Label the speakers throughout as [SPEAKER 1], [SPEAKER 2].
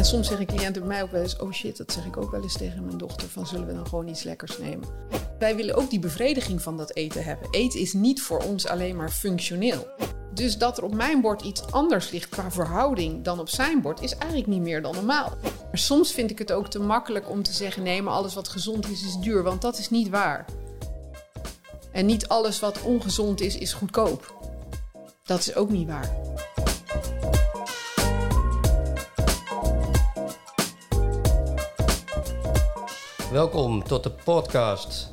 [SPEAKER 1] En soms zeggen cliënten bij mij ook wel eens: Oh shit, dat zeg ik ook wel eens tegen mijn dochter: van zullen we dan gewoon iets lekkers nemen? Wij willen ook die bevrediging van dat eten hebben. Eten is niet voor ons alleen maar functioneel. Dus dat er op mijn bord iets anders ligt qua verhouding dan op zijn bord, is eigenlijk niet meer dan normaal. Maar soms vind ik het ook te makkelijk om te zeggen: nee, maar alles wat gezond is, is duur. Want dat is niet waar. En niet alles wat ongezond is, is goedkoop. Dat is ook niet waar.
[SPEAKER 2] Welkom tot de podcast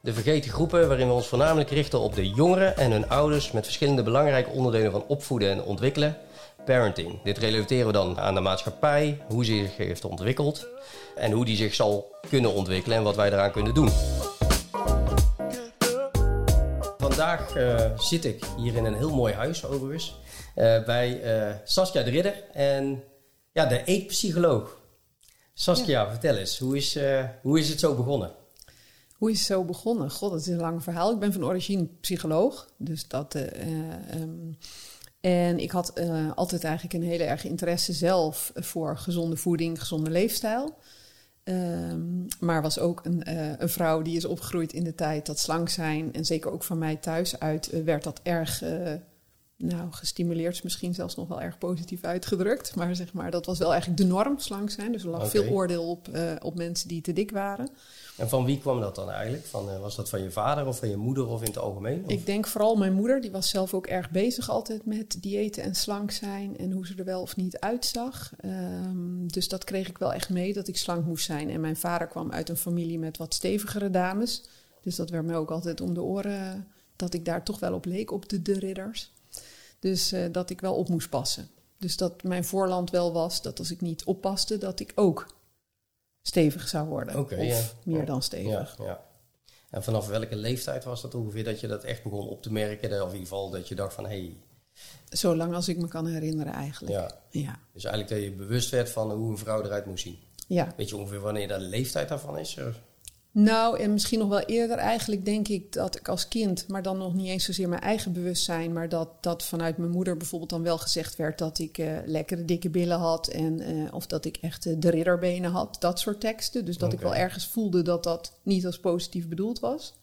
[SPEAKER 2] De Vergeten Groepen, waarin we ons voornamelijk richten op de jongeren en hun ouders met verschillende belangrijke onderdelen van opvoeden en ontwikkelen. Parenting. Dit relateren we dan aan de maatschappij, hoe ze zich heeft ontwikkeld en hoe die zich zal kunnen ontwikkelen en wat wij eraan kunnen doen. Vandaag uh, zit ik hier in een heel mooi huis overigens uh, bij uh, Saskia de Ridder en ja, de eetpsycholoog. Saskia, ja. vertel eens, hoe is, uh, hoe is het zo begonnen?
[SPEAKER 1] Hoe is het zo begonnen? God, dat is een lang verhaal. Ik ben van origine psycholoog. Dus dat, uh, um, en ik had uh, altijd eigenlijk een hele erg interesse zelf voor gezonde voeding, gezonde leefstijl. Um, maar was ook een, een, vrouw die is opgegroeid in de tijd dat slank zijn. En zeker ook van mij thuis uit werd dat erg nou, gestimuleerd is misschien zelfs nog wel erg positief uitgedrukt. Maar zeg maar, dat was wel eigenlijk de norm, slank zijn. Dus er lag okay. veel oordeel op, uh, op mensen die te dik waren.
[SPEAKER 2] En van wie kwam dat dan eigenlijk? Van, uh, was dat van je vader of van je moeder of in het algemeen? Of?
[SPEAKER 1] Ik denk vooral mijn moeder. Die was zelf ook erg bezig altijd met diëten en slank zijn. En hoe ze er wel of niet uitzag. Um, dus dat kreeg ik wel echt mee, dat ik slank moest zijn. En mijn vader kwam uit een familie met wat stevigere dames. Dus dat werd me ook altijd om de oren... dat ik daar toch wel op leek, op de, de ridders. Dus uh, dat ik wel op moest passen. Dus dat mijn voorland wel was dat als ik niet oppaste, dat ik ook stevig zou worden.
[SPEAKER 2] Okay,
[SPEAKER 1] of
[SPEAKER 2] ja.
[SPEAKER 1] meer dan stevig.
[SPEAKER 2] Ja, ja. En vanaf welke leeftijd was dat ongeveer dat je dat echt begon op te merken? Of in ieder geval dat je dacht van hé. Hey.
[SPEAKER 1] Zolang als ik me kan herinneren eigenlijk.
[SPEAKER 2] Ja.
[SPEAKER 1] ja.
[SPEAKER 2] Dus eigenlijk dat je bewust werd van hoe een vrouw eruit moest zien.
[SPEAKER 1] Ja.
[SPEAKER 2] Weet je ongeveer wanneer de leeftijd daarvan is?
[SPEAKER 1] Nou, en misschien nog wel eerder eigenlijk denk ik dat ik als kind, maar dan nog niet eens zozeer mijn eigen bewustzijn, maar dat, dat vanuit mijn moeder bijvoorbeeld dan wel gezegd werd dat ik uh, lekkere dikke billen had en uh, of dat ik echt uh, de ridderbenen had, dat soort teksten. Dus dat okay. ik wel ergens voelde dat dat niet als positief bedoeld was.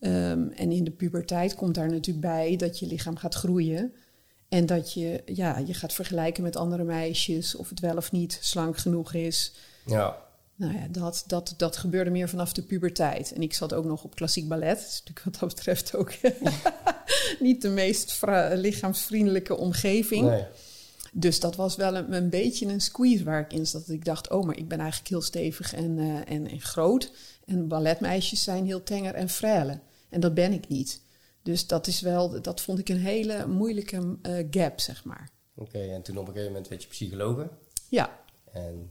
[SPEAKER 1] Um, en in de puberteit komt daar natuurlijk bij dat je lichaam gaat groeien. En dat je, ja, je gaat vergelijken met andere meisjes, of het wel of niet slank genoeg is.
[SPEAKER 2] Ja.
[SPEAKER 1] Nou ja, dat, dat, dat gebeurde meer vanaf de puberteit. En ik zat ook nog op klassiek ballet. Dat is natuurlijk wat dat betreft ook niet de meest lichaamsvriendelijke omgeving.
[SPEAKER 2] Nee.
[SPEAKER 1] Dus dat was wel een, een, beetje een squeeze waar ik in zat. Dat ik dacht, oh, maar ik ben eigenlijk heel stevig en, uh, en, en groot. En balletmeisjes zijn heel tenger en frêle. En dat ben ik niet. Dus dat is wel, dat vond ik een hele moeilijke uh, gap, zeg maar.
[SPEAKER 2] Oké, okay, en toen op een gegeven moment werd je psychologe?
[SPEAKER 1] Ja.
[SPEAKER 2] En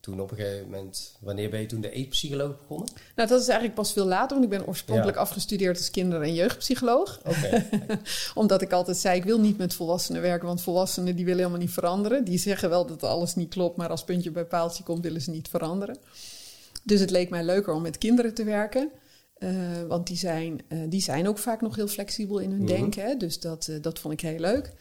[SPEAKER 2] toen op een gegeven moment, wanneer ben je toen de eetpsycholoog begonnen?
[SPEAKER 1] Nou, dat is eigenlijk pas veel later, want ik ben oorspronkelijk ja. afgestudeerd als kinder- en jeugdpsycholoog.
[SPEAKER 2] Okay.
[SPEAKER 1] Omdat ik altijd zei, ik wil niet met volwassenen werken, want volwassenen die willen helemaal niet veranderen. Die zeggen wel dat alles niet klopt, maar als puntje bij paaltje komt, willen ze niet veranderen. Dus het leek mij leuker om met kinderen te werken. Uh, want die zijn, uh, die zijn ook vaak nog heel flexibel in hun mm -hmm. denken. Hè? Dus dat, uh, dat vond ik heel leuk.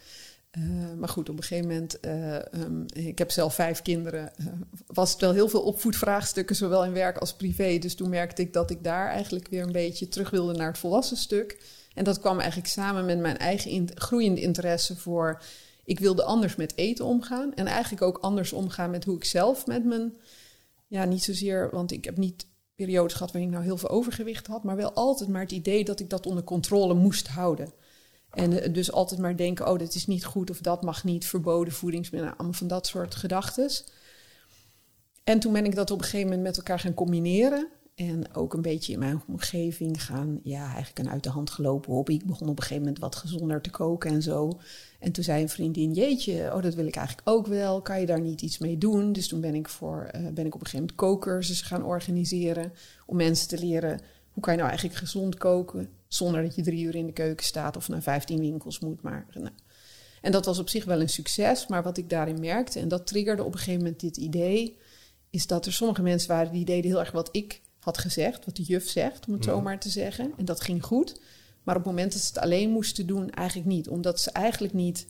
[SPEAKER 1] Uh, maar goed, op een gegeven moment, uh, um, ik heb zelf vijf kinderen, uh, was het wel heel veel opvoedvraagstukken, zowel in werk als privé. Dus toen merkte ik dat ik daar eigenlijk weer een beetje terug wilde naar het volwassen stuk. En dat kwam eigenlijk samen met mijn eigen groeiende interesse voor, ik wilde anders met eten omgaan. En eigenlijk ook anders omgaan met hoe ik zelf met mijn, ja niet zozeer, want ik heb niet periodes gehad waarin ik nou heel veel overgewicht had, maar wel altijd maar het idee dat ik dat onder controle moest houden. En dus altijd maar denken, oh, dit is niet goed of dat mag niet, verboden voedingsmiddelen, allemaal van dat soort gedachten. En toen ben ik dat op een gegeven moment met elkaar gaan combineren. En ook een beetje in mijn omgeving gaan, ja, eigenlijk een uit de hand gelopen hobby. Ik begon op een gegeven moment wat gezonder te koken en zo. En toen zei een vriendin, jeetje, oh, dat wil ik eigenlijk ook wel. Kan je daar niet iets mee doen? Dus toen ben ik, voor, uh, ben ik op een gegeven moment kookcursussen gaan organiseren. Om mensen te leren, hoe kan je nou eigenlijk gezond koken? Zonder dat je drie uur in de keuken staat of naar vijftien winkels moet. Maar, nou. En dat was op zich wel een succes. Maar wat ik daarin merkte, en dat triggerde op een gegeven moment dit idee, is dat er sommige mensen waren die deden heel erg wat ik had gezegd, wat de juf zegt, om het
[SPEAKER 2] Ja.
[SPEAKER 1] zo maar te zeggen. En dat ging goed. Maar op het moment dat ze het alleen moesten doen, eigenlijk niet. Omdat ze eigenlijk niet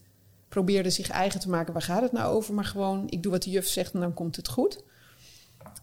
[SPEAKER 1] probeerde zich eigen te maken. Waar gaat het nou over? Maar gewoon, ik doe wat de juf zegt en dan komt het goed.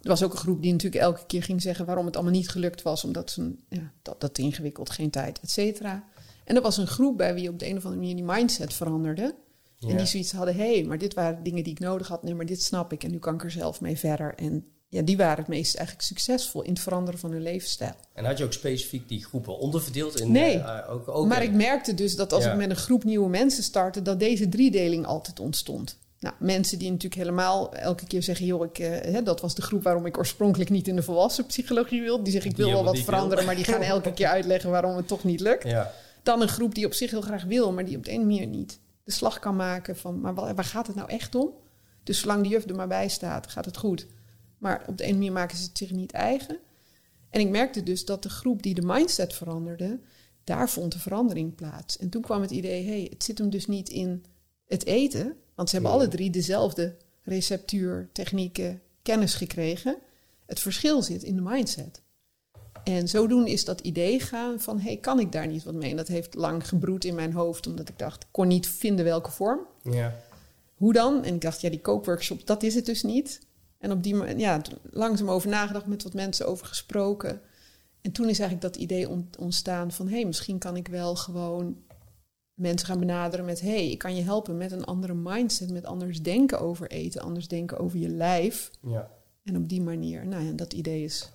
[SPEAKER 1] Er was ook een groep die natuurlijk elke keer ging zeggen waarom het allemaal niet gelukt was, omdat ze ja, dat, dat ingewikkeld, geen tijd, et cetera. En er was een groep bij wie op de een of andere manier die mindset veranderde. En die zoiets hadden, hé, hey, maar dit waren dingen die ik nodig had. Nee, maar dit snap ik en nu kan ik er zelf mee verder. En ja, die waren het meest eigenlijk succesvol in het veranderen van hun levensstijl.
[SPEAKER 2] En had je ook specifiek die groepen onderverdeeld? In,
[SPEAKER 1] nee, uh, ook, ook maar ik merkte dus dat als ik met een groep nieuwe mensen startte, dat deze driedeling altijd ontstond. Nou, mensen die natuurlijk helemaal elke keer zeggen: joh, ik, hè, dat was de groep waarom ik oorspronkelijk niet in de volwassen psychologie wil. Die zeggen: ik wil wel wat veranderen, maar die gaan elke keer uitleggen waarom het toch niet lukt. Ja. Dan een groep die op zich heel graag wil, maar die op de een manier niet de slag kan maken van: maar waar, gaat het nou echt om? Dus zolang de juf er maar bij staat, gaat het goed. Maar op de ene manier maken ze het zich niet eigen. En ik merkte dus dat de groep die de mindset veranderde, daar vond de verandering plaats. En toen kwam het idee: hé, hey, het zit hem dus niet in het eten want ze hebben alle drie dezelfde receptuur, technieken, kennis gekregen. Het verschil zit in de mindset. En zodoende is dat idee gaan van, hey, kan ik daar niet wat mee? En dat heeft lang gebroed in mijn hoofd, omdat ik dacht, ik kon niet vinden welke vorm. Ja. Hoe dan? En ik dacht, ja, die kookworkshop, dat is het dus niet. En op die ja, langzaam over nagedacht, met wat mensen over gesproken. En toen is eigenlijk dat idee ontstaan van, hé, hey, misschien kan ik wel gewoon mensen gaan benaderen met: hey, ik kan je helpen met een andere mindset, met anders denken over eten, anders denken over je lijf. Ja. En op die manier, nou ja, dat idee is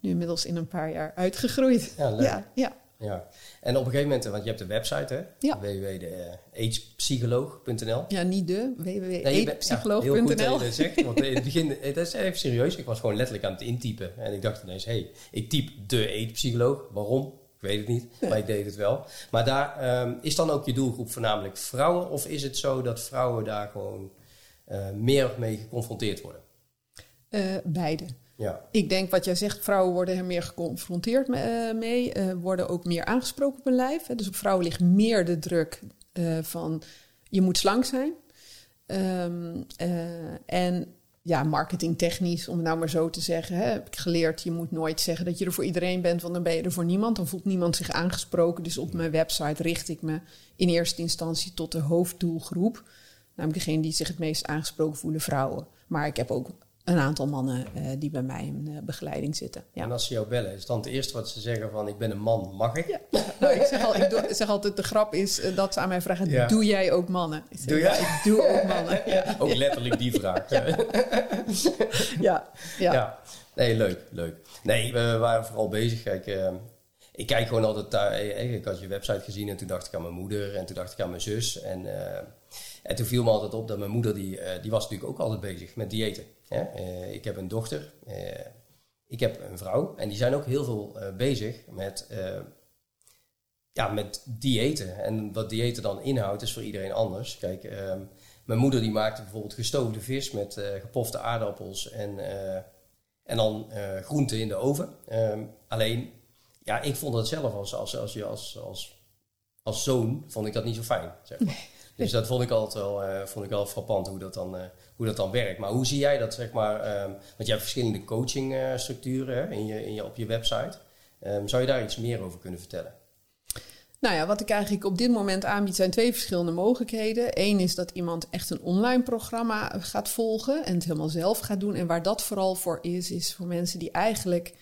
[SPEAKER 1] nu inmiddels in een paar jaar uitgegroeid.
[SPEAKER 2] Ja, leuk. ja, ja. ja. En op een gegeven moment, want je hebt de website, hè? Ja. www.agepsycholoog.nl.
[SPEAKER 1] Ja, niet de, www.agepsycholoog.nl. heel goed dat
[SPEAKER 2] zegt, want in het begin, het is even serieus, ik was gewoon letterlijk aan het intypen. En ik dacht ineens, hé, hey, ik typ de eetpsycholoog, waarom? Weet het niet, maar ik deed het wel. Maar daar ehm, is dan ook je doelgroep voornamelijk vrouwen? Of is het zo dat vrouwen daar gewoon uh, meer mee geconfronteerd worden?
[SPEAKER 1] Uh, beide. Ja. Ik denk wat jij zegt, vrouwen worden er meer geconfronteerd eh, mee, worden ook meer aangesproken op hun lijf. Hè. Dus op vrouwen ligt meer de druk van je moet slank zijn. Um, en ja, marketingtechnisch, om het nou maar zo te zeggen, hè, heb ik geleerd, je moet nooit zeggen dat je er voor iedereen bent, want dan ben je er voor niemand. Dan voelt niemand zich aangesproken. Dus op mijn website richt ik me in eerste instantie tot de hoofddoelgroep. Namelijk degene die zich het meest aangesproken voelen, vrouwen. Maar ik heb ook een aantal mannen uh, die bij mij in uh, begeleiding zitten. Ja.
[SPEAKER 2] En als ze jou bellen, is dan het eerste wat ze zeggen van ik ben een man, mag ik? Ja.
[SPEAKER 1] nou, ik, zeg al, ik, doe, zeg altijd, de grap is uh, dat ze aan mij vragen, ja. doe jij ook mannen?
[SPEAKER 2] Ik zeg, doe jij? ik
[SPEAKER 1] doe ook mannen. Ja.
[SPEAKER 2] Ook letterlijk die vraag.
[SPEAKER 1] ja. ja.
[SPEAKER 2] Nee, leuk, leuk. Nee, we waren vooral bezig. Kijk, ik kijk gewoon altijd daar. Ik had je website gezien en toen dacht ik aan mijn moeder en toen dacht ik aan mijn zus. En, en toen viel me altijd op dat mijn moeder, die, die was natuurlijk ook altijd bezig met diëten. Uh, ik heb een dochter, uh, ik heb een vrouw en die zijn ook heel veel uh, bezig met, ja, met diëten. En wat diëten dan inhoudt is voor iedereen anders. Kijk, ehm, mijn moeder die maakte bijvoorbeeld gestoofde vis met gepofte aardappels en, en dan groenten in de oven. Um, alleen, ja, ik vond het zelf als, als, als, als, als, als zoon, vond ik dat niet zo fijn. Zeg maar. Dus dat vond ik altijd wel, vond ik wel frappant hoe dat dan hoe dat dan werkt. Maar hoe zie jij dat, zeg maar, um, want je hebt verschillende coachingstructuren in je, in je, op je website. Um, zou je daar iets meer over kunnen vertellen?
[SPEAKER 1] Nou ja, wat ik eigenlijk op dit moment aanbied zijn twee verschillende mogelijkheden. Eén is dat iemand echt een online programma gaat volgen en het helemaal zelf gaat doen. En waar dat vooral voor is, is voor mensen die eigenlijk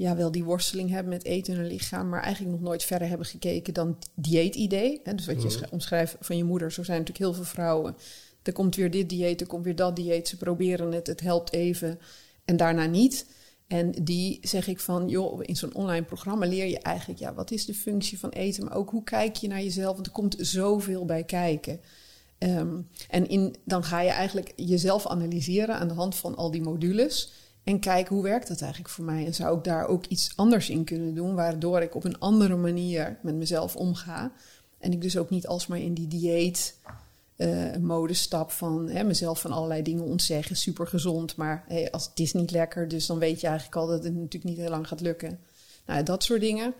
[SPEAKER 1] ja, wel die worsteling hebben met eten in hun lichaam, maar eigenlijk nog nooit verder hebben gekeken dan dieetidee. Dus wat je mhm. omschrijft van je moeder, zo zijn natuurlijk heel veel vrouwen er komt weer dit dieet, er komt weer dat dieet. Ze proberen het, het helpt even en daarna niet. En die zeg ik van, joh, in zo'n online programma leer je eigenlijk, ja, wat is de functie van eten, maar ook hoe kijk je naar jezelf, want er komt zoveel bij kijken. Ehm, en in, dan ga je eigenlijk jezelf analyseren aan de hand van al die modules. En kijken hoe werkt dat eigenlijk voor mij? En zou ik daar ook iets anders in kunnen doen, waardoor ik op een andere manier met mezelf omga. En ik dus ook niet alsmaar in die dieet uh, modestap van hè, mezelf van allerlei dingen ontzeggen. Super gezond, maar als, het is niet lekker. Dus dan weet je eigenlijk al dat het natuurlijk niet heel lang gaat lukken. Nou, dat soort dingen.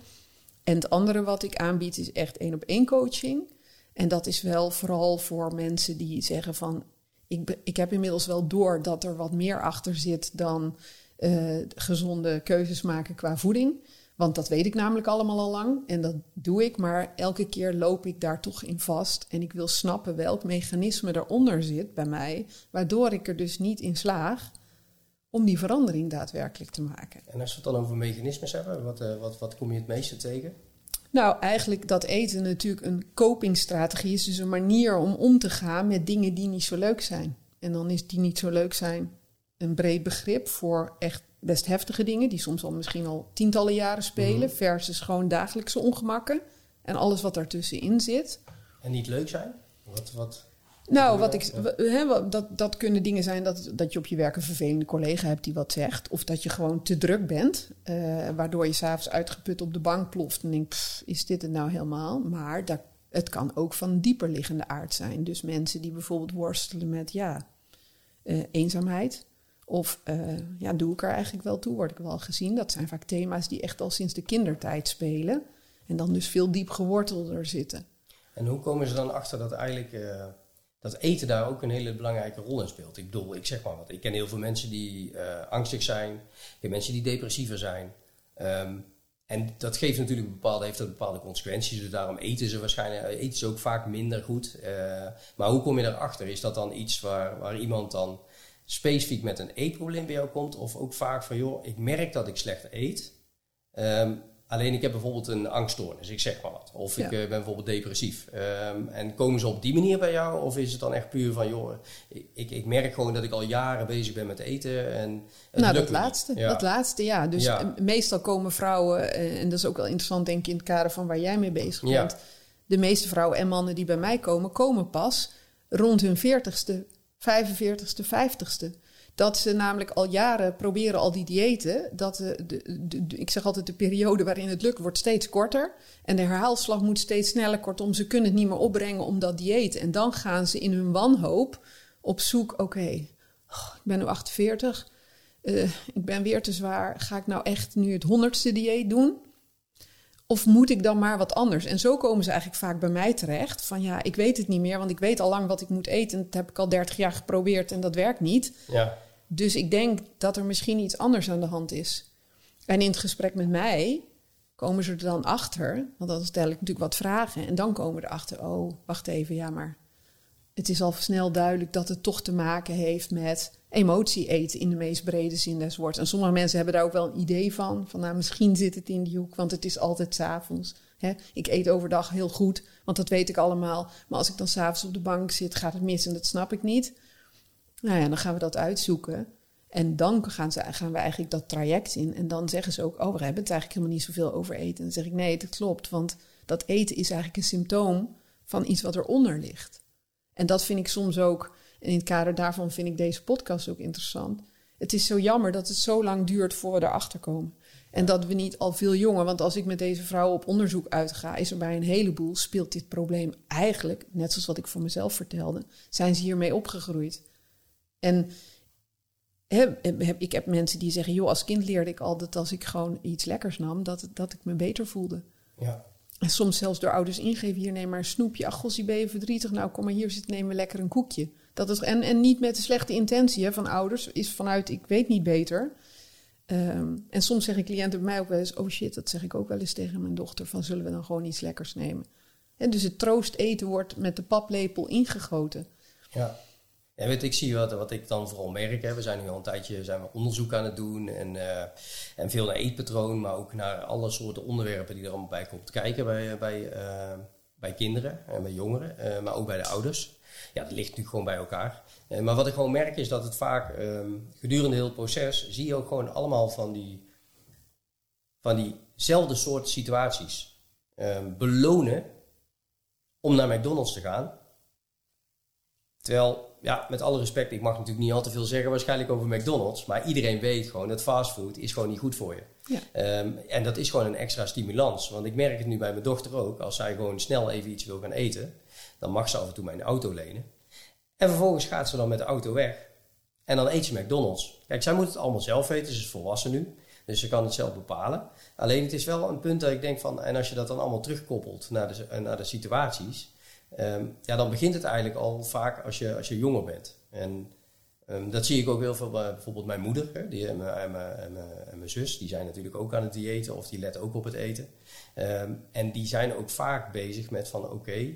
[SPEAKER 1] En het andere wat ik aanbied is echt één op één coaching. En dat is wel vooral voor mensen die zeggen van... Ik, ik heb inmiddels wel door dat er wat meer achter zit dan uh, gezonde keuzes maken qua voeding. Want dat weet ik namelijk allemaal al lang en dat doe ik, maar elke keer loop ik daar toch in vast. En ik wil snappen welk mechanisme eronder zit bij mij, waardoor ik er dus niet in slaag om die verandering daadwerkelijk te maken.
[SPEAKER 2] En als we het dan over mechanismes hebben, wat, uh, wat, wat kom je het meeste tegen?
[SPEAKER 1] Nou, eigenlijk dat eten natuurlijk een copingstrategie is, dus een manier om om te gaan met dingen die niet zo leuk zijn. En dan is die niet zo leuk zijn een breed begrip voor echt best heftige dingen, die soms al misschien al tientallen jaren spelen, mhm. versus gewoon dagelijkse ongemakken en alles wat daartussenin zit.
[SPEAKER 2] En niet leuk zijn? Wat, wat,
[SPEAKER 1] nou, wat ik, he, dat, dat kunnen dingen zijn dat, dat je op je werk een vervelende collega hebt die wat zegt. Of dat je gewoon te druk bent, uh, waardoor je s'avonds uitgeput op de bank ploft en denkt, is dit het nou helemaal? Maar dat, het kan ook van dieper liggende aard zijn. Dus mensen die bijvoorbeeld worstelen met ja, uh, eenzaamheid. Of uh, ja, doe ik er eigenlijk wel toe? Word ik wel gezien? Dat zijn vaak thema's die echt al sinds de kindertijd spelen. En dan dus veel diep gewortelder zitten.
[SPEAKER 2] En hoe komen ze dan achter dat eigenlijk dat eten daar ook een hele belangrijke rol in speelt. Ik bedoel, ik zeg maar wat. Ik ken heel veel mensen die uh, angstig zijn. Ik ken mensen die depressiever zijn. Um, en dat geeft natuurlijk bepaalde, heeft dat bepaalde consequenties. Dus daarom eten ze waarschijnlijk eten ze ook vaak minder goed. Uh, maar hoe kom je daarachter? Is dat dan iets waar, waar iemand dan specifiek met een eetprobleem bij jou komt? Of ook vaak van, joh, ik merk dat ik slecht eet. Um, Alleen ik heb bijvoorbeeld een angststoornis, ik zeg maar wat. Of ik eh, ben bijvoorbeeld depressief. Um, en komen ze op die manier bij jou? Of is het dan echt puur van, joh, ik, ik merk gewoon dat ik al jaren bezig ben met eten. En
[SPEAKER 1] nou, dat laatste. Ja. Dat laatste, ja. Dus meestal komen vrouwen, eh, en dat is ook wel interessant denk ik in het kader van waar jij mee bezig bent. De meeste vrouwen en mannen die bij mij komen, komen pas rond hun 40ste, 45ste, 50ste. Dat ze namelijk al jaren proberen al die diëten. Dat de, de, ik zeg altijd, de periode waarin het lukt wordt steeds korter. En de herhaalslag moet steeds sneller. Kortom, ze kunnen het niet meer opbrengen om dat dieet. En dan gaan ze in hun wanhoop op zoek. Oké, oh, ik ben nu 48. Uh, eh, ik ben weer te zwaar. Ga ik nou echt nu het honderdste dieet doen? Of moet ik dan maar wat anders? En zo komen ze eigenlijk vaak bij mij terecht. Van ja, ik weet het niet meer, want ik weet al lang wat ik moet eten. Dat heb ik al 30 jaar geprobeerd en dat werkt niet. Ja. Dus ik denk dat er misschien iets anders aan de hand is. En in het gesprek met mij komen ze er dan achter, want dan stel ik natuurlijk wat vragen. En dan komen we erachter, oh, wacht even, ja, maar het is al snel duidelijk dat het toch te maken heeft met emotie eten in de meest brede zin des woords. En sommige mensen hebben daar ook wel een idee van, van nou, misschien zit het in die hoek, want het is altijd s'avonds. Ik eet overdag heel goed, want dat weet ik allemaal. Maar als ik dan s'avonds op de bank zit, gaat het mis en dat snap ik niet. Nou ja, dan gaan we dat uitzoeken. En dan gaan, ze, gaan we eigenlijk dat traject in. En dan zeggen ze ook, oh, we hebben het eigenlijk helemaal niet zoveel over eten. En dan zeg ik, nee, dat klopt. Want dat eten is eigenlijk een symptoom van iets wat eronder ligt. En dat vind ik soms ook, en in het kader daarvan vind ik deze podcast ook interessant. Het is zo jammer dat het zo lang duurt voor we erachter komen. En dat we niet al veel jonger, want als ik met deze vrouw op onderzoek uitga, is er bij een heleboel, speelt dit probleem eigenlijk, net zoals wat ik voor mezelf vertelde, zijn ze hiermee opgegroeid. En ik heb mensen die zeggen, joh, als kind leerde ik altijd als ik gewoon iets lekkers nam, dat, dat ik me beter voelde. Ja. En soms zelfs door ouders ingeven, hier neem maar een snoepje. Ach, gossie, ben je verdrietig? Nou, kom maar hier zitten, neem we lekker een koekje. Dat is, en, en niet met de slechte intentie hè, van ouders, is vanuit, ik weet niet beter. Ehm, en soms zeggen cliënten bij mij ook wel eens, oh shit, dat zeg ik ook wel eens tegen mijn dochter, van zullen we dan gewoon iets lekkers nemen? En dus het troost eten wordt met de paplepel ingegoten.
[SPEAKER 2] Ja. Ja, weet, ik zie wat, wat ik dan vooral merk. Hè. We zijn nu al een tijdje zijn we onderzoek aan het doen. En, uh, en veel naar eetpatroon, maar ook naar alle soorten onderwerpen die er allemaal bij komt kijken bij, bij, uh, bij kinderen en bij jongeren, maar ook bij de ouders. Ja, dat ligt natuurlijk gewoon bij elkaar. maar wat ik gewoon merk is dat het vaak um, gedurende heel het proces zie je ook gewoon allemaal van die van diezelfde soort situaties um, belonen om naar McDonald's te gaan. Terwijl ja, met alle respect, ik mag natuurlijk niet al te veel zeggen waarschijnlijk over McDonald's. Maar iedereen weet gewoon dat fastfood is gewoon niet goed voor je. Ja. Um, en dat is gewoon een extra stimulans. Want ik merk het nu bij mijn dochter ook. Als zij gewoon snel even iets wil gaan eten, dan mag ze af en toe mijn auto lenen. En vervolgens gaat ze dan met de auto weg. En dan eet ze McDonald's. Kijk, zij moet het allemaal zelf weten. Ze is volwassen nu. Dus ze kan het zelf bepalen. Alleen het is wel een punt dat ik denk van... En als je dat dan allemaal terugkoppelt naar de, naar de situaties... Um, ja, dan begint het eigenlijk al vaak als je, als je jonger bent. En Ehm, dat zie ik ook heel veel bij bijvoorbeeld mijn moeder hè, die, en, mijn, en, mijn, en, en mijn zus. Die zijn natuurlijk ook aan het diëten of die letten ook op het eten. Ehm, en die zijn ook vaak bezig met van oké,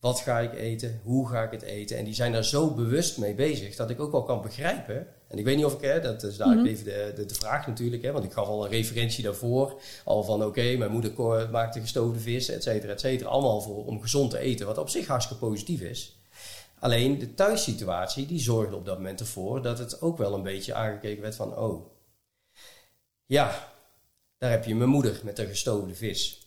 [SPEAKER 2] wat ga ik eten? Hoe ga ik het eten? En die zijn daar zo bewust mee bezig dat ik ook wel kan begrijpen. En ik weet niet of ik, hè, dat is daar even de, de, de, vraag natuurlijk, hè, want ik gaf al een referentie daarvoor. Al van oké, mijn moeder maakte gestoofde vis, et cetera, et cetera. Allemaal voor, om gezond te eten, wat op zich hartstikke positief is. Alleen de thuissituatie die zorgde op dat moment ervoor dat het ook wel een beetje aangekeken werd van oh, ja, daar heb je mijn moeder met de gestoofde vis.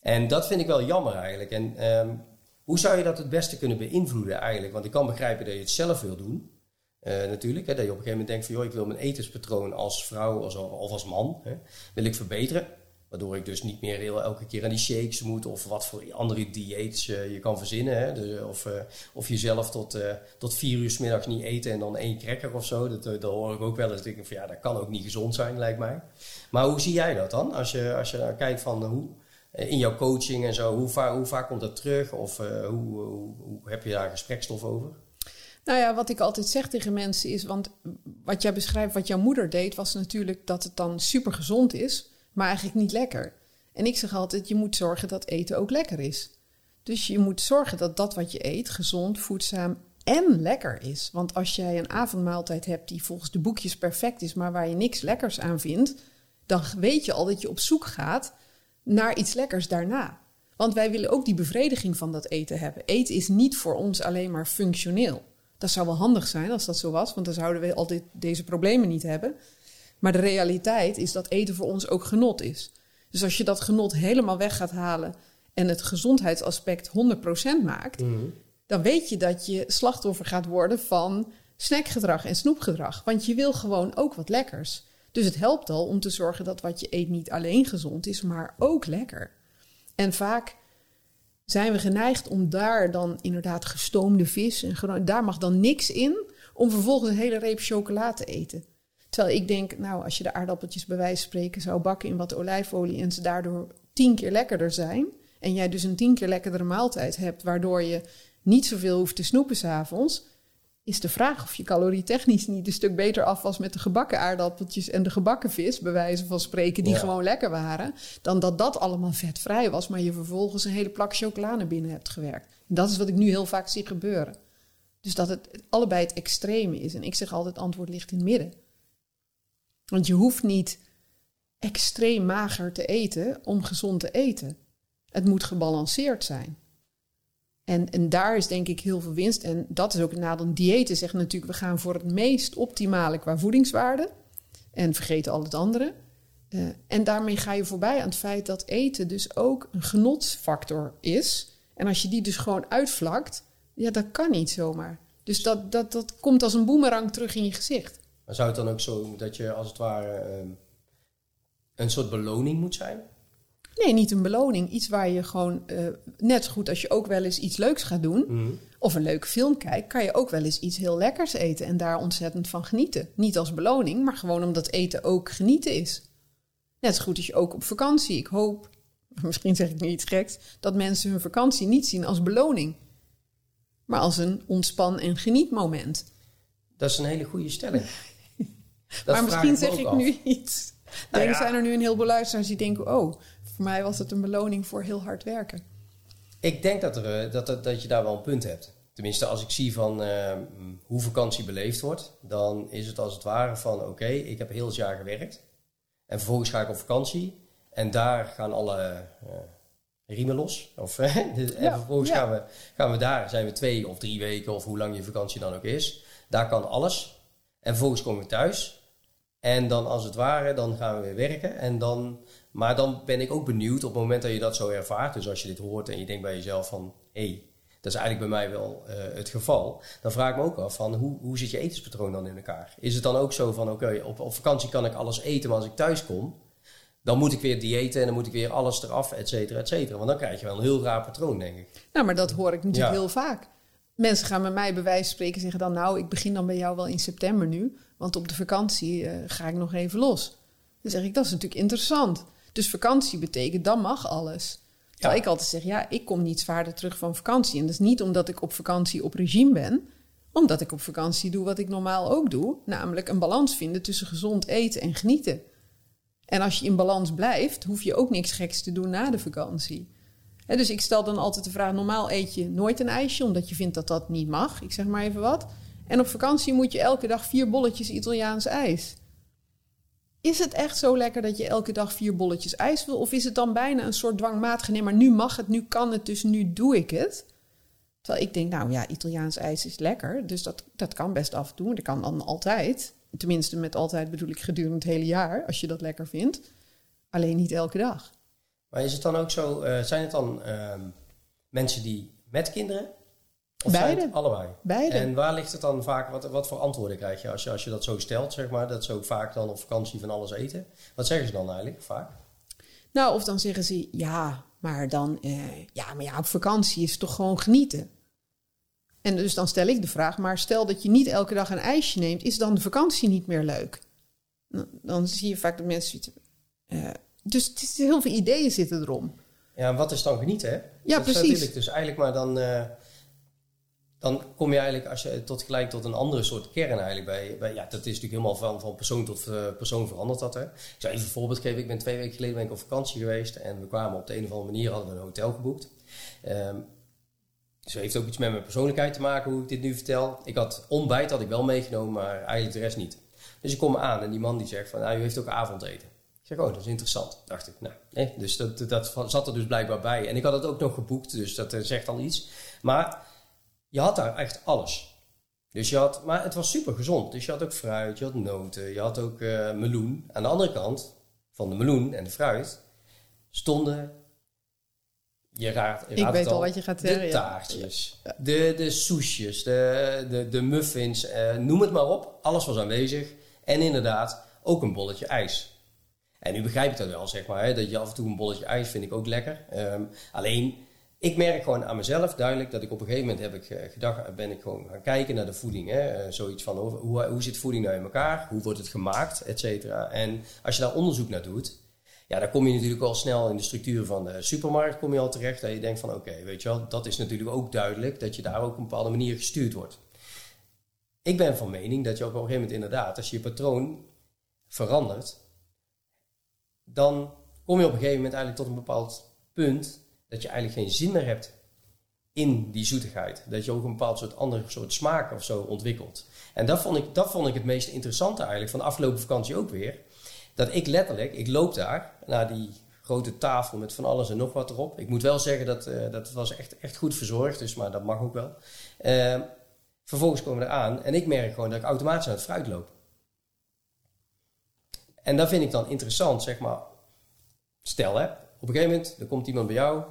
[SPEAKER 2] En dat vind ik wel jammer eigenlijk. En um, hoe zou je dat het beste kunnen beïnvloeden eigenlijk? Want ik kan begrijpen dat je het zelf wil doen. Uh, natuurlijk, hè, dat je op een gegeven moment denkt van... joh, ik wil mijn etenspatroon als vrouw of, of als man... Hè, wil ik verbeteren. Waardoor ik dus niet meer heel elke keer aan die shakes moet... of wat voor andere dieets uh, je kan verzinnen. Hè, dus, of, uh, of jezelf tot, tot vier uur s middags niet eten en dan één cracker of zo. Dat, dat hoor ik ook wel eens. Ik van ja, dat kan ook niet gezond zijn, lijkt mij. Maar hoe zie jij dat dan? Als je, als je kijkt van hoe eh, in jouw coaching en zo, hoe, vaak, hoe vaak komt dat terug? Of uh, hoe, hoe, heb je daar gesprekstof over?
[SPEAKER 1] Nou ja, wat ik altijd zeg tegen mensen is, want wat jij beschrijft, wat jouw moeder deed, was natuurlijk dat het dan super gezond is, maar eigenlijk niet lekker. En ik zeg altijd, je moet zorgen dat eten ook lekker is. Dus je moet zorgen dat dat wat je eet gezond, voedzaam en lekker is. Want als jij een avondmaaltijd hebt die volgens de boekjes perfect is, maar waar je niks lekkers aan vindt, dan weet je al dat je op zoek gaat naar iets lekkers daarna. Want wij willen ook die bevrediging van dat eten hebben. Eten is niet voor ons alleen maar functioneel. Dat zou wel handig zijn als dat zo was, want dan zouden we altijd deze problemen niet hebben. Maar de realiteit is dat eten voor ons ook genot is. Dus als je dat genot helemaal weg gaat halen en het gezondheidsaspect 100% maakt, mhm. dan weet je dat je slachtoffer gaat worden van snackgedrag en snoepgedrag. Want je wil gewoon ook wat lekkers. Dus het helpt al om te zorgen dat wat je eet niet alleen gezond is, maar ook lekker. En vaak zijn we geneigd om daar dan inderdaad gestoomde vis en daar mag dan niks in, om vervolgens een hele reep chocola te eten. Terwijl ik denk, nou, als je de aardappeltjes bij wijze van spreken zou bakken in wat olijfolie en ze daardoor tien keer lekkerder zijn, en jij dus een tien keer lekkerdere maaltijd hebt, waardoor je niet zoveel hoeft te snoepen s'avonds, is de vraag of je calorietechnisch niet een stuk beter af was met de gebakken aardappeltjes en de gebakken vis, bij wijze van spreken, die gewoon lekker waren, dan dat dat allemaal vetvrij was, maar je vervolgens een hele plak chocolade binnen hebt gewerkt. En dat is wat ik nu heel vaak zie gebeuren. Dus dat het allebei het extreme is. En ik zeg altijd, het antwoord ligt in het midden. Want je hoeft niet extreem mager te eten om gezond te eten. Het moet gebalanceerd zijn. En, en daar is denk ik heel veel winst. En dat is ook een nadeel. Diëten zeggen natuurlijk, we gaan voor het meest optimale qua voedingswaarde. En vergeten al het andere. Uh, en daarmee ga je voorbij aan het feit dat eten dus ook een genotsfactor is. En als je die dus gewoon uitvlakt, ja, dat kan niet zomaar. Dus dat, dat, dat komt als een boemerang terug in je gezicht.
[SPEAKER 2] Maar zou het dan ook zo dat je als het ware uh, een soort beloning moet zijn?
[SPEAKER 1] Nee, niet een beloning. Iets waar je gewoon, uh, net zo goed als je ook wel eens iets leuks gaat doen, mhm. of een leuke film kijkt, kan je ook wel eens iets heel lekkers eten en daar ontzettend van genieten. Niet als beloning, maar gewoon omdat eten ook genieten is. Net zo goed als je ook op vakantie. Ik hoop, misschien zeg ik nu iets geks, dat mensen hun vakantie niet zien als beloning, maar als een ontspan- en genietmoment.
[SPEAKER 2] Dat is een hele goede stelling.
[SPEAKER 1] maar misschien zeg ik nu iets. Nou zijn er nu een heleboel luisteraars die denken: oh, voor mij was het een beloning voor heel hard werken.
[SPEAKER 2] Ik denk dat, er, eh, dat, dat, je daar wel een punt hebt. Tenminste, als ik zie van uh, hoe vakantie beleefd wordt, dan is het als het ware van oké, ik heb heel het jaar gewerkt. En vervolgens ga ik op vakantie. En daar gaan alle uh, riemen los. Of, en vervolgens gaan, we, gaan we daar, zijn we twee of drie weken of hoe lang je vakantie dan ook is. Daar kan alles. En vervolgens kom ik thuis. En dan als het ware, dan gaan we weer werken. En dan maar dan ben ik ook benieuwd op het moment dat je dat zo ervaart. Dus als je dit hoort en je denkt bij jezelf van... hé, hey, dat is eigenlijk bij mij wel uh, het geval. Dan vraag ik me ook af van hoe, hoe zit je etenspatroon dan in elkaar? Is het dan ook zo van oké, op, op vakantie kan ik alles eten, maar als ik thuis kom... dan moet ik weer diëten en dan moet ik weer alles eraf, et cetera, et cetera. Want dan krijg je wel een heel raar patroon, denk ik.
[SPEAKER 1] Nou, maar dat hoor ik natuurlijk heel vaak. Mensen gaan met mij bij wijze van spreken zeggen dan... nou, ik begin dan bij jou wel in september nu... want op de vakantie uh, ga ik nog even los. Dan zeg ik, dat is natuurlijk interessant... Dus vakantie betekent, dan mag alles. Terwijl ja. ik altijd zeg, ja, ik kom niet zwaarder terug van vakantie. En dat is niet omdat ik op vakantie op regime ben. Omdat ik op vakantie doe wat ik normaal ook doe, namelijk een balans vinden tussen gezond eten en genieten. En als je in balans blijft, hoef je ook niks geks te doen na de vakantie. dus ik stel dan altijd de vraag: normaal eet je nooit een ijsje, omdat je vindt dat dat niet mag. Ik zeg maar even wat. En op vakantie moet je elke dag vier bolletjes Italiaans ijs. Is het echt zo lekker dat je elke dag vier bolletjes ijs wil? Of is het dan bijna een soort dwangmatige, nee, maar nu mag het, nu kan het, dus nu doe ik het? Terwijl ik denk, nou ja, Italiaans ijs is lekker, dus dat, dat kan best af en toe. Dat kan dan altijd. Tenminste, met altijd bedoel ik gedurende het hele jaar, als je dat lekker vindt. Alleen niet elke dag.
[SPEAKER 2] Maar is het dan ook zo, uh, zijn het dan uh, mensen die met kinderen of
[SPEAKER 1] Beide.
[SPEAKER 2] allebei?
[SPEAKER 1] Beide.
[SPEAKER 2] En waar ligt het dan vaak, wat, wat voor antwoorden krijg je als, je als je dat zo stelt, zeg maar, dat ze ook vaak dan op vakantie van alles eten? Wat zeggen ze dan eigenlijk vaak?
[SPEAKER 1] Nou, of dan zeggen ze, ja, maar dan, eh, ja, maar ja, op vakantie is toch gewoon genieten. En dus dan stel ik de vraag, maar stel dat je niet elke dag een ijsje neemt, is dan de vakantie niet meer leuk? Dan zie je vaak dat mensen uh, dus het is, heel veel ideeën zitten erom.
[SPEAKER 2] Ja, en wat is dan genieten, hè?
[SPEAKER 1] Ja,
[SPEAKER 2] dat
[SPEAKER 1] precies.
[SPEAKER 2] Ik dus eigenlijk maar dan... Uh, dan kom je eigenlijk als je tot gelijk tot een andere soort kern eigenlijk bij. bij ja, dat is natuurlijk helemaal van, van persoon tot uh, persoon veranderd dat. Hè. Ik zal even een voorbeeld geven. Ik ben twee weken geleden ben ik op vakantie geweest en we kwamen op de een of andere manier hadden we een hotel geboekt. Um, dus heeft ook iets met mijn persoonlijkheid te maken hoe ik dit nu vertel. Ik had ontbijt had ik wel meegenomen, maar eigenlijk de rest niet. Dus ik kom aan en die man die zegt van, nou, u heeft ook avondeten. Ik zeg, oh, dat is interessant. Dacht ik, nou, nee. Dus dat, dat zat er dus blijkbaar bij. En ik had het ook nog geboekt, dus dat eh, zegt al iets. Maar je had daar echt alles. Dus je had, maar het was super gezond. Dus je had ook fruit, je had noten, je had ook uh, meloen. Aan de andere kant van de meloen en de fruit stonden. Je raadt, je
[SPEAKER 1] ik weet
[SPEAKER 2] al,
[SPEAKER 1] al wat je gaat zeggen.
[SPEAKER 2] De taartjes, ja. de, de soesjes, de, de, de muffins, uh, noem het maar op. Alles was aanwezig. En inderdaad, ook een bolletje ijs. En nu begrijp ik dat wel, zeg maar. Hè, dat je af en toe een bolletje ijs vind ik ook lekker. Um, alleen ik merk gewoon aan mezelf duidelijk dat ik op een gegeven moment heb ik gedacht, ben ik gewoon gaan kijken naar de voeding. Hè? Zoiets van hoe, hoe zit voeding nou in elkaar? Hoe wordt het gemaakt? Et cetera. En als je daar onderzoek naar doet, ja, dan kom je natuurlijk al snel in de structuur van de supermarkt kom je al terecht. Dat je denkt van oké, weet je wel, dat is natuurlijk ook duidelijk dat je daar ook op een bepaalde manier gestuurd wordt. Ik ben van mening dat je op een gegeven moment inderdaad, als je je patroon verandert, dan kom je op een gegeven moment eigenlijk tot een bepaald punt dat je eigenlijk geen zin meer hebt in die zoetigheid. Dat je ook een bepaald soort andere soort smaak of zo ontwikkelt. En dat vond ik, dat vond ik het meest interessante eigenlijk van de afgelopen vakantie ook weer. Dat ik letterlijk, ik loop daar naar die grote tafel met van alles en nog wat erop. Ik moet wel zeggen dat uh, dat was echt, echt goed verzorgd, dus, maar dat mag ook wel. Uh, vervolgens komen we eraan en ik merk gewoon dat ik automatisch aan het fruit loop. En dat vind ik dan interessant, zeg maar. Stel hè, op een gegeven moment, er komt iemand bij jou,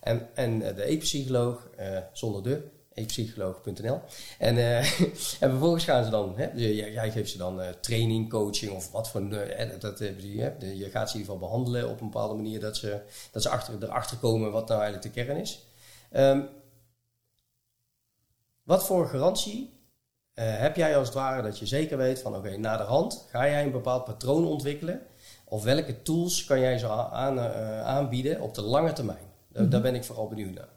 [SPEAKER 2] en, en de e-psycholoog, uh, zonder de, e-psycholoog.nl. En, uh, en vervolgens gaan ze dan, hè, jij geeft ze dan training, coaching of wat voor, dat, je gaat ze in ieder geval behandelen op een bepaalde manier dat ze, dat ze achter, erachter komen wat nou eigenlijk de kern is. Um, wat voor garantie heb jij als het ware dat je zeker weet van oké, na de hand ga jij een bepaald patroon ontwikkelen of welke tools kan jij ze aan, uh, aanbieden op de lange termijn? Daar, mm -hmm. daar ben ik vooral benieuwd naar.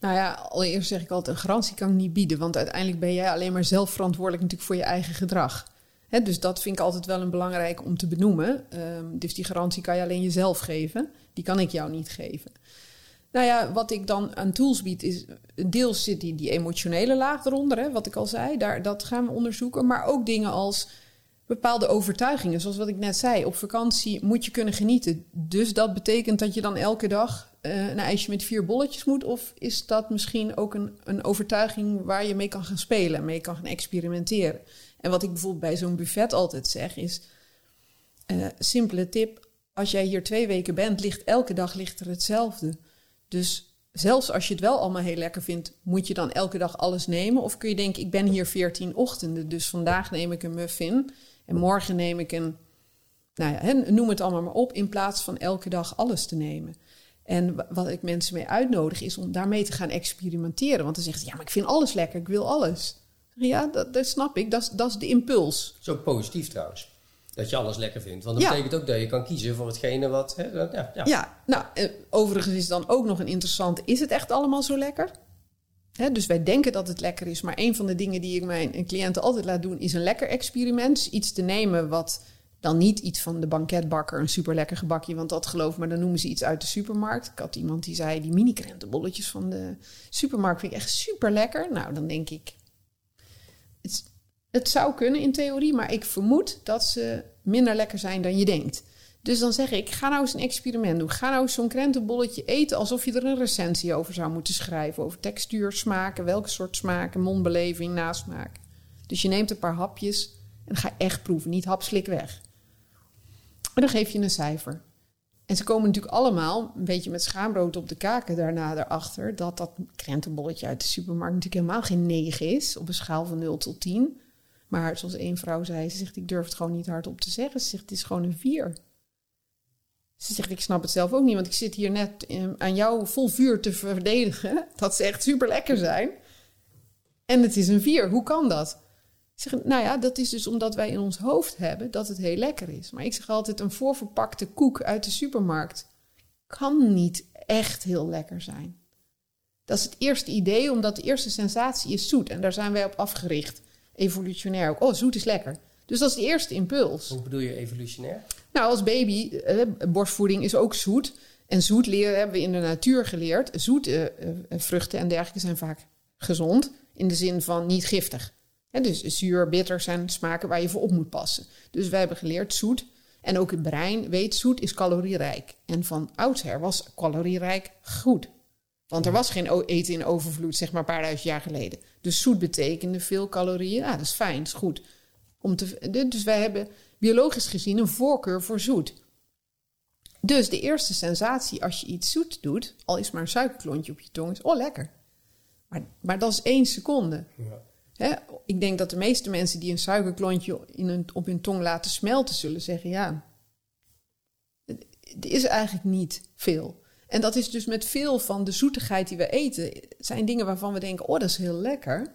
[SPEAKER 1] Nou ja, allereerst zeg ik altijd, een garantie kan ik niet bieden. Want uiteindelijk ben jij alleen maar zelf verantwoordelijk natuurlijk voor je eigen gedrag. Hè, dus dat vind ik altijd wel een belangrijk om te benoemen. Um, dus die garantie kan je alleen jezelf geven. Die kan ik jou niet geven. Nou ja, wat ik dan aan tools bied is... Deels zit die, die emotionele laag eronder, hè, wat ik al zei. Daar, dat gaan we onderzoeken. Maar ook dingen als bepaalde overtuigingen. Zoals wat ik net zei, op vakantie moet je kunnen genieten. Dus dat betekent dat je dan elke dag uh, een ijsje met vier bolletjes moet? Of is dat misschien ook een, een overtuiging waar je mee kan gaan spelen, mee kan gaan experimenteren? En wat ik bijvoorbeeld bij zo'n buffet altijd zeg is: uh, simpele tip. Als jij hier twee weken bent, ligt elke dag ligt er hetzelfde. Dus zelfs als je het wel allemaal heel lekker vindt, moet je dan elke dag alles nemen? Of kun je denken, ik ben hier veertien ochtenden, dus vandaag neem ik een muffin en morgen neem ik een, nou ja, noem het allemaal maar op, in plaats van elke dag alles te nemen. En wat ik mensen mee uitnodig is om daarmee te gaan experimenteren. Want dan zegt ze, ja, maar ik vind alles lekker, ik wil alles. Ja, dat, dat snap ik, dat is, dat is de impuls.
[SPEAKER 2] Zo positief trouwens. Dat je alles lekker vindt. Want dat ja. betekent ook dat je kan kiezen voor hetgene wat... Hè, ja,
[SPEAKER 1] ja. ja, nou, overigens is dan ook nog een interessante... Is het echt allemaal zo lekker? Dus wij denken dat het lekker is. Maar een van de dingen die ik mijn cliënten altijd laat doen, is een lekker experiment. Iets te nemen wat dan niet iets van de banketbakker, een super lekker gebakje, want dat geloof me, dan noemen ze iets uit de supermarkt. Ik had iemand die zei, die mini krentenbolletjes van de supermarkt vind ik echt super lekker. Nou, dan denk ik, het, het zou kunnen in theorie, maar ik vermoed dat ze minder lekker zijn dan je denkt. Dus dan zeg ik, ga nou eens een experiment doen. Ga nou eens zo'n krentenbolletje eten alsof je er een recensie over zou moeten schrijven. Over textuur, smaken, welke soort smaken, mondbeleving, nasmaak. Dus je neemt een paar hapjes en ga echt proeven, niet hapslik weg. En dan geef je een cijfer. En ze komen natuurlijk allemaal een beetje met schaamrood op de kaken daarna erachter dat dat krentenbolletje uit de supermarkt natuurlijk helemaal geen 9 is op een schaal van 0 tot 10. Maar zoals één vrouw zei, ze zegt ik durf het gewoon niet hardop te zeggen. Ze zegt het is gewoon een 4. Ze zegt ik snap het zelf ook niet, want ik zit hier net aan jou vol vuur te verdedigen dat ze echt super lekker zijn. En het is een 4. Hoe kan dat? zeg, nou ja, dat is dus omdat wij in ons hoofd hebben dat het heel lekker is. Maar ik zeg altijd, een voorverpakte koek uit de supermarkt kan niet echt heel lekker zijn. Dat is het eerste idee, omdat de eerste sensatie is zoet. En daar zijn wij op afgericht. Evolutionair ook. Oh, zoet is lekker. Dus dat is de eerste impuls.
[SPEAKER 2] Hoe bedoel je evolutionair?
[SPEAKER 1] Nou, als baby, eh, borstvoeding is ook zoet. En zoet leren hebben we in de natuur geleerd. Zoete eh, eh, vruchten en dergelijke zijn vaak gezond. In de zin van niet giftig dus zuur, bitter zijn smaken waar je voor op moet passen. Dus wij hebben geleerd zoet. En ook het brein weet zoet is calorierijk. En van oudsher was calorierijk goed. Want er was geen eten in overvloed, zeg maar een paar duizend jaar geleden. Dus zoet betekende veel calorieën. Ja, dat is fijn, dat is goed. Om te, dus wij hebben biologisch gezien een voorkeur voor zoet. Dus de eerste sensatie als je iets zoet doet, al is maar een suikerklontje op je tong, is oh lekker. Maar, maar dat is één seconde. Ja. Hè, ik denk dat de meeste mensen die een suikerklontje in een, op hun tong laten smelten, zullen zeggen: ja, het is eigenlijk niet veel. En dat is dus met veel van de zoetigheid die we eten, zijn dingen waarvan we denken: oh, dat is heel lekker.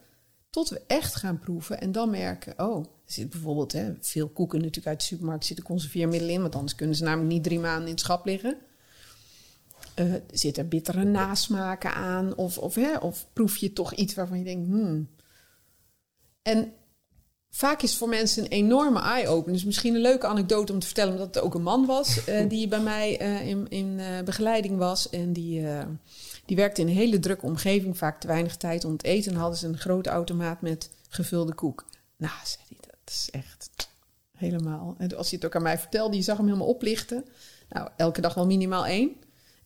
[SPEAKER 1] Tot we echt gaan proeven en dan merken: oh, zit bijvoorbeeld hè, veel koeken natuurlijk uit de supermarkt zitten conserveermiddelen in, want anders kunnen ze namelijk niet drie maanden in het schap liggen. Uh, zitten bittere nasmaken aan? Of, of, hè, of proef je toch iets waarvan je denkt: hmm, en vaak is voor mensen een enorme eye-opener. Dus misschien een leuke anekdote om te vertellen, omdat het ook een man was uh, die bij mij uh, in, in begeleiding was. En die, die werkte in een hele drukke omgeving, vaak te weinig tijd om te eten. En hadden ze een grote automaat met gevulde koek. Nou, zei hij, is echt helemaal. En als hij het ook aan mij vertelde, je zag hem helemaal oplichten. Nou, elke dag wel minimaal één.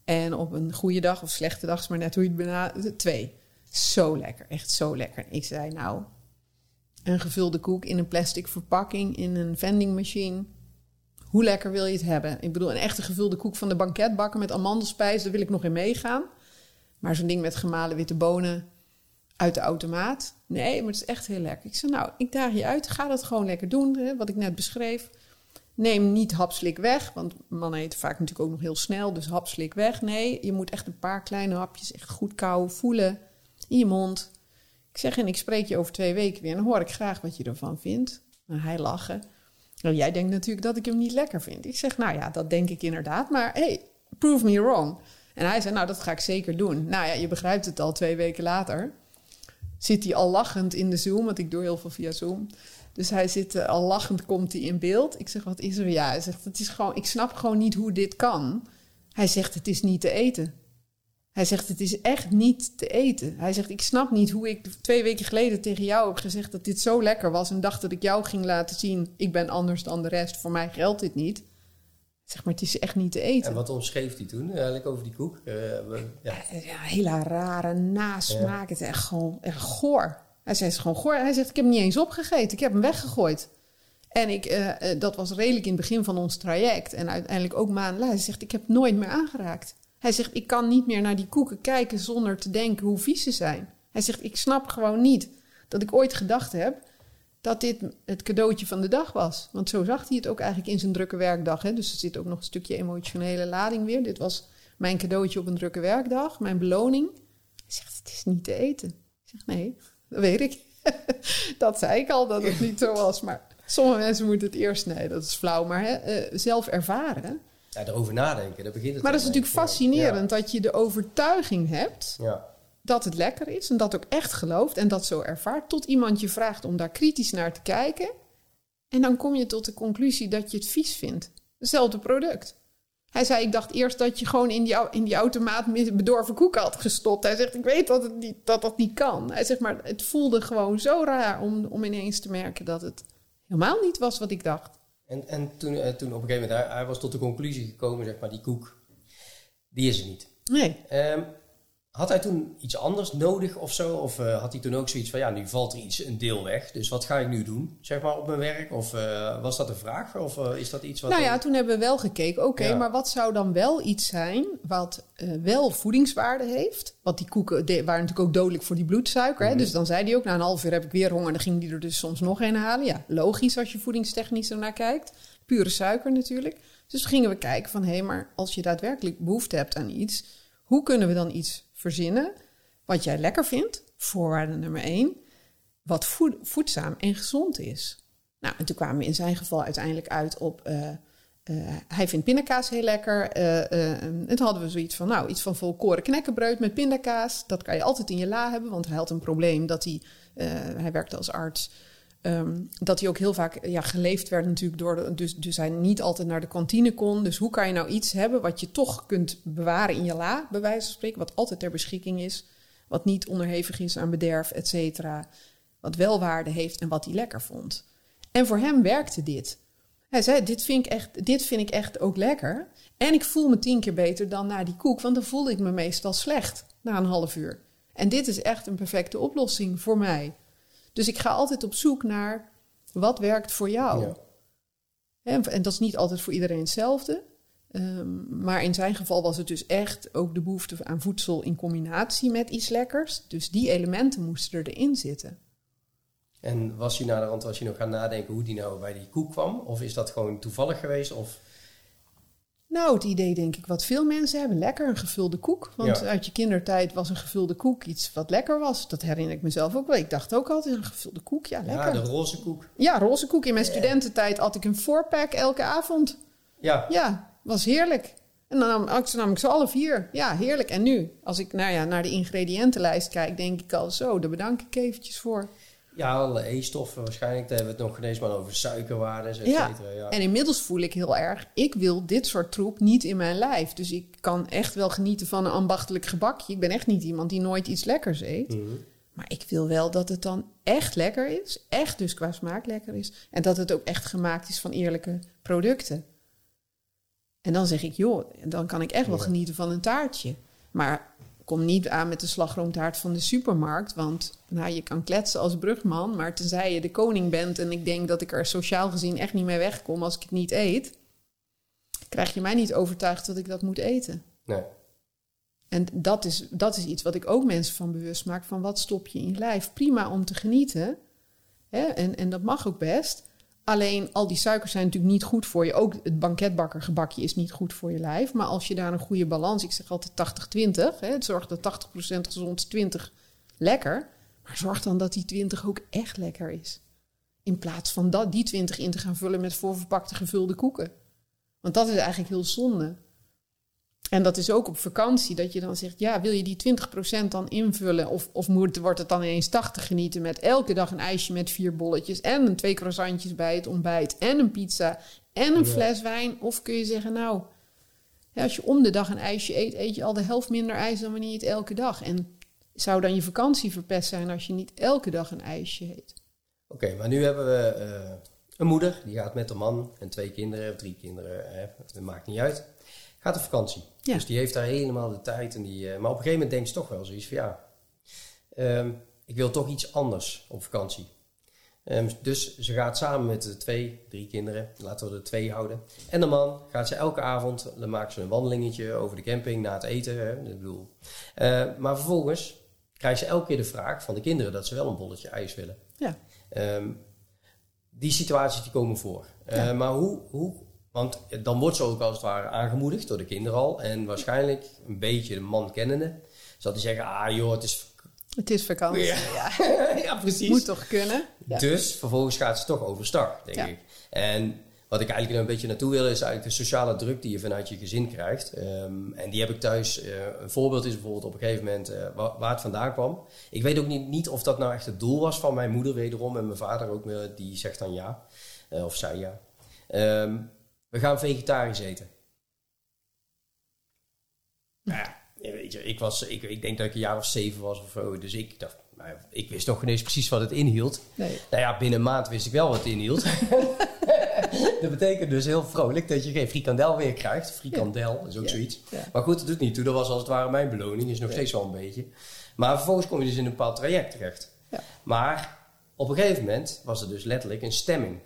[SPEAKER 1] En op een goede dag of slechte dag, is maar net hoe je het benadert, twee. Zo lekker, echt zo lekker. Ik zei, nou, een gevulde koek in een plastic verpakking in een vending machine. Hoe lekker wil je het hebben? Ik bedoel, een echte gevulde koek van de banketbakker met amandelspijs, daar wil ik nog in meegaan. Maar zo'n ding met gemalen witte bonen uit de automaat. Nee, maar het is echt heel lekker. Ik zei, nou, ik daag je uit. Ga dat gewoon lekker doen, hè, wat ik net beschreef. Neem niet hapslik weg, want mannen eten vaak natuurlijk ook nog heel snel. Dus hapslik weg. Nee, je moet echt een paar kleine hapjes echt goed kauwen, voelen in je mond. Ik zeg, en ik spreek je over twee weken weer. En dan hoor ik graag wat je ervan vindt. En hij lachen. Nou, jij denkt natuurlijk dat ik hem niet lekker vind. Ik zeg, nou ja, dat denk ik inderdaad. Maar hey, prove me wrong. En hij zei, nou, dat ga ik zeker doen. Nou ja, je begrijpt het al twee weken later. Zit hij al lachend in de Zoom, want ik doe heel veel via Zoom. Dus hij zit uh, al lachend, komt hij in beeld. Ik zeg, wat is er? Ja, hij zegt, het is gewoon, ik snap gewoon niet hoe dit kan. Hij zegt, het is niet te eten. Hij zegt, het is echt niet te eten. Hij zegt, ik snap niet hoe ik twee weken geleden tegen jou heb gezegd dat dit zo lekker was. En dacht dat ik jou ging laten zien, ik ben anders dan de rest. Voor mij geldt dit niet. Zeg maar, het is echt niet te eten.
[SPEAKER 2] En wat omschreef hij toen eigenlijk over die koek? Uh,
[SPEAKER 1] ja. ja. hele rare nasmaak. Het is echt gewoon echt goor. Hij zegt gewoon goor. Hij zegt, ik heb hem niet eens opgegeten. Ik heb hem weggegooid. En ik, uh, dat was redelijk in het begin van ons traject. En uiteindelijk ook maanden later. Hij zegt, ik heb nooit meer aangeraakt. Hij zegt, ik kan niet meer naar die koeken kijken zonder te denken hoe vies ze zijn. Hij zegt, ik snap gewoon niet dat ik ooit gedacht heb dat dit het cadeautje van de dag was. Want zo zag hij het ook eigenlijk in zijn drukke werkdag. Hè? Dus er zit ook nog een stukje emotionele lading weer. Dit was mijn cadeautje op een drukke werkdag, mijn beloning. Hij zegt, het is niet te eten. Ik zeg, nee, dat weet ik. dat zei ik al, dat het niet zo was. Maar sommige mensen moeten het eerst, nee, dat is flauw. Maar hè, eh, zelf ervaren
[SPEAKER 2] ja, erover nadenken, daar begint het
[SPEAKER 1] Maar dat is natuurlijk fascinerend dat je de overtuiging hebt
[SPEAKER 2] ja.
[SPEAKER 1] Dat het lekker is en dat ook echt gelooft en dat zo ervaart, tot iemand je vraagt om daar kritisch naar te kijken. En dan kom je tot de conclusie dat je het vies vindt. Hetzelfde product. Hij zei, ik dacht eerst dat je gewoon in die, in die automaat bedorven koek had gestopt. Hij zegt, ik weet dat het niet, dat, dat niet kan. Hij zegt, maar het voelde gewoon zo raar om, om ineens te merken dat het helemaal niet was wat ik dacht.
[SPEAKER 2] En, en toen, eh, toen op een gegeven moment, hij, hij was tot de conclusie gekomen, zeg maar, die koek, die is er niet.
[SPEAKER 1] Nee.
[SPEAKER 2] Ehm, had hij toen iets anders nodig of zo? Of uh, had hij toen ook zoiets van, ja, nu valt er iets, een deel weg. Dus wat ga ik nu doen, zeg maar, op mijn werk? Of uh, was dat een vraag? Of uh, is dat iets wat...
[SPEAKER 1] Nou ja, toen hebben we wel gekeken, oké, ja. maar wat zou dan wel iets zijn... wat wel voedingswaarde heeft? Want die koeken waren natuurlijk ook dodelijk voor die bloedsuiker. Mm -hmm. hè? Dus dan zei hij ook, na een half uur heb ik weer honger... en dan ging hij er dus soms nog een halen. Ja, logisch als je voedingstechnisch ernaar kijkt. Pure suiker natuurlijk. Dus gingen we kijken van, hé, hey, maar als je daadwerkelijk behoefte hebt aan iets... hoe kunnen we dan iets verzinnen wat jij lekker vindt, voorwaarde nummer één, wat voed, voedzaam en gezond is. Nou, en toen kwamen we in zijn geval uiteindelijk uit op, uh, uh, hij vindt pindakaas heel lekker. Uh, en toen hadden we zoiets van, nou, iets van volkoren knekkenbreud met pindakaas. Dat kan je altijd in je la hebben, want hij had een probleem dat hij, hij werkte als arts... Um, dat hij ook heel vaak ja, geleefd werd natuurlijk door dus, dus hij niet altijd naar de kantine kon. Dus hoe kan je nou iets hebben wat je toch kunt bewaren in je la, bij wijze van spreken, wat altijd ter beschikking is, wat niet onderhevig is aan bederf, et cetera, wat wel waarde heeft en wat hij lekker vond. En voor hem werkte dit. Hij zei, dit vind ik echt, dit vind ik echt ook lekker. En ik voel me tien keer beter dan na die koek, want dan voelde ik me meestal slecht na een half uur. En dit is echt een perfecte oplossing voor mij. Dus ik ga altijd op zoek naar wat werkt voor jou. Ja. En, en, dat is niet altijd voor iedereen hetzelfde. Um, maar in zijn geval was het dus echt ook de behoefte aan voedsel in combinatie met iets lekkers. Dus die elementen moesten er erin zitten.
[SPEAKER 2] En was je naderhand was je nog gaan nadenken hoe die nou bij die koek kwam? Of is dat gewoon toevallig geweest? Of...
[SPEAKER 1] Nou, het idee denk ik wat veel mensen hebben. Lekker een gevulde koek. Want ja. uit je kindertijd was een gevulde koek iets wat lekker was. Dat herinner ik mezelf ook wel. Ik dacht ook altijd een gevulde koek. Ja, lekker.
[SPEAKER 2] Ja, de roze koek.
[SPEAKER 1] Ja, roze koek. In mijn studententijd had ik een fourpack elke avond.
[SPEAKER 2] Ja.
[SPEAKER 1] Ja, was heerlijk. En dan nam, nam ik ze alle vier. Ja, heerlijk. En nu, als ik nou ja, naar de ingrediëntenlijst kijk, denk ik al zo, daar bedank ik eventjes voor.
[SPEAKER 2] Ja, alle E-stoffen waarschijnlijk. Daar hebben we het nog ineens maar over suikerwaarden, et
[SPEAKER 1] ja.
[SPEAKER 2] cetera. Ja.
[SPEAKER 1] En inmiddels voel ik heel erg, ik wil dit soort troep niet in mijn lijf. Dus ik kan echt wel genieten van een ambachtelijk gebakje. Ik ben echt niet iemand die nooit iets lekkers eet.
[SPEAKER 2] Mhm.
[SPEAKER 1] Maar ik wil wel dat het dan echt lekker is. Echt dus qua smaak lekker is. En dat het ook echt gemaakt is van eerlijke producten. En dan zeg ik, joh, dan kan ik echt wel genieten van een taartje. Maar kom niet aan met de slagroomtaart van de supermarkt. Want nou, je kan kletsen als brugman. Maar tenzij je de koning bent en ik denk dat ik er sociaal gezien echt niet mee wegkom als ik het niet eet, krijg je mij niet overtuigd dat ik dat moet eten.
[SPEAKER 2] Nee.
[SPEAKER 1] En dat is, dat is iets wat ik ook mensen van bewust maak: van wat stop je in je lijf? Prima om te genieten. Hè? En, en dat mag ook best. Alleen al die suikers zijn natuurlijk niet goed voor je. Ook het banketbakkergebakje is niet goed voor je lijf. Maar als je daar een goede balans, ik zeg altijd 80-20, hè, het zorgt dat 80% gezond is, 20 lekker. Maar zorg dan dat die 20 ook echt lekker is. In plaats van dat, die 20 in te gaan vullen met voorverpakte gevulde koeken. Want dat is eigenlijk heel zonde. En dat is ook op vakantie, dat je dan zegt, ja, wil je die 20% dan invullen? Of, of moet, wordt het dan ineens 80 genieten met elke dag een ijsje met vier bolletjes en een twee croissantjes bij het ontbijt en een pizza en een
[SPEAKER 2] Ja.
[SPEAKER 1] fles wijn? Of kun je zeggen, nou, ja, als je om de dag een ijsje eet, eet je al de helft minder ijs dan wanneer je het elke dag. En zou dan je vakantie verpest zijn als je niet elke dag een ijsje eet?
[SPEAKER 2] Oké, maar nu hebben we eh, een moeder, die gaat met een man en twee kinderen, of drie kinderen, hè, dat maakt niet uit. Gaat op vakantie.
[SPEAKER 1] Ja.
[SPEAKER 2] Dus die heeft daar helemaal de tijd. En die, eh, maar op een gegeven moment denkt ze toch wel zoiets van ja, ehm, ik wil toch iets anders op vakantie. Ehm, dus ze gaat samen met de twee, drie kinderen, laten we er twee houden. En de man gaat ze elke avond, dan maakt ze een wandelingetje over de camping na het eten. Hè, ik bedoel. Eh, maar vervolgens krijgt ze elke keer de vraag van de kinderen dat ze wel een bolletje ijs willen.
[SPEAKER 1] Ja.
[SPEAKER 2] Ehm, die situaties die komen voor.
[SPEAKER 1] Ja.
[SPEAKER 2] Maar hoe, hoe, want dan wordt ze ook als het ware aangemoedigd door de kinderen al. En waarschijnlijk een beetje de man kennende. Zal die zeggen, ah joh, het is...
[SPEAKER 1] Het is vakantie.
[SPEAKER 2] Ja.
[SPEAKER 1] Ja.
[SPEAKER 2] ja, precies.
[SPEAKER 1] Moet toch kunnen? Ja.
[SPEAKER 2] Dus vervolgens gaat ze toch overstag, denk ik. En wat ik eigenlijk een beetje naartoe wil, is eigenlijk de sociale druk die je vanuit je gezin krijgt. Ehm, en die heb ik thuis. Uh, een voorbeeld is bijvoorbeeld op een gegeven moment uh, waar, waar, het vandaan kwam. Ik weet ook niet, niet, of dat nou echt het doel was van mijn moeder wederom. En mijn vader ook, die zegt dan ja. Uh, of zei ja. Um, we gaan vegetarisch eten. Nou ja, weet je, ik, was, ik, ik denk dat ik een jaar of zeven was of zo. Dus ik dacht, nou, ik wist nog ineens precies wat het inhield. Nee. Nou ja, binnen een maand wist ik wel wat het inhield. dat betekent dus heel vrolijk dat je geen frikandel weer krijgt. Frikandel is ook zoiets. Maar goed, dat doet niet toe. Dat was als het ware mijn beloning. Is nog steeds wel een beetje. Maar vervolgens kom je dus in een bepaald traject terecht. Maar op een gegeven moment was er dus letterlijk een stemming.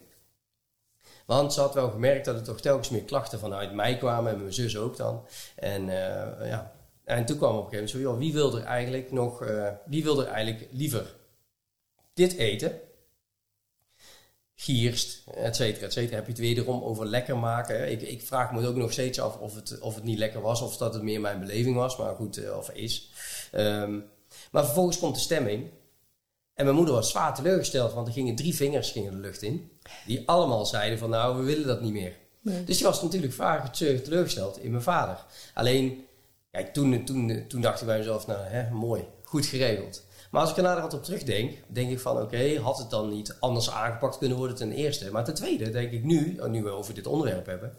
[SPEAKER 2] Want ze had wel gemerkt dat er toch telkens meer klachten vanuit mij kwamen. En mijn zus ook dan. En uh, ja, en toen kwam op een gegeven moment zo, wie wil er eigenlijk nog, uh, wie wil er eigenlijk liever dit eten? Gierst, et cetera, et cetera. Heb je het wederom over lekker maken? Ik, ik vraag me ook nog steeds af of het, of het niet lekker was of dat het meer mijn beleving was, maar goed, uh, of is. Um, maar vervolgens komt de stemming. En mijn moeder was zwaar teleurgesteld, want er gingen drie vingers gingen de lucht in. Die allemaal zeiden van nou, we willen dat niet meer. Nee. Dus die was natuurlijk vaak teleurgesteld in mijn vader. Alleen Kijk, toen, toen, toen dacht ik bij mezelf, nou, hè, mooi, goed geregeld. Maar als ik er naderhand op terugdenk, denk ik van, oké, had het dan niet anders aangepakt kunnen worden ten eerste? Maar ten tweede denk ik nu, nu we over dit onderwerp hebben,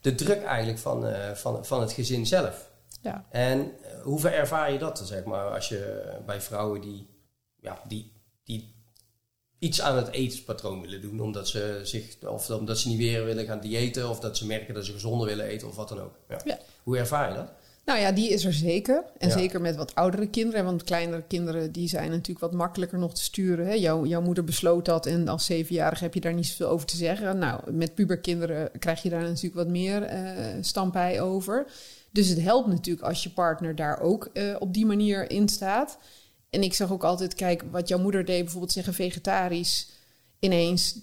[SPEAKER 2] de druk eigenlijk van, uh, van, van het gezin zelf. Ja. En uh, hoe ver ervaar je dat, zeg maar, als je bij vrouwen die, ja, die, die iets aan het etenspatroon willen doen, omdat ze, zich, of omdat ze niet weer willen gaan diëten, of dat ze merken dat ze gezonder willen eten, of wat dan ook. Ja. ja. Hoe ervaar je dat?
[SPEAKER 1] Nou ja, die is er zeker. En zeker met wat oudere kinderen. Want kleinere kinderen die zijn natuurlijk wat makkelijker nog te sturen. Hè? Jouw, jouw moeder besloot dat en als zevenjarige heb je daar niet zoveel over te zeggen. Nou, met puberkinderen krijg je daar natuurlijk wat meer uh, stampij over. Dus het helpt natuurlijk als je partner daar ook uh, op die manier in staat. En ik zeg ook altijd, kijk, wat jouw moeder deed, bijvoorbeeld zeggen vegetarisch ineens.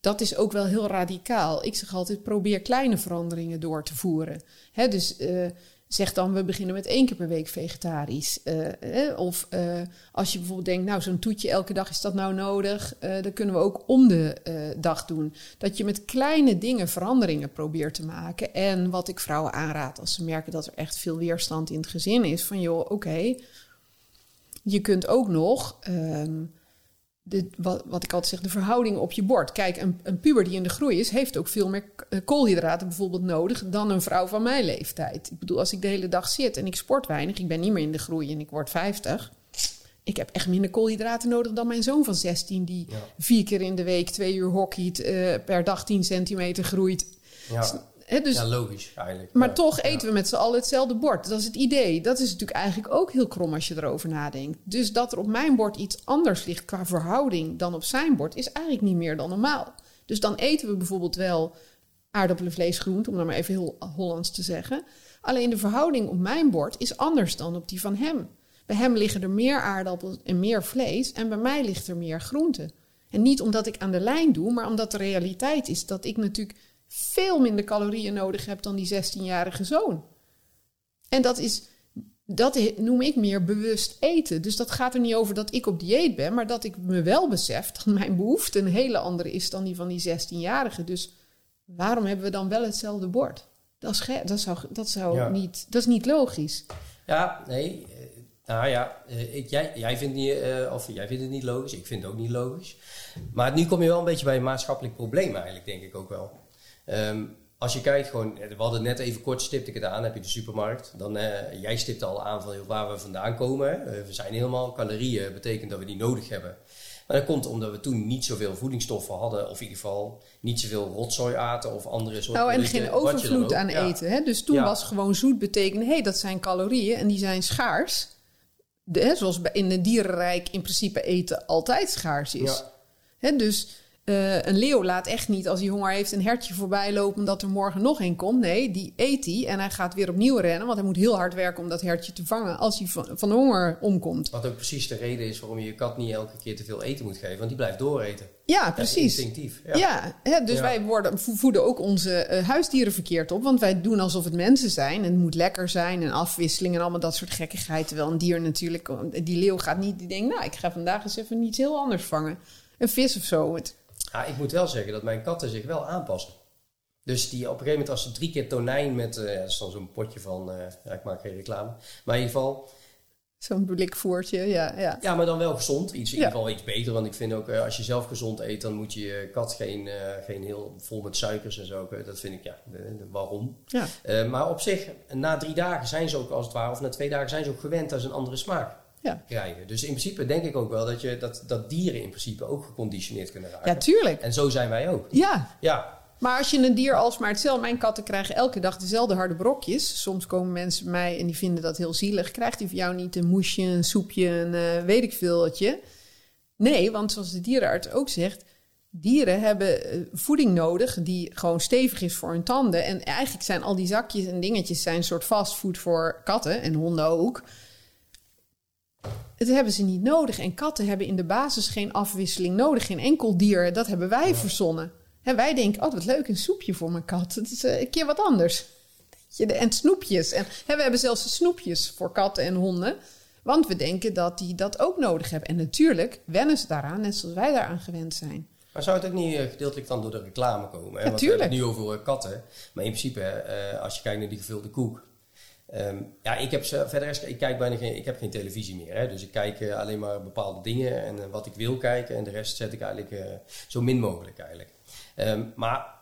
[SPEAKER 1] Dat is ook wel heel radicaal. Ik zeg altijd, probeer kleine veranderingen door te voeren. Hè, dus... Uh, Zeg dan, we beginnen met één keer per week vegetarisch. Eh, of uh, als je bijvoorbeeld denkt, nou zo'n toetje elke dag is dat nou nodig. Uh, dat kunnen we ook om de dag doen. Dat je met kleine dingen veranderingen probeert te maken. En wat ik vrouwen aanraad als ze merken dat er echt veel weerstand in het gezin is. Van joh, oké, je kunt ook nog... Ehm, de, wat, wat, ik altijd zeg, de verhouding op je bord. Kijk, een, een, puber die in de groei is, heeft ook veel meer eh, koolhydraten bijvoorbeeld nodig dan een vrouw van mijn leeftijd. Ik bedoel, als ik de hele dag zit en ik sport weinig, ik ben niet meer in de groei en ik word 50. Ik heb echt minder koolhydraten nodig dan mijn zoon van 16, die vier keer in de week twee uur hockeyt, uh, per dag 10 centimeter groeit.
[SPEAKER 2] Ja dus, ja, logisch eigenlijk.
[SPEAKER 1] Maar toch eten we met z'n allen hetzelfde bord. Dat is het idee. Dat is natuurlijk eigenlijk ook heel krom als je erover nadenkt. Dus dat er op mijn bord iets anders ligt qua verhouding dan op zijn bord, is eigenlijk niet meer dan normaal. Dus dan eten we bijvoorbeeld wel aardappelen, vlees, groente, om dat maar even heel Hollands te zeggen. Alleen de verhouding op mijn bord is anders dan op die van hem. Bij hem liggen er meer aardappelen en meer vlees en bij mij ligt er meer groente. En niet omdat ik aan de lijn doe, maar omdat de realiteit is dat ik natuurlijk veel minder calorieën nodig heb dan die 16-jarige zoon. En dat is, dat noem ik meer bewust eten. Dus dat gaat er niet over dat ik op dieet ben, maar dat ik me wel besef dat mijn behoefte een hele andere is dan die van die 16-jarige. Dus waarom hebben we dan wel hetzelfde bord? Dat, is dat zou, dat zou niet, dat is niet logisch.
[SPEAKER 2] Ja, nee. Eh, nou ja, eh, jij, jij, vindt niet, uh, of jij vindt het niet logisch, ik vind het ook niet logisch. Maar nu kom je wel een beetje bij een maatschappelijk probleem eigenlijk, denk ik ook wel. Um, als je kijkt, gewoon, we hadden net even kort stipte ik het aan, heb je de supermarkt. Dan, uh, jij stipt al aan van waar we vandaan komen. Uh, we zijn helemaal, calorieën betekent dat we die nodig hebben. Maar dat komt omdat we toen niet zoveel voedingsstoffen hadden, of in ieder geval niet zoveel rotzooi aten of andere soorten.
[SPEAKER 1] Nou, en geen overvloed aan eten. Hè? Dus toen was gewoon zoet betekenen, hé, hey, dat zijn calorieën en die zijn schaars. De, hè, zoals in het dierenrijk in principe eten altijd schaars is. Hè, dus uh, een leeuw laat echt niet als hij honger heeft een hertje voorbij lopen dat er morgen nog een komt. Nee, die eet hij en hij gaat weer opnieuw rennen. Want hij moet heel hard werken om dat hertje te vangen als hij van, van honger omkomt.
[SPEAKER 2] Wat ook precies de reden is waarom je je kat niet elke keer te veel eten moet geven. Want die blijft dooreten.
[SPEAKER 1] Ja, precies.
[SPEAKER 2] Instinctief.
[SPEAKER 1] Ja, ja hè, dus wij worden, voeden ook onze uh, huisdieren verkeerd op. Want wij doen alsof het mensen zijn. En het moet lekker zijn en afwisseling en allemaal dat soort gekkigheid. Terwijl een dier natuurlijk, die leeuw gaat niet, die denkt, nou ik ga vandaag eens even iets heel anders vangen. Een vis of zo. Het,
[SPEAKER 2] ja, ik moet wel zeggen dat mijn katten zich wel aanpassen. Dus die op een gegeven moment als ze drie keer tonijn met, uh, dat is dan zo'n potje van, uh, ja, ik maak geen reclame. Maar in ieder geval,
[SPEAKER 1] Zo'n blikvoertje, ja, ja.
[SPEAKER 2] Ja, maar dan wel gezond. Iets, in ieder geval iets beter. Want ik vind ook, uh, als je zelf gezond eet, dan moet je je kat geen, geen heel vol met suikers en zo. Dat vind ik, ja, de, de, waarom?
[SPEAKER 1] Ja.
[SPEAKER 2] Maar op zich, na drie dagen zijn ze ook als het ware, of na twee dagen zijn ze ook gewend aan een andere smaak
[SPEAKER 1] ja.
[SPEAKER 2] krijgen. Dus in principe denk ik ook wel dat, je, dat, dat dieren in principe ook geconditioneerd kunnen raken.
[SPEAKER 1] Ja, tuurlijk.
[SPEAKER 2] En zo zijn wij ook.
[SPEAKER 1] Ja.
[SPEAKER 2] Ja,
[SPEAKER 1] maar als je een dier alsmaar hetzelfde... Mijn katten krijgen elke dag dezelfde harde brokjes. Soms komen mensen bij mij en die vinden dat heel zielig. Krijgt hij voor jou niet een moesje, een soepje, een uh, weet ik veeltje? Nee, want zoals de dierenarts ook zegt... dieren hebben uh, voeding nodig die gewoon stevig is voor hun tanden. En eigenlijk zijn al die zakjes en dingetjes... zijn een soort fastfood voor katten en honden ook... Het hebben ze niet nodig. En katten hebben in de basis geen afwisseling nodig. Geen enkel dier. Dat hebben wij verzonnen. En wij denken, oh wat leuk, een soepje voor mijn kat. Het is uh, een keer wat anders. En snoepjes. En we hebben zelfs snoepjes voor katten en honden. Want we denken dat die dat ook nodig hebben. En natuurlijk wennen ze daaraan, net zoals wij daaraan gewend zijn.
[SPEAKER 2] Maar zou het ook niet uh, gedeeltelijk dan door de reclame komen? Hè?
[SPEAKER 1] Ja,
[SPEAKER 2] Want we hebben het nu over katten. Maar in principe, uh, als je kijkt naar die gevulde koek. Um, ja, ik heb verder ik kijk bijna geen, ik heb geen televisie meer. Hè? Dus ik kijk uh, alleen maar bepaalde dingen en uh, wat ik wil kijken. En de rest zet ik eigenlijk uh, zo min mogelijk eigenlijk. Um, maar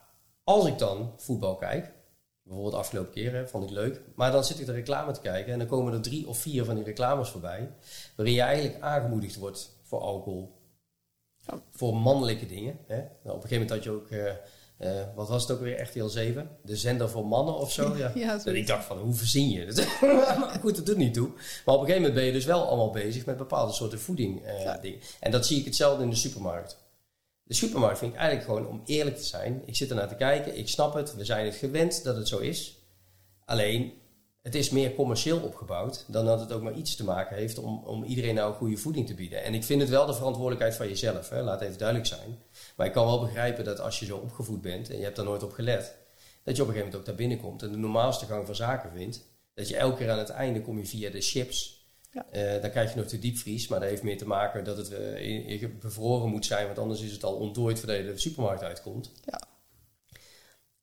[SPEAKER 2] als ik dan voetbal kijk, bijvoorbeeld de afgelopen keer, vond ik leuk. Maar dan zit ik de reclame te kijken en dan komen er drie of vier van die reclames voorbij. Waarin je eigenlijk aangemoedigd wordt voor alcohol.
[SPEAKER 1] Ja.
[SPEAKER 2] Voor mannelijke dingen. Hè? Nou, op een gegeven moment had je ook... Uh, wat was het ook weer, RTL 7? De zender voor mannen of zo? Ja.
[SPEAKER 1] ja
[SPEAKER 2] dat ik dacht van, hoe verzin je het? goed, dat doet niet toe. Maar op een gegeven moment ben je dus wel allemaal bezig met bepaalde soorten voeding uh,
[SPEAKER 1] Ja.
[SPEAKER 2] dingen. En dat zie ik hetzelfde in de supermarkt. De supermarkt vind ik eigenlijk gewoon, om eerlijk te zijn, ik zit ernaar te kijken, ik snap het, we zijn het gewend dat het zo is. Alleen, het is meer commercieel opgebouwd dan dat het ook maar iets te maken heeft om, om iedereen nou goede voeding te bieden. En ik vind het wel de verantwoordelijkheid van jezelf, hè? laat even duidelijk zijn. Maar ik kan wel begrijpen dat als je zo opgevoed bent en je hebt daar nooit op gelet, dat je op een gegeven moment ook daar binnenkomt en de normaalste gang van zaken vindt. Dat je elke keer aan het einde kom je via de chips.
[SPEAKER 1] Ja.
[SPEAKER 2] Uh, dan krijg je nog de diepvries, maar dat heeft meer te maken dat het uh, in bevroren moet zijn, want anders is het al ontdooid voordat je de supermarkt uitkomt.
[SPEAKER 1] Ja.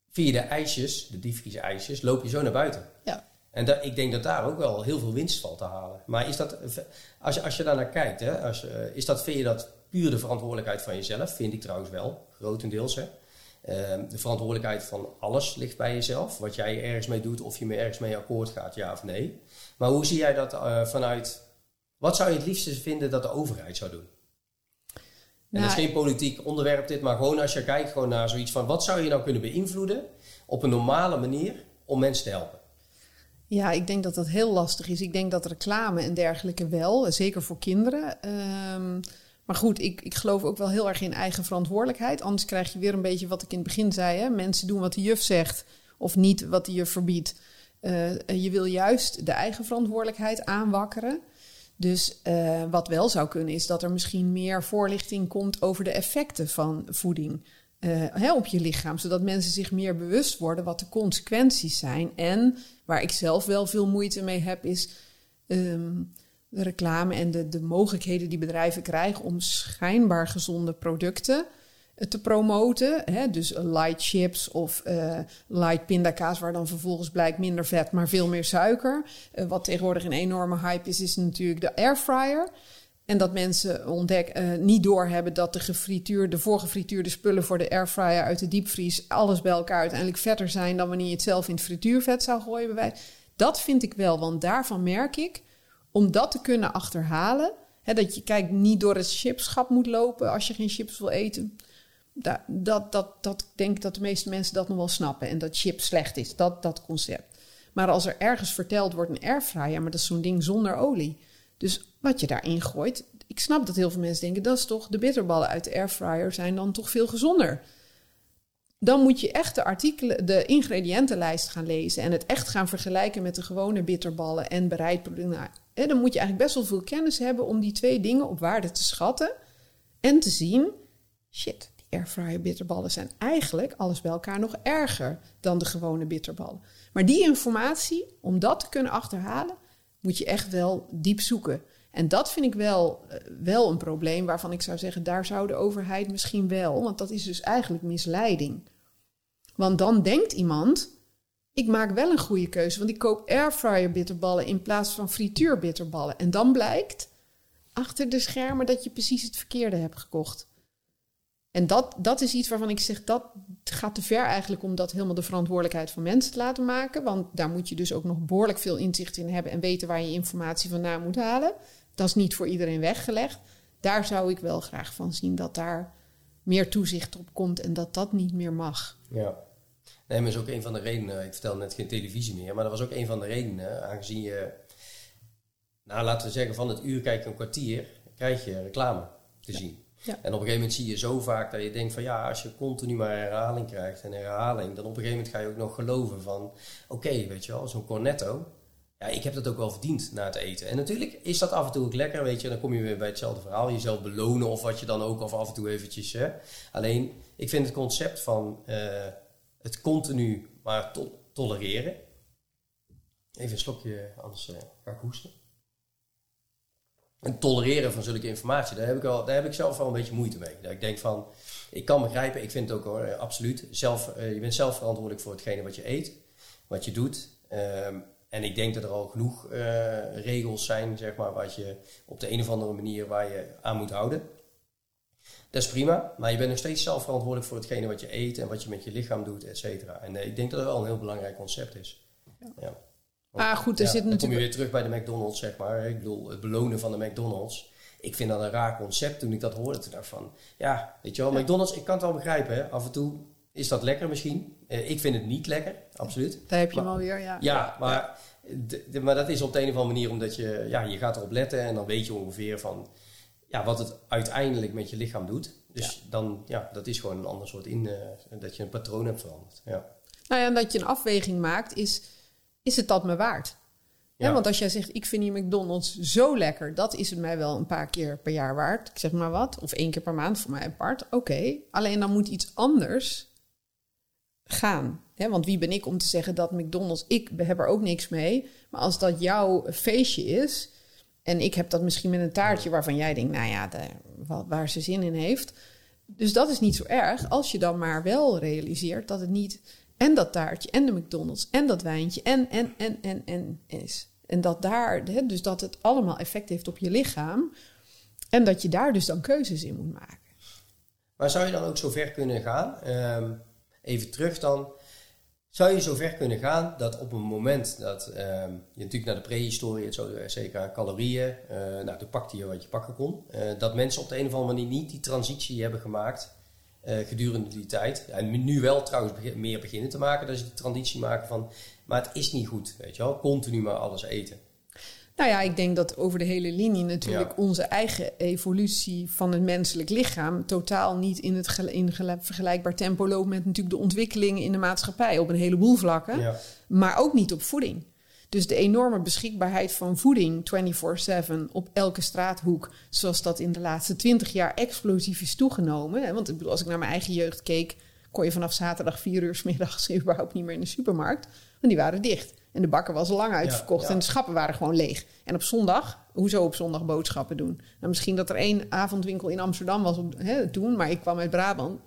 [SPEAKER 2] Via de ijsjes, de diepvries-ijsjes, loop je zo naar buiten.
[SPEAKER 1] Ja.
[SPEAKER 2] En dat, ik denk dat daar ook wel heel veel winst valt te halen. Maar is dat, als je, als je daar naar kijkt, hè, als, uh, is dat, vind je dat puur de verantwoordelijkheid van jezelf? Vind ik trouwens wel, grotendeels. Hè. Uh, de verantwoordelijkheid van alles ligt bij jezelf. Wat jij ergens mee doet, of je me ergens mee akkoord gaat, ja of nee. Maar hoe zie jij dat uh, vanuit... Wat zou je het liefste vinden dat de overheid zou doen? En
[SPEAKER 1] Nou,
[SPEAKER 2] dat is geen politiek onderwerp dit, maar gewoon als je kijkt gewoon naar zoiets van... wat zou je nou kunnen beïnvloeden op een normale manier om mensen te helpen?
[SPEAKER 1] Ja, ik denk dat dat heel lastig is. Ik denk dat reclame en dergelijke wel, zeker voor kinderen. Um, maar goed, ik, ik geloof ook wel heel erg in eigen verantwoordelijkheid. Anders krijg je weer een beetje wat ik in het begin zei. Hè? Mensen doen wat de juf zegt of niet wat de juf verbiedt. Uh, je wil juist de eigen verantwoordelijkheid aanwakkeren. Dus uh, wat wel zou kunnen is dat er misschien meer voorlichting komt over de effecten van voeding uh, hè, op je lichaam. Zodat mensen zich meer bewust worden wat de consequenties zijn. En waar ik zelf wel veel moeite mee heb is... Um, de reclame en de, de mogelijkheden die bedrijven krijgen om schijnbaar gezonde producten te promoten. Hè? Dus light chips of uh, light pindakaas, waar dan vervolgens blijkt minder vet, maar veel meer suiker. Wat tegenwoordig een enorme hype is, is natuurlijk de airfryer. En dat mensen ontdek, uh, niet doorhebben dat de gefrituurde, voorgefrituurde spullen voor de airfryer uit de diepvries alles bij elkaar uiteindelijk vetter zijn dan wanneer je het zelf in het frituurvet zou gooien. Bij dat vind ik wel, want daarvan merk ik om dat te kunnen achterhalen. Hè, dat je kijk, niet door het chipschap moet lopen als je geen chips wil eten. Dat, dat, dat, dat ik denk dat de meeste mensen dat nog wel snappen. En dat chips slecht is, dat, dat concept. Maar als er ergens verteld wordt een airfryer, maar dat is zo'n ding zonder olie. Dus wat je daarin gooit, ik snap dat heel veel mensen denken, dat is toch de bitterballen uit de airfryer zijn dan toch veel gezonder. Dan moet je echt de artikelen, de ingrediëntenlijst gaan lezen en het echt gaan vergelijken met de gewone bitterballen en bereid producten. Nou, Dan moet je eigenlijk best wel veel kennis hebben om die twee dingen op waarde te schatten. En te zien, shit, die airfryer bitterballen zijn eigenlijk alles bij elkaar nog erger dan de gewone bitterballen. Maar die informatie, om dat te kunnen achterhalen, moet je echt wel diep zoeken. En dat vind ik wel, uh, wel een probleem waarvan ik zou zeggen, daar zou de overheid misschien wel, want dat is dus eigenlijk misleiding. Want dan denkt iemand, ik maak wel een goede keuze, want ik koop airfryer bitterballen in plaats van frituurbitterballen. En dan blijkt achter de schermen dat je precies het verkeerde hebt gekocht. En dat, dat is iets waarvan ik zeg, dat gaat te ver eigenlijk om dat helemaal de verantwoordelijkheid van mensen te laten maken. Want daar moet je dus ook nog behoorlijk veel inzicht in hebben en weten waar je informatie vandaan moet halen. Dat is niet voor iedereen weggelegd. Daar zou ik wel graag van zien dat daar meer toezicht op komt en dat dat niet meer mag.
[SPEAKER 2] Ja. Nee, maar is ook een van de redenen. Ik vertel net geen televisie meer, maar dat was ook een van de redenen. Aangezien je, nou laten we zeggen, van het uur kijken een kwartier, krijg je reclame te zien. Ja. En op een gegeven moment zie je zo vaak dat je denkt van ja, als je continu maar herhaling krijgt en herhaling, dan op een gegeven moment ga je ook nog geloven van oké, weet je wel, zo'n cornetto, ja, ik heb dat ook wel verdiend na het eten. En natuurlijk is dat af en toe ook lekker, weet je. Dan kom je weer bij hetzelfde verhaal. Jezelf belonen of wat je dan ook of af en toe eventjes. Hè. Alleen, ik vind het concept van uh, het continu maar to tolereren. Even een slokje, anders uh, ga ik hoesten. En tolereren van zulke informatie, daar heb, ik al, daar heb ik zelf wel een beetje moeite mee. Ik denk van, ik kan begrijpen, ik vind het ook hoor, absoluut. Zelf, uh, je bent zelf verantwoordelijk voor hetgene wat je eet, wat je doet. Um, en ik denk dat er al genoeg regels zijn, zeg maar, wat je op de een of andere manier waar je aan moet houden. Dat is prima, maar je bent nog steeds zelf verantwoordelijk voor hetgene wat je eet en wat je met je lichaam doet, et cetera. En uh, ik denk dat dat wel een heel belangrijk concept is. Ja. ja.
[SPEAKER 1] ah, goed, er
[SPEAKER 2] ja,
[SPEAKER 1] zit
[SPEAKER 2] dan
[SPEAKER 1] natuurlijk...
[SPEAKER 2] kom je weer terug bij de McDonald's, zeg maar. Ik bedoel, het belonen van de McDonald's. Ik vind dat een raar concept toen ik dat hoorde. Toen dacht van, ja, weet je wel, McDonald's, ik kan het wel begrijpen. Hè? Af en toe is dat lekker misschien. Uh, ik vind het niet lekker, absoluut.
[SPEAKER 1] Daar heb je
[SPEAKER 2] maar,
[SPEAKER 1] hem alweer, ja.
[SPEAKER 2] Ja, maar, de, de, maar dat is op de een of andere manier omdat je, ja, je gaat erop letten en dan weet je ongeveer van ja, wat het uiteindelijk met je lichaam doet. Dus ja. dan, ja, dat is gewoon een ander soort in, uh, dat je een patroon hebt veranderd. Ja.
[SPEAKER 1] Nou ja, en dat je een afweging maakt, is, is het dat me waard? Ja. Want als jij zegt, ik vind die McDonald's zo lekker, dat is het mij wel een paar keer per jaar waard. Ik zeg maar wat, of één keer per maand voor mij apart. Oké, okay. alleen dan moet iets anders gaan. Hè? Want wie ben ik om te zeggen dat McDonald's, ik heb er ook niks mee. Maar als dat jouw feestje is, en ik heb dat misschien met een taartje waarvan jij denkt, nou ja, de, waar ze zin in heeft. Dus dat is niet zo erg, als je dan maar wel realiseert dat het niet en dat taartje en de McDonald's en dat wijntje en, en, en, en, en is. En dat daar, dus dat het allemaal effect heeft op je lichaam. En dat je daar dus dan keuzes in moet maken.
[SPEAKER 2] Maar zou je dan ook zo ver kunnen gaan? Um, even terug dan. Zou je zo ver kunnen gaan dat op een moment dat um, je natuurlijk naar de prehistorie, het zo zeker calorieën, uh, nou toen pakte je wat je pakken kon, uh, dat mensen op de een of andere manier niet die transitie hebben gemaakt gedurende die tijd. En nu wel trouwens meer beginnen te maken, dat ze die transitie maken van, maar het is niet goed, weet je wel, continu maar alles eten.
[SPEAKER 1] Nou ja, ik denk dat over de hele linie natuurlijk ja. onze eigen evolutie van het menselijk lichaam totaal niet in het in vergelijkbaar tempo loopt met natuurlijk de ontwikkelingen in de maatschappij op een heleboel vlakken, ja. maar ook niet op voeding. Dus de enorme beschikbaarheid van voeding 24/7 op elke straathoek, zoals dat in de laatste 20 jaar explosief is toegenomen. Want ik bedoel, als ik naar mijn eigen jeugd keek, kon je vanaf zaterdag 4 uur s middags überhaupt niet meer in de supermarkt, want die waren dicht. En de bakker was lang uitverkocht ja, ja. en de schappen waren gewoon leeg. En op zondag, hoezo op zondag boodschappen doen? Nou, misschien dat er één avondwinkel in Amsterdam was op, hè, toen, maar ik kwam uit Brabant.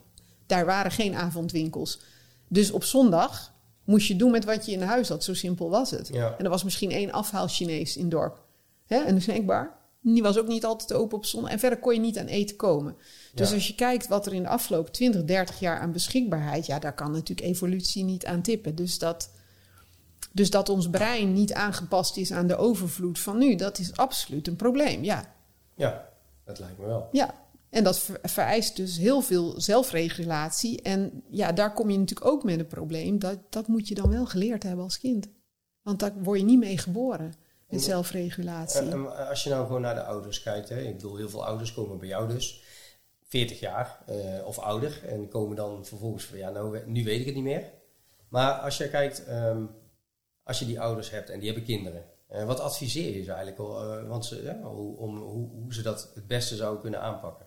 [SPEAKER 1] Daar waren geen avondwinkels. Dus op zondag moest je doen met wat je in huis had. Zo simpel was het.
[SPEAKER 2] Ja.
[SPEAKER 1] En er was misschien één afhaal Chinees in het dorp. Hè, en een snackbar. Die was ook niet altijd open op zondag. En verder kon je niet aan eten komen. Dus als je kijkt wat er in de afgelopen 20, 30 jaar aan beschikbaarheid... ja, daar kan natuurlijk evolutie niet aan tippen. Dus dat... Dus dat ons brein niet aangepast is aan de overvloed van nu, dat is absoluut een probleem, ja.
[SPEAKER 2] Ja, dat lijkt me wel.
[SPEAKER 1] Ja, en dat vereist dus heel veel zelfregulatie. En ja, daar kom je natuurlijk ook met een probleem. Dat, dat moet je dan wel geleerd hebben als kind. Want daar word je niet mee geboren, met zelfregulatie.
[SPEAKER 2] En, en als je nou gewoon naar de ouders kijkt, hè, ik bedoel, heel veel ouders komen bij jou dus. 40 jaar uh, of ouder en komen dan vervolgens van ja, nou, nu weet ik het niet meer. Maar als je kijkt, um, als je die ouders hebt en die hebben kinderen. Uh, wat adviseer je ze eigenlijk uh, want ze, ja, hoe, om, hoe, hoe, ze dat het beste zouden kunnen aanpakken?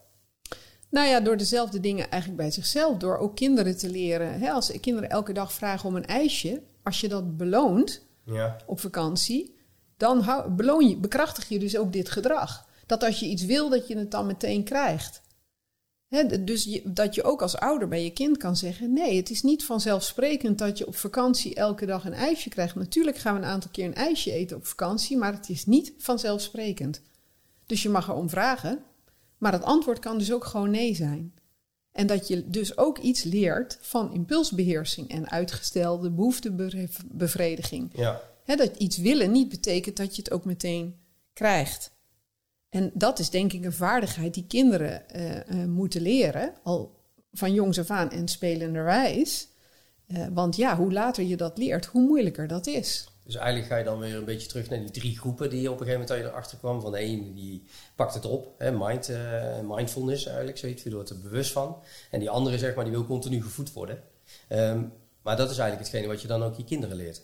[SPEAKER 1] Nou ja, door dezelfde dingen eigenlijk bij zichzelf. Door ook kinderen te leren. Hè, als kinderen elke dag vragen om een ijsje. Als je dat beloont
[SPEAKER 2] ja.
[SPEAKER 1] op vakantie. Dan hou, beloon je, bekrachtig je dus ook dit gedrag. Dat als je iets wil, dat je het dan meteen krijgt. Dus je, dat je ook als ouder bij je kind kan zeggen: nee, het is niet vanzelfsprekend dat je op vakantie elke dag een ijsje krijgt. Natuurlijk gaan we een aantal keer een ijsje eten op vakantie, maar het is niet vanzelfsprekend. Dus je mag erom vragen, maar het antwoord kan dus ook gewoon nee zijn. En dat je dus ook iets leert van impulsbeheersing en uitgestelde behoeftebevrediging.
[SPEAKER 2] Ja.
[SPEAKER 1] Hè, dat iets willen niet betekent dat je het ook meteen krijgt. En dat is denk ik een vaardigheid die kinderen eh, eh, moeten leren, al van jongs af aan en spelenderwijs. Uh, want ja, hoe later je dat leert, hoe moeilijker dat is.
[SPEAKER 2] Dus eigenlijk ga je dan weer een beetje terug naar die drie groepen die je op een gegeven moment erachter kwam. Van een die pakt het op, hè, mind, mindfulness eigenlijk, zoiets, die wordt er bewust van. En die andere zeg maar, die wil continu gevoed worden. Um, maar dat is eigenlijk hetgene wat je dan ook je kinderen leert.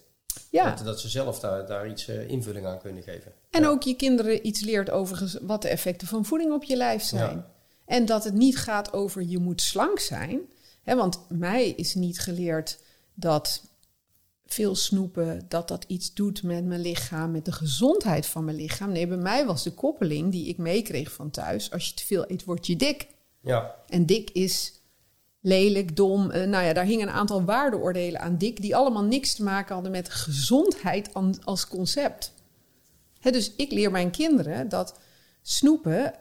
[SPEAKER 2] Ja. Dat, dat ze zelf daar, daar iets uh, invulling aan kunnen geven.
[SPEAKER 1] En ook je kinderen iets leert over wat de effecten van voeding op je lijf zijn. Ja. En dat het niet gaat over je moet slank zijn. Hè, want mij is niet geleerd dat veel snoepen, dat dat iets doet met mijn lichaam, met de gezondheid van mijn lichaam. Nee, bij mij was de koppeling die ik meekreeg van thuis. Als je te veel eet, word je dik.
[SPEAKER 2] Ja.
[SPEAKER 1] En dik is lelijk, dom. Uh, nou ja, daar hingen een aantal waardeoordelen aan dik, die allemaal niks te maken hadden met gezondheid als concept. dus ik leer mijn kinderen dat snoepen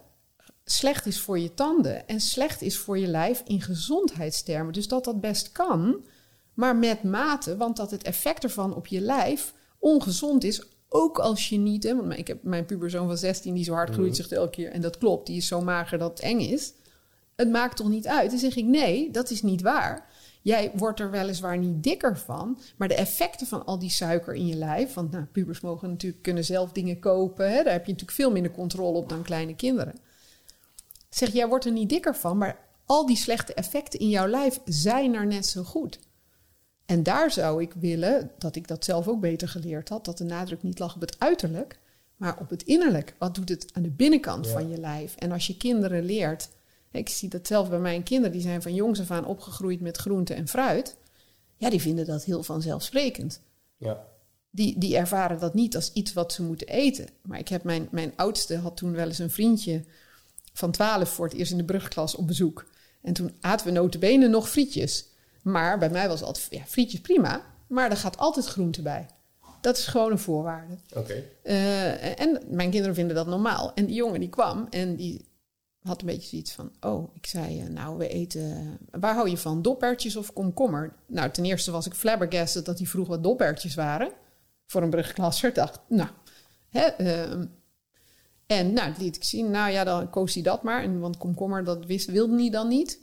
[SPEAKER 1] slecht is voor je tanden en slecht is voor je lijf in gezondheidstermen. Dus dat dat best kan, maar met mate, want dat het effect ervan op je lijf ongezond is. Ook als je niet, hè, want ik heb mijn puberzoon van 16 die zo hard groeit, mm. zegt elke keer, en dat klopt, die is zo mager dat het eng is het maakt toch niet uit? Dan zeg ik, nee, dat is niet waar. Jij wordt er weliswaar niet dikker van, maar de effecten van al die suiker in je lijf, want nou, pubers mogen natuurlijk kunnen zelf dingen kopen, hè, daar heb je natuurlijk veel minder controle op dan kleine kinderen. Zeg, jij wordt er niet dikker van, maar al die slechte effecten in jouw lijf zijn er net zo goed. En daar zou ik willen dat ik dat zelf ook beter geleerd had, dat de nadruk niet lag op het uiterlijk, maar op het innerlijk. Wat doet het aan de binnenkant van je lijf? En als je kinderen leert ik zie dat zelf bij mijn kinderen, die zijn van jongs af aan opgegroeid met groente en fruit. Ja, die vinden dat heel vanzelfsprekend.
[SPEAKER 2] Ja.
[SPEAKER 1] Die, die ervaren dat niet als iets wat ze moeten eten. Maar ik heb mijn, mijn oudste had toen wel eens een vriendje van twaalf voor het eerst in de brugklas op bezoek. En toen aten we notabene nog frietjes. Maar bij mij was altijd, ja, frietjes prima, maar er gaat altijd groente bij. Dat is gewoon een voorwaarde.
[SPEAKER 2] Oké.
[SPEAKER 1] Uh, en mijn kinderen vinden dat normaal. En die jongen die kwam en die had een beetje zoiets van: Oh, ik zei, eh, nou, we eten. Waar hou je van? Doppertjes of komkommer? Nou, ten eerste was ik flabbergasted dat hij vroeg wat doppertjes waren. Voor een brugklasser. Dacht, nou. Hè, uh, en nou, liet ik zien. Nou ja, dan koos hij dat maar. En, want komkommer, dat wist, wilde hij dan niet.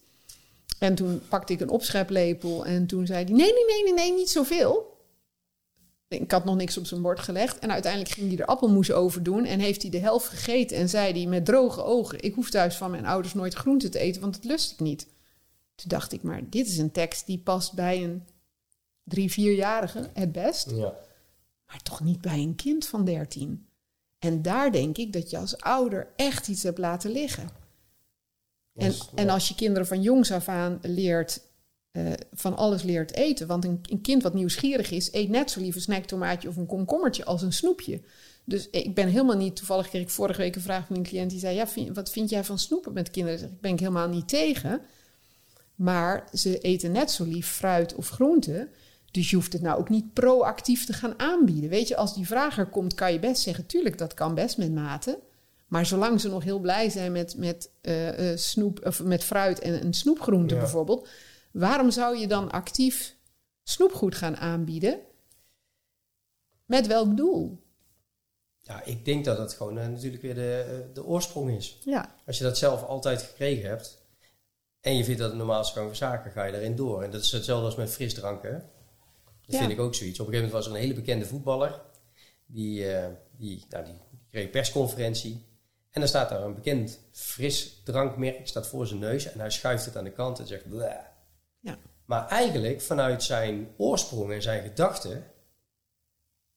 [SPEAKER 1] En toen pakte ik een opscheplepel. En toen zei hij: Nee, nee, nee, nee, nee, niet zoveel. Ik had nog niks op zijn bord gelegd. En uiteindelijk ging hij er appelmoes over doen. En heeft hij de helft gegeten. En zei hij met droge ogen: Ik hoef thuis van mijn ouders nooit groente te eten, want dat lust ik niet. Toen dacht ik: Maar dit is een tekst die past bij een drie, vierjarige, het best.
[SPEAKER 2] Ja.
[SPEAKER 1] Maar toch niet bij een kind van dertien. En daar denk ik dat je als ouder echt iets hebt laten liggen. En, en als je kinderen van jongs af aan leert uh, van alles leert eten. Want een, een, kind wat nieuwsgierig is, eet net zo lief een snacktomaatje of een komkommertje als een snoepje. Dus ik ben helemaal niet, toevallig kreeg ik vorige week een vraag van een cliënt die zei: Ja, wat vind jij van snoepen met kinderen? Ik ben ik helemaal niet tegen. Maar ze eten net zo lief fruit of groente. Dus je hoeft het nou ook niet proactief te gaan aanbieden. Weet je, als die vraag er komt, kan je best zeggen: Tuurlijk, dat kan best met mate. Maar zolang ze nog heel blij zijn met, met uh, uh, snoep of met fruit en een snoepgroente bijvoorbeeld, Waarom zou je dan actief snoepgoed gaan aanbieden? Met welk doel?
[SPEAKER 2] Ja, ik denk dat het gewoon uh, natuurlijk weer de, eh, de oorsprong is.
[SPEAKER 1] Ja.
[SPEAKER 2] Als je dat zelf altijd gekregen hebt en je vindt dat het normaalste gang van zaken, ga je daarin door. En dat is hetzelfde als met frisdranken. Dat vind ik ook zoiets. Op een gegeven moment was er een hele bekende voetballer. Die, uh, die, nou, die kreeg een persconferentie. En dan staat daar een bekend frisdrankmerk staat voor zijn neus. En hij schuift het aan de kant en zegt... Bleh.
[SPEAKER 1] Ja.
[SPEAKER 2] Maar eigenlijk vanuit zijn oorsprong en zijn gedachten.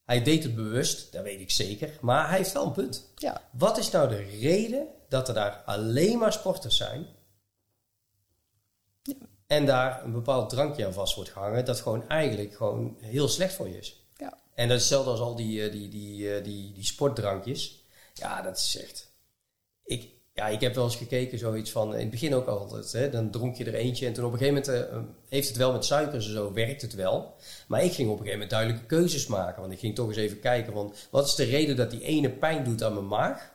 [SPEAKER 2] Hij deed het bewust, dat weet ik zeker. Maar hij heeft wel een punt.
[SPEAKER 1] Ja.
[SPEAKER 2] Wat is nou de reden dat er daar alleen maar sporters zijn?
[SPEAKER 1] Ja.
[SPEAKER 2] En daar een bepaald drankje aan vast wordt gehangen. Dat gewoon eigenlijk gewoon heel slecht voor je is.
[SPEAKER 1] Ja.
[SPEAKER 2] En dat is hetzelfde als al die, eh, die, die, die, eh, die, die sportdrankjes. Ja, dat is echt. Ik, Ja, ik heb wel eens gekeken, zoiets van, in het begin ook altijd, hè, dan dronk je er eentje en toen op een gegeven moment uh, heeft het wel met suikers en zo, werkt het wel. Maar ik ging op een gegeven moment duidelijke keuzes maken, want ik ging toch eens even kijken, van, wat is de reden dat die ene pijn doet aan mijn maag?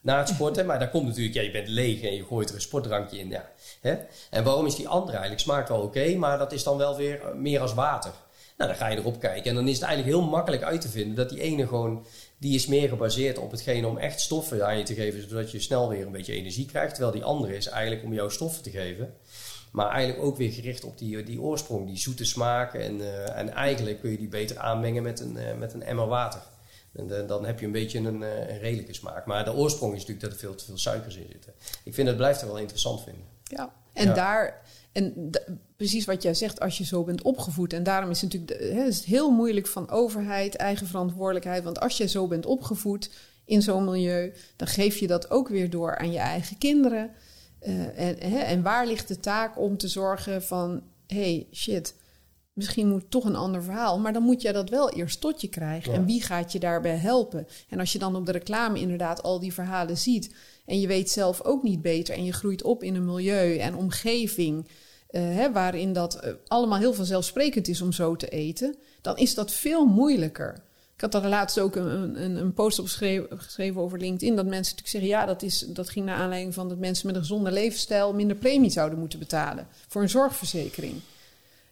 [SPEAKER 2] Na het sporten, maar daar komt natuurlijk, ja, je bent leeg en je gooit er een sportdrankje in, ja. Hè? En waarom is die andere eigenlijk? Smaakt wel oké, maar dat is dan wel weer meer als water. Nou, dan ga je erop kijken en dan is het eigenlijk heel makkelijk uit te vinden dat die ene gewoon die is meer gebaseerd op hetgene om echt stoffen aan je te geven, zodat je snel weer een beetje energie krijgt. Terwijl die andere is eigenlijk om jouw stoffen te geven. Maar eigenlijk ook weer gericht op die, die oorsprong, die zoete smaak. En, uh, en eigenlijk kun je die beter aanmengen met een, uh, met een emmer water. En de, dan heb je een beetje een, een, redelijke smaak. Maar de oorsprong is natuurlijk dat er veel te veel suikers in zitten. Ik vind het blijft er wel interessant vinden.
[SPEAKER 1] Ja, en ja. daar en precies wat jij zegt, als je zo bent opgevoed. En daarom is het natuurlijk de, hè, is het heel moeilijk van overheid, eigen verantwoordelijkheid. Want als je zo bent opgevoed in zo'n milieu, dan geef je dat ook weer door aan je eigen kinderen. Uh, en, hè, en waar ligt de taak om te zorgen van, hey, shit, misschien moet toch een ander verhaal. Maar dan moet je dat wel eerst tot je krijgen. Ja. En wie gaat je daarbij helpen? En als je dan op de reclame inderdaad al die verhalen ziet. En je weet zelf ook niet beter. En je groeit op in een milieu en omgeving. Uh, hè, waarin dat uh, allemaal heel vanzelfsprekend is om zo te eten. Dan is dat veel moeilijker. Ik had daar laatst ook een, een, een post op geschreven, geschreven, over LinkedIn. Dat mensen natuurlijk zeggen: ja, dat, is, dat ging naar aanleiding van dat mensen met een gezonde levensstijl minder premie zouden moeten betalen voor een zorgverzekering.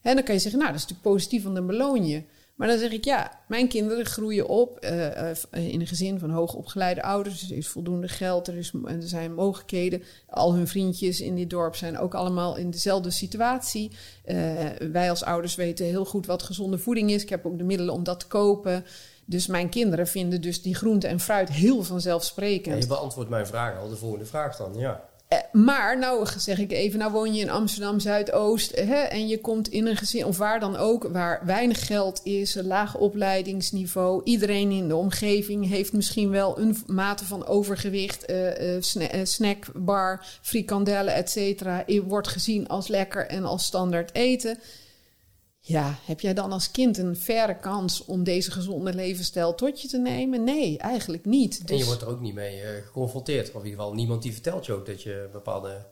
[SPEAKER 1] En dan kan je zeggen, nou, dat is natuurlijk positief, want dan beloon je. Maar dan zeg ik, ja, mijn kinderen groeien op uh, uh, in een gezin van hoogopgeleide ouders. Dus er is voldoende geld, er, is, er zijn mogelijkheden. Al hun vriendjes in dit dorp zijn ook allemaal in dezelfde situatie. Uh, wij als ouders weten heel goed wat gezonde voeding is. Ik heb ook de middelen om dat te kopen. Dus mijn kinderen vinden dus die groente en fruit heel vanzelfsprekend.
[SPEAKER 2] Je beantwoordt mijn vraag al, de volgende vraag dan, ja.
[SPEAKER 1] Maar nou zeg ik even, nou woon je in Amsterdam Zuidoost hè, en je komt in een gezin of waar dan ook, waar weinig geld is, een laag opleidingsniveau. Iedereen in de omgeving heeft misschien wel een mate van overgewicht, sna snackbar, frikandellen, et cetera. Wordt gezien als lekker en als standaard eten. Ja, heb jij dan als kind een verre kans om deze gezonde levensstijl tot je te nemen? Nee, eigenlijk niet.
[SPEAKER 2] Dus... En je wordt er ook niet mee uh, geconfronteerd. Of in ieder geval niemand die vertelt je ook dat je bepaalde,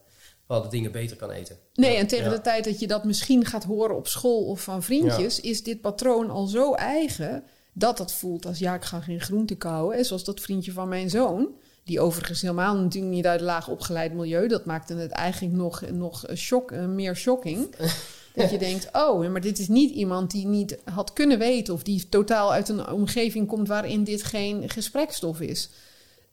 [SPEAKER 2] bepaalde dingen beter kan eten.
[SPEAKER 1] Nee, en tegen ja. de tijd dat je dat misschien gaat horen op school of van vriendjes, ja. is dit patroon al zo eigen dat dat voelt als ja, ik ga geen groente kauwen. En zoals dat vriendje van mijn zoon, die overigens helemaal natuurlijk niet uit laag opgeleid milieu, dat maakte het eigenlijk nog, nog shock, uh, meer shocking. Dat je denkt, oh, maar dit is niet iemand die niet had kunnen weten... of die totaal uit een omgeving komt waarin dit geen gesprekstof is.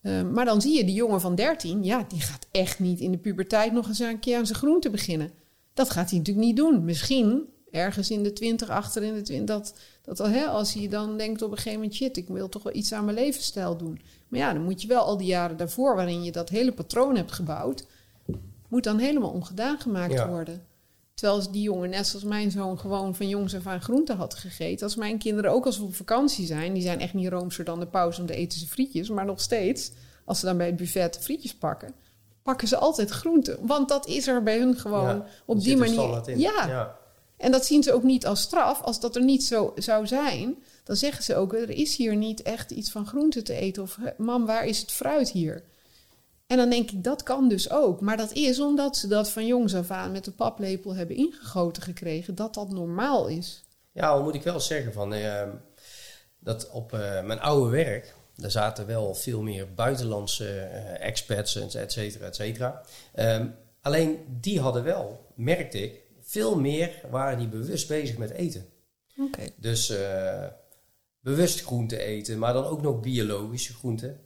[SPEAKER 1] Uh, maar dan zie je die jongen van 13, ja, die gaat echt niet in de puberteit nog eens een keer aan zijn groente beginnen. Dat gaat hij natuurlijk niet doen. Misschien ergens in de 20, achter in de 20, dat, dat hè, als hij dan denkt op een gegeven moment, shit, ik wil toch wel iets aan mijn levensstijl doen. Maar ja, dan moet je wel al die jaren daarvoor, waarin je dat hele patroon hebt gebouwd, moet dan helemaal ongedaan gemaakt ja. worden. Terwijl als die jongen, net zoals mijn zoon, gewoon van jongs af aan groente had gegeten. Als mijn kinderen ook als we op vakantie zijn, die zijn echt niet roomser dan de pauze om de eten ze frietjes. Maar nog steeds, als ze dan bij het buffet frietjes pakken, pakken ze altijd groente. Want dat is er bij hun gewoon ja, op die manier. Ja. ja. En dat zien ze ook niet als straf. Als dat er niet zo zou zijn, dan zeggen ze ook: er is hier niet echt iets van groente te eten. Of mam, waar is het fruit hier? En dan denk ik, dat kan dus ook. Maar dat is omdat ze dat van jongs af aan met de paplepel hebben ingegoten gekregen, dat dat normaal is.
[SPEAKER 2] Ja, al moet ik wel zeggen van, uh, dat op uh, mijn oude werk, daar zaten wel veel meer buitenlandse uh, expats, et cetera, et cetera. Um, alleen die hadden wel, merkte ik, veel meer waren die bewust bezig met eten.
[SPEAKER 1] Okay.
[SPEAKER 2] Dus bewust groente eten, maar dan ook nog biologische groenten.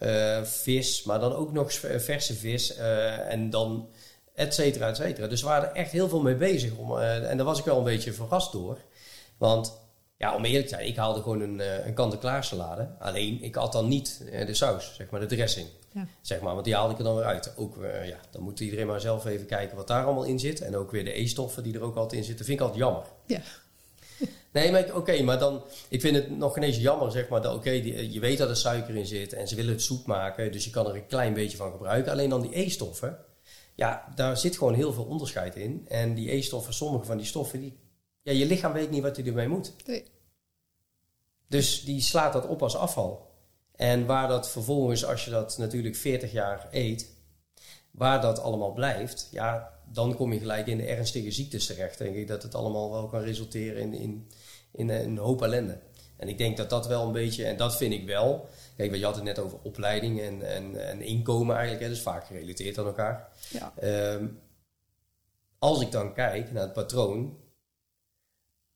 [SPEAKER 2] Uh, vis, maar dan ook nog verse vis uh, en dan et cetera, et cetera. Dus we waren er echt heel veel mee bezig. Om, uh, en daar was ik wel een beetje verrast door. Want, ja, om eerlijk te zijn, ik haalde gewoon een, een kant-en-klaar salade. Alleen, ik had dan niet de saus, zeg maar, de dressing.
[SPEAKER 1] Ja.
[SPEAKER 2] Zeg maar, want die haalde ik er dan weer uit. Ook, ja, dan moet iedereen maar zelf even kijken wat daar allemaal in zit. En ook weer de E-stoffen die er ook altijd in zitten. vind ik altijd jammer.
[SPEAKER 1] Ja.
[SPEAKER 2] Nee, maar oké, okay, maar dan, ik vind het nog ineens jammer, zeg maar, dat oké, okay, je weet dat er suiker in zit en ze willen het zoet maken, dus je kan er een klein beetje van gebruiken. Alleen dan die E-stoffen, ja, daar zit gewoon heel veel onderscheid in. En die E-stoffen, sommige van die stoffen, die, ja, je lichaam weet niet wat hij ermee moet.
[SPEAKER 1] Nee.
[SPEAKER 2] Dus die slaat dat op als afval. En waar dat vervolgens, als je dat natuurlijk 40 jaar eet, waar dat allemaal blijft, ja, dan kom je gelijk in de ernstige ziektes terecht. Denk ik dat het allemaal wel kan resulteren in, in, in een hoop ellende. En ik denk dat dat wel een beetje, en dat vind ik wel. Kijk, je had het net over opleiding en, en, en inkomen eigenlijk, hè, dus vaak gerelateerd aan elkaar.
[SPEAKER 1] Ja.
[SPEAKER 2] Ehm, als ik dan kijk naar het patroon,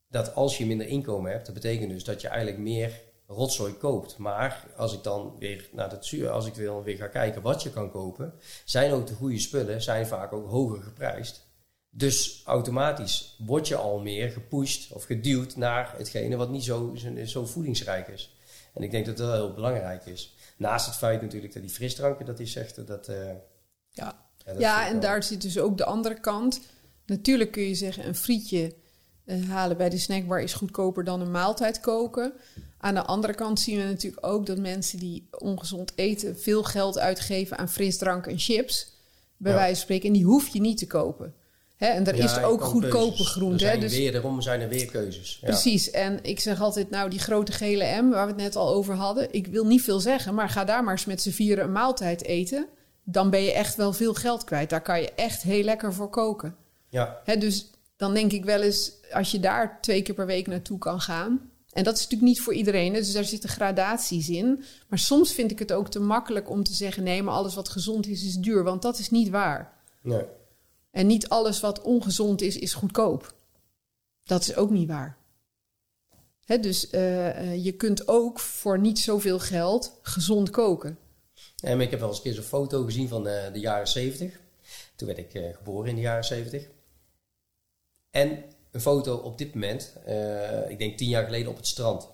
[SPEAKER 2] dat als je minder inkomen hebt, dat betekent dus dat je eigenlijk meer rotzooi koopt. Maar als ik dan weer naar het zuur, als ik dan weer ga kijken wat je kan kopen, zijn ook de goede spullen, zijn vaak ook hoger geprijsd. Dus automatisch word je al meer gepusht of geduwd naar hetgene wat niet zo, zo voedingsrijk is. En ik denk dat dat heel belangrijk is. Naast het feit natuurlijk dat die frisdranken, dat is echt dat. Uh,
[SPEAKER 1] ja, ja, ja en daar zit dus ook de andere kant. Natuurlijk kun je zeggen, een frietje uh, halen bij de snackbar is goedkoper dan een maaltijd koken. Aan de andere kant zien we natuurlijk ook dat mensen die ongezond eten veel geld uitgeven aan frisdrank en chips. Bij wijze van spreken. En die hoef je niet te kopen. En er is ook goedkope groente. Dus,
[SPEAKER 2] weer, daarom zijn er weer keuzes.
[SPEAKER 1] Ja. Precies. En ik zeg altijd, nou, die grote gele M, waar we het net al over hadden. Ik wil niet veel zeggen, maar ga daar maar eens met z'n vieren een maaltijd eten. Dan ben je echt wel veel geld kwijt. Daar kan je echt heel lekker voor koken.
[SPEAKER 2] Ja.
[SPEAKER 1] Dus dan denk ik wel eens, als je daar twee keer per week naartoe kan gaan. En dat is natuurlijk niet voor iedereen, dus daar zitten gradaties in. Maar soms vind ik het ook te makkelijk om te zeggen: nee, maar alles wat gezond is, is duur. Want dat is niet waar.
[SPEAKER 2] Nee.
[SPEAKER 1] En niet alles wat ongezond is, is goedkoop. Dat is ook niet waar. Dus uh, uh, je kunt ook voor niet zoveel geld gezond koken.
[SPEAKER 2] Ik heb wel eens een keer zo'n foto gezien van de, de jaren 70. Toen werd ik uh, geboren in de jaren 70. En een foto op dit moment, ik denk tien jaar geleden op het strand.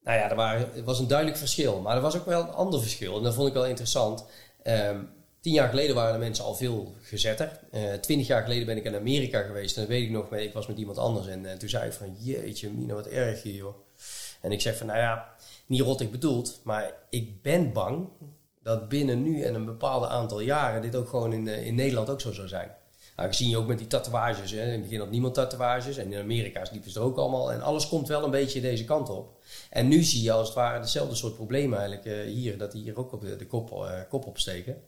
[SPEAKER 2] Nou ja, er, was een duidelijk verschil. Maar er was ook wel een ander verschil. En dat vond ik wel interessant. Um, tien jaar geleden waren de mensen al veel gezetter. Uh, twintig jaar geleden ben ik in Amerika geweest. En dat weet ik nog, ik was met iemand anders. En uh, toen zei ik van, jeetje, Mina, wat erg hier, joh. En ik zeg van, nou ja, niet rot ik bedoeld. Maar ik ben bang dat binnen nu en een bepaald aantal jaren... dit ook gewoon in, in Nederland ook zo zou zijn. Nou, zie je ook met die tatoeages. Hè. In het begin had niemand tatoeages. En in Amerika liepen ze er ook allemaal. En alles komt wel een beetje deze kant op. En nu zie je als het ware dezelfde soort problemen eigenlijk hier. Dat die hier ook op de, de kop, uh, kop opsteken.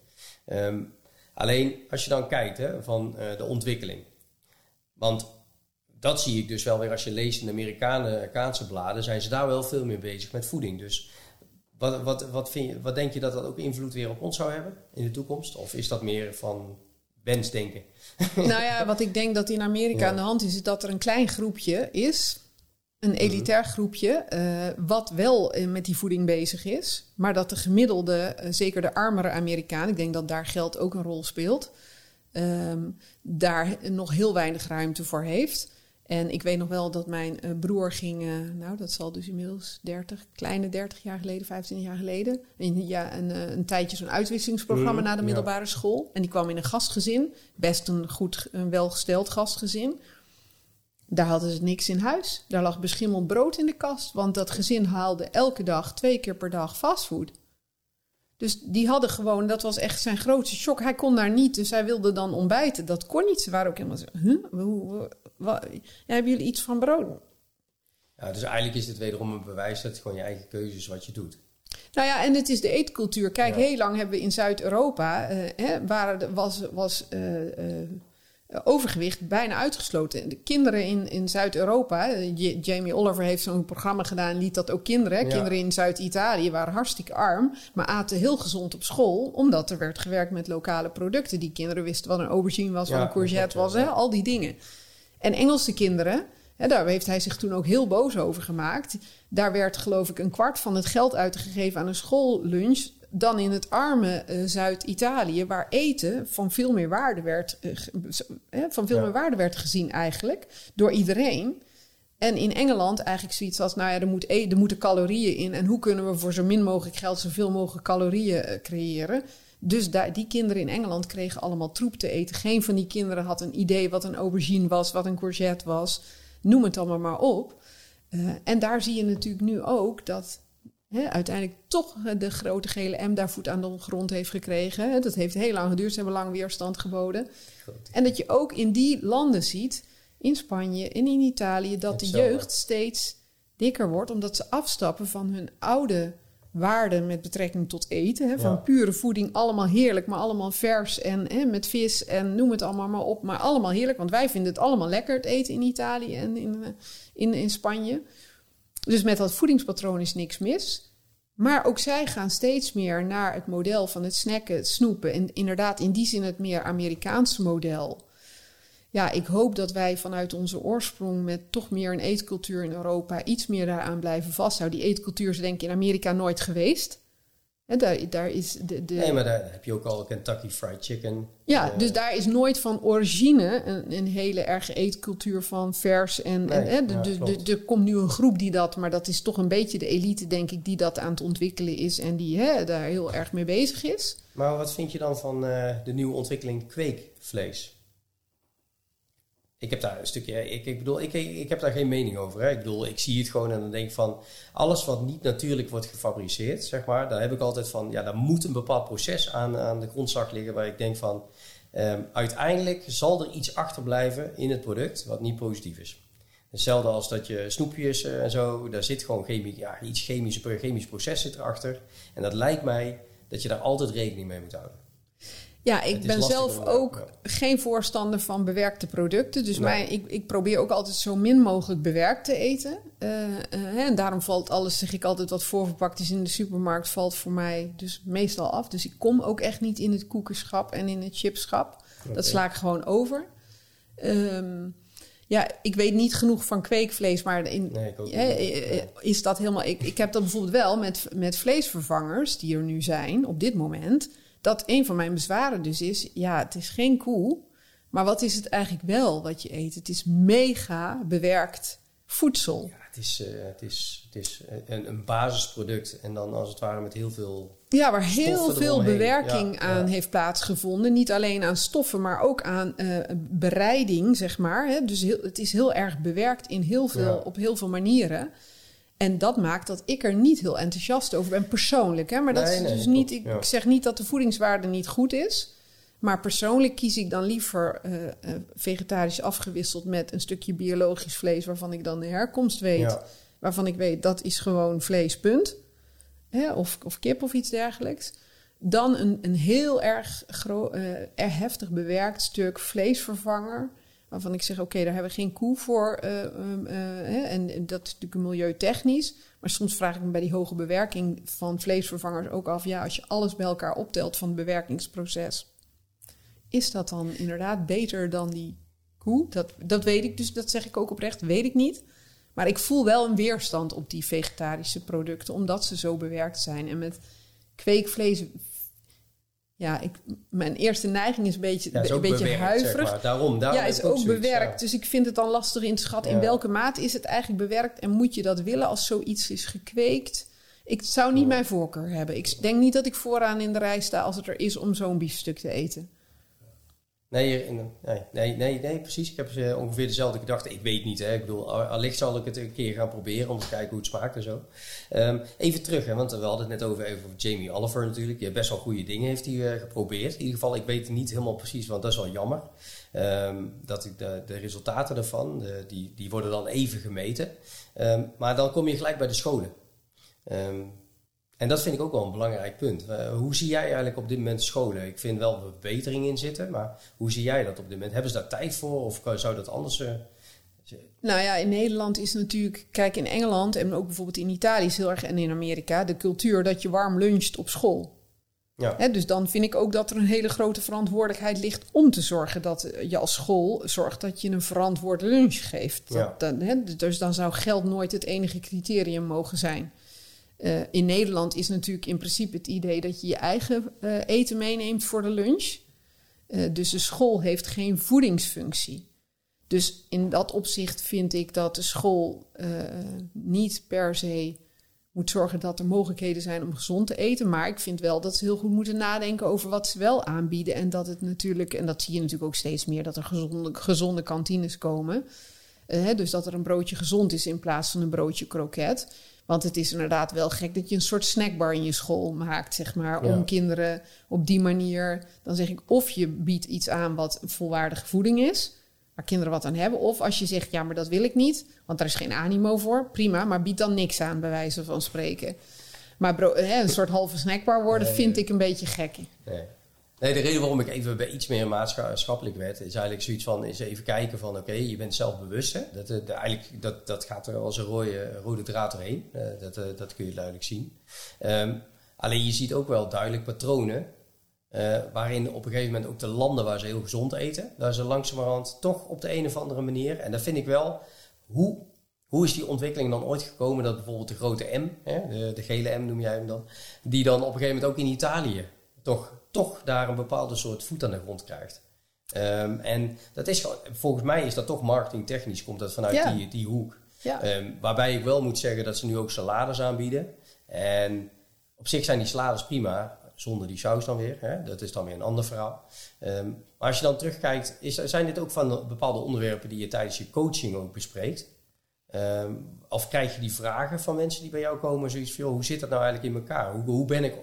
[SPEAKER 2] Um, alleen als je dan kijkt hè, van uh, de ontwikkeling. Want dat zie ik dus wel weer als je leest in de Amerikaanse bladen. Zijn ze daar wel veel meer bezig met voeding. Dus wat, wat, wat, vind je, wat denk je dat dat ook invloed weer op ons zou hebben in de toekomst? Of is dat meer van wensdenken?
[SPEAKER 1] Nou ja, wat ik denk dat in Amerika aan de hand is, is dat er een klein groepje is. Een mhm. elitair groepje, uh, wat wel uh, met die voeding bezig is. Maar dat de gemiddelde, uh, zeker de armere Amerikaan, ik denk dat daar geld ook een rol speelt, um, daar nog heel weinig ruimte voor heeft. En ik weet nog wel dat mijn broer ging, nou dat zal dus inmiddels 30, kleine 30 jaar geleden, 25 jaar geleden, in, ja, een, een tijdje zo'n uitwisselingsprogramma mm, na de middelbare ja. school. En die kwam in een gastgezin, best een goed, een welgesteld gastgezin. Daar hadden ze niks in huis. Daar lag beschimmeld brood in de kast, want dat gezin haalde elke dag, twee keer per dag fastfood. Dus die hadden gewoon, dat was echt zijn grootste shock. Hij kon daar niet, dus hij wilde dan ontbijten. Dat kon niet. Ze waren ook helemaal zo, huh? Hoe, wat, ja, hebben jullie iets van brood?
[SPEAKER 2] Ja, dus eigenlijk is het wederom een bewijs dat het gewoon je eigen keuze is wat je doet.
[SPEAKER 1] Nou ja, en het is de eetcultuur. Kijk, ja. heel lang hebben we in Zuid-Europa, uh, waar was, was uh, uh, overgewicht bijna uitgesloten. De kinderen in, in Zuid-Europa, Jamie Oliver heeft zo'n programma gedaan, liet dat ook kinderen. Ja. Kinderen in Zuid-Italië waren hartstikke arm, maar aten heel gezond op school, omdat er werd gewerkt met lokale producten. Die kinderen wisten wat een aubergine was, wat een courgette was, hè, al die dingen. En Engelse kinderen, hè, daar heeft hij zich toen ook heel boos over gemaakt. Daar werd geloof ik een kwart van het geld uitgegeven aan een schoollunch. Dan in het arme uh, Zuid-Italië, waar eten van veel meer waarde werd, uh, van veel ja. meer waarde werd gezien eigenlijk door iedereen. En in Engeland eigenlijk zoiets als, nou ja, er, moet e er moeten calorieën in. En hoe kunnen we voor zo min mogelijk geld zoveel mogelijk calorieën uh, creëren? Dus daar, die kinderen in Engeland kregen allemaal troep te eten. Geen van die kinderen had een idee wat een aubergine was, wat een courgette was. Noem het allemaal maar op. En daar zie je natuurlijk nu ook dat uiteindelijk toch de grote gele M daar voet aan de grond heeft gekregen. Dat heeft heel lang geduurd, ze hebben lang weerstand geboden. Goed. En dat je ook in die landen ziet, in Spanje en in Italië, dat de jeugd steeds dikker wordt, omdat ze afstappen van hun oude waarden met betrekking tot eten. Van
[SPEAKER 2] Ja.
[SPEAKER 1] pure voeding, allemaal heerlijk, maar allemaal vers en met vis en noem het allemaal maar op. Maar allemaal heerlijk, want wij vinden het allemaal lekker, het eten in Italië en in, eh, in, in Spanje. Dus met dat voedingspatroon is niks mis. Maar ook zij gaan steeds meer naar het model van het snacken, het snoepen. En inderdaad, in die zin het meer Amerikaanse model. Ja, ik hoop dat wij vanuit onze oorsprong met toch meer een eetcultuur in Europa iets meer daaraan blijven vasthouden. Die eetcultuur is denk ik in Amerika nooit geweest. Daar, daar is de, de,
[SPEAKER 2] Nee, maar daar heb je ook al Kentucky Fried Chicken.
[SPEAKER 1] ja,
[SPEAKER 2] Eh,
[SPEAKER 1] dus daar is nooit van origine een, een hele erge eetcultuur van vers. En,
[SPEAKER 2] Nee,
[SPEAKER 1] en hè, de-
[SPEAKER 2] ja,
[SPEAKER 1] de- er komt nu een groep die dat, maar dat is toch een beetje de elite, denk ik, die dat aan het ontwikkelen is en die hè, daar heel erg mee bezig is.
[SPEAKER 2] Maar wat vind je dan van eh, de nieuwe ontwikkeling kweekvlees? Ik heb daar een stukje, ik, ik bedoel, ik, ik heb daar geen mening over. Hè. Ik bedoel, ik zie het gewoon en dan denk ik van, alles wat niet natuurlijk wordt gefabriceerd, zeg maar, daar heb ik altijd van, ja, daar moet een bepaald proces aan, aan de grondslag liggen waar ik denk van, ehm, uiteindelijk zal er iets achterblijven in het product wat niet positief is. Hetzelfde als dat je snoepjes eh, en zo, daar zit gewoon chemie, ja, iets chemisch, chemisch proces zit erachter. En dat lijkt mij dat je daar altijd rekening mee moet houden.
[SPEAKER 1] Ja, ik ben zelf ook
[SPEAKER 2] ja.
[SPEAKER 1] geen voorstander van bewerkte producten. Dus
[SPEAKER 2] Nee.
[SPEAKER 1] ik, ik probeer ook altijd zo min mogelijk bewerkt te eten. Eh, eh, en daarom valt alles, zeg ik altijd, wat voorverpakt is in de supermarkt, valt voor mij dus meestal af. Dus ik kom ook echt niet in het koekenschap en in het chipschap. Dat sla ik gewoon over. Ehm, ja, ik weet niet genoeg van kweekvlees, maar in,
[SPEAKER 2] Nee, ik ook
[SPEAKER 1] hè,
[SPEAKER 2] niet.
[SPEAKER 1] eh, eh, is dat helemaal. Ik, ik heb dat bijvoorbeeld wel met, met vleesvervangers die er nu zijn op dit moment. Dat een van mijn bezwaren dus is: ja, het is geen koe, maar wat is het eigenlijk wel wat je eet? Het is mega bewerkt voedsel.
[SPEAKER 2] Ja, het is, eh, het is, het is een, een basisproduct en dan als het ware met heel veel...
[SPEAKER 1] Ja, waar heel veel
[SPEAKER 2] eromheen.
[SPEAKER 1] bewerking
[SPEAKER 2] Ja,
[SPEAKER 1] aan
[SPEAKER 2] ja.
[SPEAKER 1] heeft plaatsgevonden. Niet alleen aan stoffen, maar ook aan eh, bereiding, zeg maar. Hè? Dus heel, het is heel erg bewerkt in heel veel, op heel veel manieren. En dat maakt dat ik er niet heel enthousiast over ben, persoonlijk. Hè? Maar dat
[SPEAKER 2] Nee,
[SPEAKER 1] is
[SPEAKER 2] nee,
[SPEAKER 1] dus niet, ik,
[SPEAKER 2] ja.
[SPEAKER 1] zeg niet dat de voedingswaarde niet goed is. Maar persoonlijk kies ik dan liever eh, eh, vegetarisch afgewisseld met een stukje biologisch vlees, waarvan ik dan de herkomst weet
[SPEAKER 2] Ja,
[SPEAKER 1] waarvan ik weet dat is gewoon vlees, punt. Hè, of, of kip of iets dergelijks. Dan een, een heel erg, erg heftig bewerkt stuk vleesvervanger. Waarvan ik zeg, oké, daar hebben we geen koe voor. eh, ehm, eh, en dat is natuurlijk milieutechnisch. Maar soms vraag ik me bij die hoge bewerking van vleesvervangers ook af... ja, als je alles bij elkaar optelt van het bewerkingsproces... is dat dan inderdaad beter dan die koe? Dat, dat weet ik dus, dat zeg ik ook oprecht, weet ik niet. Maar ik voel wel een weerstand op die vegetarische producten, omdat ze zo bewerkt zijn. En met kweekvlees, ja, ik, mijn eerste neiging is een beetje,
[SPEAKER 2] ja is
[SPEAKER 1] een beetje
[SPEAKER 2] bewerkt,
[SPEAKER 1] huiverig.
[SPEAKER 2] Zeg maar. Daarom, daarom
[SPEAKER 1] Ja, is ook
[SPEAKER 2] zoiets,
[SPEAKER 1] bewerkt.
[SPEAKER 2] ja.
[SPEAKER 1] Dus ik vind het dan lastig in te schatten in
[SPEAKER 2] Ja.
[SPEAKER 1] welke mate is het eigenlijk bewerkt en moet je dat willen als zoiets is gekweekt. Ik zou niet mijn voorkeur hebben. Ik denk niet dat ik vooraan in de rij sta als het er is om zo'n biefstuk te eten.
[SPEAKER 2] Nee, nee, nee, nee, nee, precies. Ik heb eh, ongeveer dezelfde gedachte. Ik weet niet, hè. Ik bedoel, al- allicht zal ik het een keer gaan proberen om te kijken hoe het smaakt en zo. Ehm, even terug, hè, want we hadden het net over, over Jamie Oliver natuurlijk. Best wel goede dingen heeft hij, eh, geprobeerd. In ieder geval, ik weet niet helemaal precies, want dat is wel jammer. Ehm, dat ik de, de resultaten ervan, de- die, die worden dan even gemeten. Ehm, maar dan kom je gelijk bij de scholen. Ehm, en dat vind ik ook wel een belangrijk punt. Eh, hoe zie jij eigenlijk op dit moment scholen? Ik vind wel verbetering in zitten, maar hoe zie jij dat op dit moment? Hebben ze daar tijd voor of zou dat anders... eh,
[SPEAKER 1] Nou ja, in Nederland is natuurlijk, kijk in Engeland en ook bijvoorbeeld in Italië is heel erg en in Amerika de cultuur dat je warm luncht op school.
[SPEAKER 2] ja,
[SPEAKER 1] dus dan vind ik ook dat er een hele grote verantwoordelijkheid ligt om te zorgen dat je als school zorgt dat je een verantwoord lunch geeft. Dat,
[SPEAKER 2] Ja.
[SPEAKER 1] dan, dus dan zou geld nooit het enige criterium mogen zijn. Eh, in Nederland is natuurlijk in principe het idee dat je je eigen eh, eten meeneemt voor de lunch. Eh, dus de school heeft geen voedingsfunctie. Dus in dat opzicht vind ik dat de school niet per se moet zorgen dat er mogelijkheden zijn om gezond te eten. Maar ik vind wel dat ze heel goed moeten nadenken over wat ze wel aanbieden. En dat het natuurlijk, en dat zie je natuurlijk ook steeds meer, dat er gezonde, kantines komen. Dus dat er een broodje gezond is in plaats van een broodje kroket. Want het is inderdaad wel gek dat je een soort snackbar in je school maakt, zeg maar.
[SPEAKER 2] Ja.
[SPEAKER 1] Om kinderen op die manier. Dan zeg ik of je biedt iets aan wat volwaardige voeding is. Waar kinderen wat aan hebben. Of als je zegt, ja, maar dat wil ik niet. Want daar is geen animo voor. Prima, maar bied dan niks aan, bij wijze van spreken. Maar bro, hè, een soort halve snackbar worden
[SPEAKER 2] Nee,
[SPEAKER 1] vind
[SPEAKER 2] nee.
[SPEAKER 1] ik een beetje gek.
[SPEAKER 2] Nee. Nee, de reden waarom ik even bij iets meer maatschappelijk werd, is eigenlijk zoiets van, is even kijken van, oké, je bent zelfbewust. Hè? Dat, eh, eigenlijk, dat, dat gaat er als een rode, rode draad doorheen. Eh, dat, eh, dat kun je duidelijk zien. Ehm, alleen je ziet ook wel duidelijk patronen, waarin op een gegeven moment ook de landen waar ze heel gezond eten, daar ze langzamerhand toch op de een of andere manier, en dat vind ik wel, hoe, hoe is die ontwikkeling dan ooit gekomen dat bijvoorbeeld de grote M, hè, de, de gele M noem jij hem dan, die dan op een gegeven moment ook in Italië toch, toch daar een bepaalde soort voet aan de grond krijgt. Ehm, en dat is gewoon, volgens mij is dat toch marketingtechnisch, komt dat vanuit
[SPEAKER 1] Ja.
[SPEAKER 2] die, die hoek.
[SPEAKER 1] Ja.
[SPEAKER 2] Ehm, waarbij ik wel moet zeggen dat ze nu ook salades aanbieden. En op zich zijn die salades prima, zonder die saus dan weer. Hè? Dat is dan weer een ander verhaal. Ehm, maar als je dan terugkijkt, is, zijn dit ook van de bepaalde onderwerpen die je tijdens je coaching ook bespreekt? Of krijg je die vragen van mensen die bij jou komen, zoiets van, hoe zit dat nou eigenlijk in elkaar? Hoe, hoe, ben ik,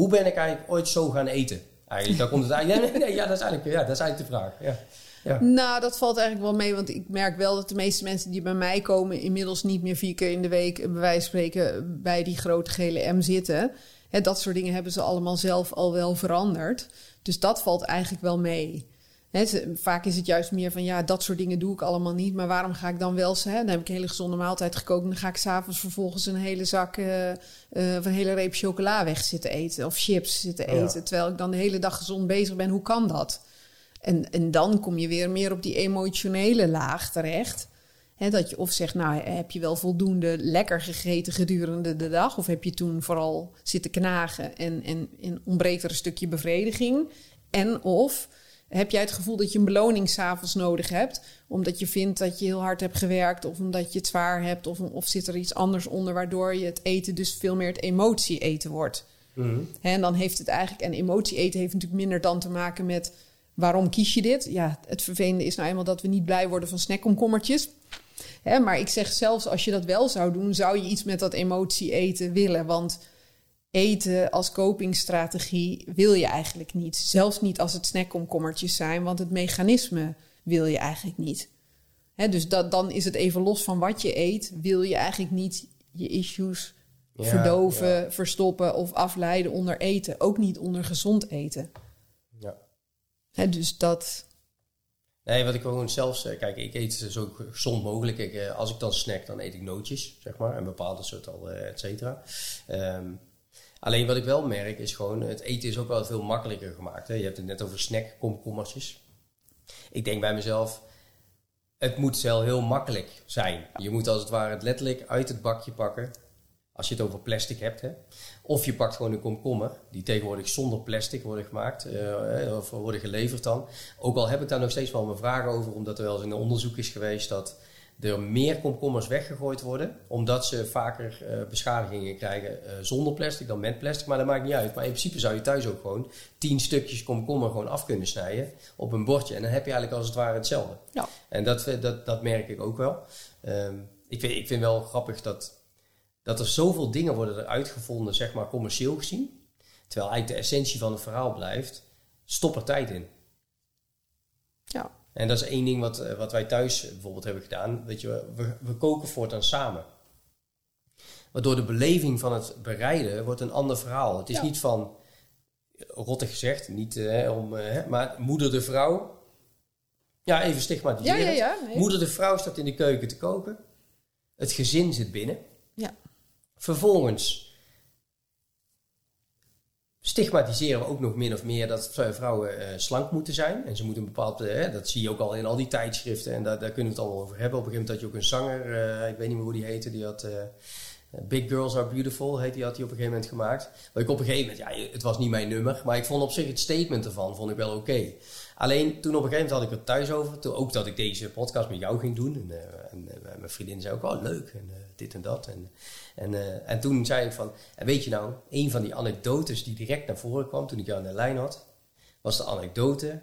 [SPEAKER 2] hoe ben ik eigenlijk ooit zo gaan eten? Eigenlijk, daar komt het eigenlijk, nee, nee, ja, dat is eigenlijk, ja, dat is eigenlijk de vraag. Ja. Ja.
[SPEAKER 1] Nou, dat valt eigenlijk wel mee, want ik merk wel dat de meeste mensen die bij mij komen inmiddels niet meer vier keer in de week, eh, bij wijze van spreken, bij die grote gele M zitten. Hè, dat soort dingen hebben ze allemaal zelf al wel veranderd. Dus dat valt eigenlijk wel mee. Vaak is het juist meer van ja, dat soort dingen doe ik allemaal niet. Maar waarom ga ik dan wel? Hè? Dan heb ik een hele gezonde maaltijd gekookt. En dan ga ik s'avonds vervolgens een hele zak eh, eh, of een hele reep chocola weg zitten eten. Of chips zitten
[SPEAKER 2] Ja.
[SPEAKER 1] eten. Terwijl ik dan de hele dag gezond bezig ben. Hoe kan dat? En, en dan kom je weer meer op die emotionele laag terecht. Dat je of zegt, nou heb je wel voldoende lekker gegeten gedurende de dag? Of heb je toen vooral zitten knagen en, en, en ontbreekt er een stukje bevrediging? En of heb jij het gevoel dat je een beloning s'avonds nodig hebt? Omdat je vindt dat je heel hard hebt gewerkt of omdat je het zwaar hebt? Of, of zit er iets anders onder waardoor je het eten dus veel meer het emotie eten wordt?
[SPEAKER 2] Mhm.
[SPEAKER 1] En dan heeft het eigenlijk, en emotie eten heeft natuurlijk minder dan te maken met waarom kies je dit? Ja, het vervelende is nou eenmaal dat we niet blij worden van snackkomkommertjes. Hè, maar ik zeg zelfs als je dat wel zou doen, zou je iets met dat emotie eten willen. Want eten als copingstrategie wil je eigenlijk niet. Zelfs niet als het snackkomkommertjes zijn, want het mechanisme wil je eigenlijk niet. Dus dat, dan is het even los van wat je eet, wil je eigenlijk niet je issues
[SPEAKER 2] Ja,
[SPEAKER 1] verdoven,
[SPEAKER 2] ja.
[SPEAKER 1] verstoppen of afleiden onder eten. Ook niet onder gezond eten.
[SPEAKER 2] Ja.
[SPEAKER 1] Dus dat.
[SPEAKER 2] Nee, wat ik gewoon zelfs... eh, Kijk, ik eet zo gezond mogelijk. Ik, eh, als ik dan snack, dan eet ik nootjes, zeg maar. En bepaalde soort al, eh, et cetera. Ehm, alleen wat ik wel merk is gewoon... Het eten is ook wel veel makkelijker gemaakt. Hè? Je hebt het net over snackkomkommertjes. Ik denk bij mezelf... Het moet wel heel makkelijk zijn. Je moet als het ware het letterlijk uit het bakje pakken. Als je het over plastic hebt. Hè? Of je pakt gewoon een komkommer. Die tegenwoordig zonder plastic worden gemaakt. eh, of worden geleverd dan. Ook al heb ik daar nog steeds wel mijn vragen over. Omdat er wel eens een onderzoek is geweest dat er meer komkommers weggegooid worden. Omdat ze vaker eh, beschadigingen krijgen eh, zonder plastic dan met plastic. Maar dat maakt niet uit. Maar in principe zou je thuis ook gewoon tien stukjes komkommer gewoon af kunnen snijden. Op een bordje. En dan heb je eigenlijk als het ware hetzelfde.
[SPEAKER 1] Ja.
[SPEAKER 2] En dat, eh, dat, dat merk ik ook wel. Ehm, ik, vind, ik vind wel grappig dat, dat er zoveel dingen worden eruit gevonden, zeg maar commercieel gezien. Terwijl eigenlijk de essentie van het verhaal blijft, stop er tijd in.
[SPEAKER 1] Ja.
[SPEAKER 2] En dat is één ding wat, eh, wat wij thuis bijvoorbeeld hebben gedaan. Weet je, we, we koken voortaan samen. Waardoor de beleving van het bereiden wordt een ander verhaal. Het is
[SPEAKER 1] Ja.
[SPEAKER 2] niet van, rottig gezegd, niet eh, om, eh, maar moeder de vrouw. Ja, even stigmatiseren.
[SPEAKER 1] ja, ja. nee.
[SPEAKER 2] Moeder de vrouw staat in de keuken te koken. Het gezin zit binnen.
[SPEAKER 1] Ja.
[SPEAKER 2] Vervolgens stigmatiseren we ook nog min of meer dat vrouwen eh, slank moeten zijn. En ze moeten een bepaald, eh, dat zie je ook al in al die tijdschriften. En daar, daar kunnen we het allemaal over hebben. Op een gegeven moment had je ook een zanger, eh, ik weet niet meer hoe die heette, die had... Big Girls Are Beautiful, heet die, had hij op een gegeven moment gemaakt. Waar ik op een gegeven moment, ja, het was niet mijn nummer, maar ik vond op zich het statement ervan, vond ik wel oké. Alleen toen op een gegeven moment had ik het thuis over, toen ook dat ik deze podcast met jou ging doen. En, en mijn vriendin zei ook, oh leuk, en dit en dat. En, eh, en toen zei ik van, en weet je nou, een van die anekdotes die direct naar voren kwam toen ik jou aan de lijn had, was de anekdote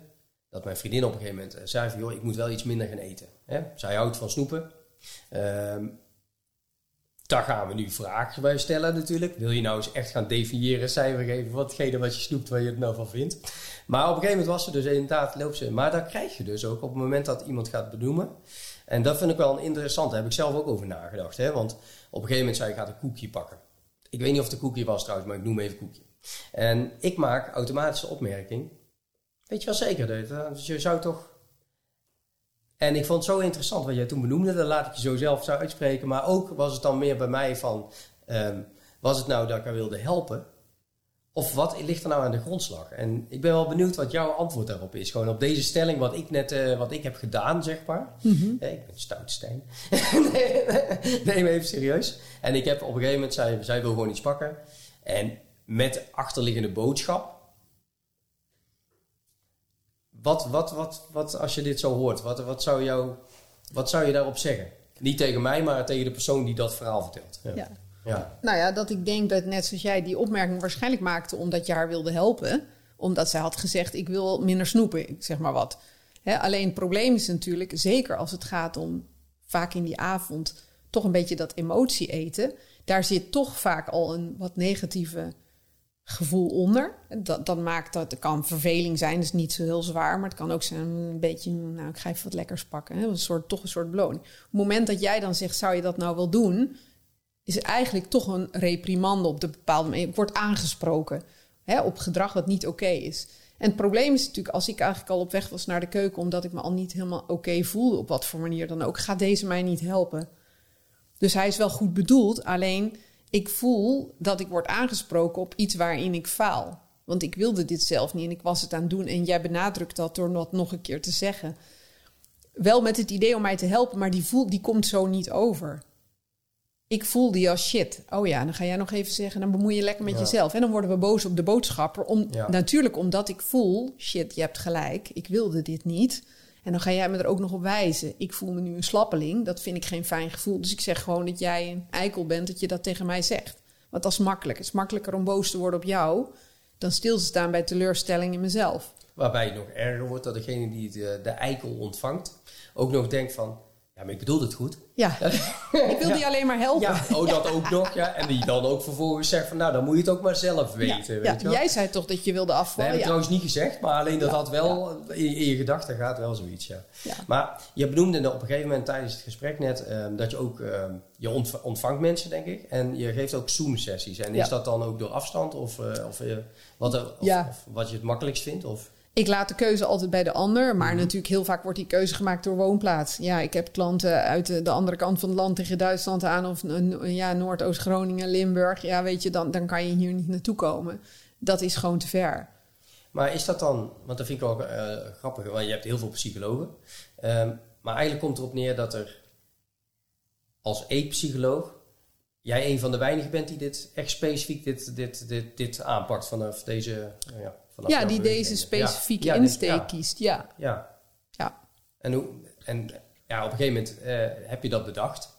[SPEAKER 2] dat mijn vriendin op een gegeven moment eh, zei van, joh, ik moet wel iets minder gaan eten. Hè? Zij houdt van snoepen. Ehm, daar gaan we nu vragen bij stellen natuurlijk. Wil je nou eens echt gaan definiëren, cijfer geven, watgene wat je snoept, waar je het nou van vindt. Maar op een gegeven moment was ze dus inderdaad, loopt ze. Maar dat krijg je dus ook op het moment dat iemand gaat benoemen. En dat vind ik wel een interessant. Daar heb ik zelf ook over nagedacht. Hè? Want op een gegeven moment zei ik, ga een koekje pakken. ik weet niet of een koekje was trouwens, maar ik noem even koekje. En ik maak automatische opmerking. Weet je wel zeker, dat dus je zou toch... En ik vond het zo interessant wat jij toen benoemde, dat laat ik je zo zelf zou uitspreken. Maar ook was het dan meer bij mij van, ehm, was het nou dat ik haar wilde helpen? Of wat ligt er nou aan de grondslag? En ik ben wel benieuwd wat jouw antwoord daarop is. Gewoon op deze stelling, wat ik net uh, wat ik heb gedaan, zeg maar.
[SPEAKER 1] Mhm.
[SPEAKER 2] ik ben Stoutstein. nee, nee, maar even serieus. En ik heb op een gegeven moment, zij, zij wil gewoon iets pakken. En met achterliggende boodschap. Wat, wat, wat, wat als je dit zo hoort, wat, wat, zou jou, wat zou je daarop zeggen? Niet tegen mij, maar tegen de persoon die dat verhaal vertelt.
[SPEAKER 1] ja. ja.
[SPEAKER 2] Ja.
[SPEAKER 1] Nou ja, dat ik denk dat net zoals jij die opmerking waarschijnlijk maakte omdat je haar wilde helpen. Omdat zij had gezegd, ik wil minder snoepen, zeg maar wat. alleen het probleem is natuurlijk, zeker als het gaat om vaak in die avond toch een beetje dat emotie eten. Daar zit toch vaak al een wat negatieve gevoel onder. Dat, dat maakt dat, het kan verveling zijn, is niet zo heel zwaar. Maar het kan ook zijn een beetje, nou ik ga even wat lekkers pakken. Een soort, toch een soort beloning. Op het moment dat jij dan zegt, zou je dat nou wel doen is eigenlijk toch een reprimande op de bepaalde manier. Ik word aangesproken hè, op gedrag wat niet oké is. En het probleem is natuurlijk, als ik eigenlijk al op weg was naar de keuken, omdat ik me al niet helemaal oké voelde, op wat voor manier dan ook, gaat deze mij niet helpen. Dus hij is wel goed bedoeld, alleen ik voel dat ik word aangesproken op iets waarin ik faal. Want ik wilde dit zelf niet en ik was het aan het doen en jij benadrukt dat door dat nog een keer te zeggen. Wel met het idee om mij te helpen, maar die, voel, die komt zo niet over ik voel die als shit. Oh ja, dan ga jij nog even zeggen, dan bemoei je lekker met jezelf. En dan worden we boos op de boodschapper. Om, Natuurlijk omdat ik voel, shit, je hebt gelijk, ik wilde dit niet. En dan ga jij me er ook nog op wijzen. Ik voel me nu een slappeling, dat vind ik geen fijn gevoel. Dus ik zeg gewoon dat jij een eikel bent, dat je dat tegen mij zegt. Want dat is makkelijk. Het is makkelijker om boos te worden op jou... dan stil te staan bij teleurstelling in mezelf.
[SPEAKER 2] Waarbij het nog erger wordt dat degene die de, de eikel ontvangt... ook nog denkt van, ja, maar ik bedoel het goed.
[SPEAKER 1] Ja, ik wil die alleen maar helpen.
[SPEAKER 2] Ja, oh, dat ook nog. Ja. En die dan ook vervolgens zegt van, nou, dan moet je het ook maar zelf weten. Weet
[SPEAKER 1] je jij zei toch dat je wilde afvallen?
[SPEAKER 2] Nee, heb ik trouwens niet gezegd, maar alleen dat had wel, in, in, je gedachten gaat wel zoiets, ja. Maar je benoemde op een gegeven moment tijdens het gesprek net, um, dat je ook, um, je ontvangt mensen, denk ik. En je geeft ook Zoom-sessies. En is dat dan ook door afstand of, uh, of, uh, wat, er, of, of, wat je het makkelijkst vindt? Of?
[SPEAKER 1] Ik laat de keuze altijd bij de ander, maar mhm. natuurlijk heel vaak wordt die keuze gemaakt door woonplaats. Ja, ik heb klanten uit de, andere kant van het land tegen Duitsland aan, of ja, Noordoost-Groningen, Limburg. Ja, weet je, dan, dan kan je hier niet naartoe komen. Dat is gewoon te ver.
[SPEAKER 2] Maar is dat dan, want dat vind ik ook uh, grappig, want je hebt heel veel psychologen. Um, maar eigenlijk komt erop neer dat er als eetpsycholoog jij een van de weinigen bent die dit echt specifiek dit, dit, dit, dit aanpakt vanaf deze. Uh, ja
[SPEAKER 1] ja, die deze specifieke insteek kiest. Ja.
[SPEAKER 2] ja.
[SPEAKER 1] Ja.
[SPEAKER 2] En, hoe, en ja, op een gegeven moment uh, heb je dat bedacht.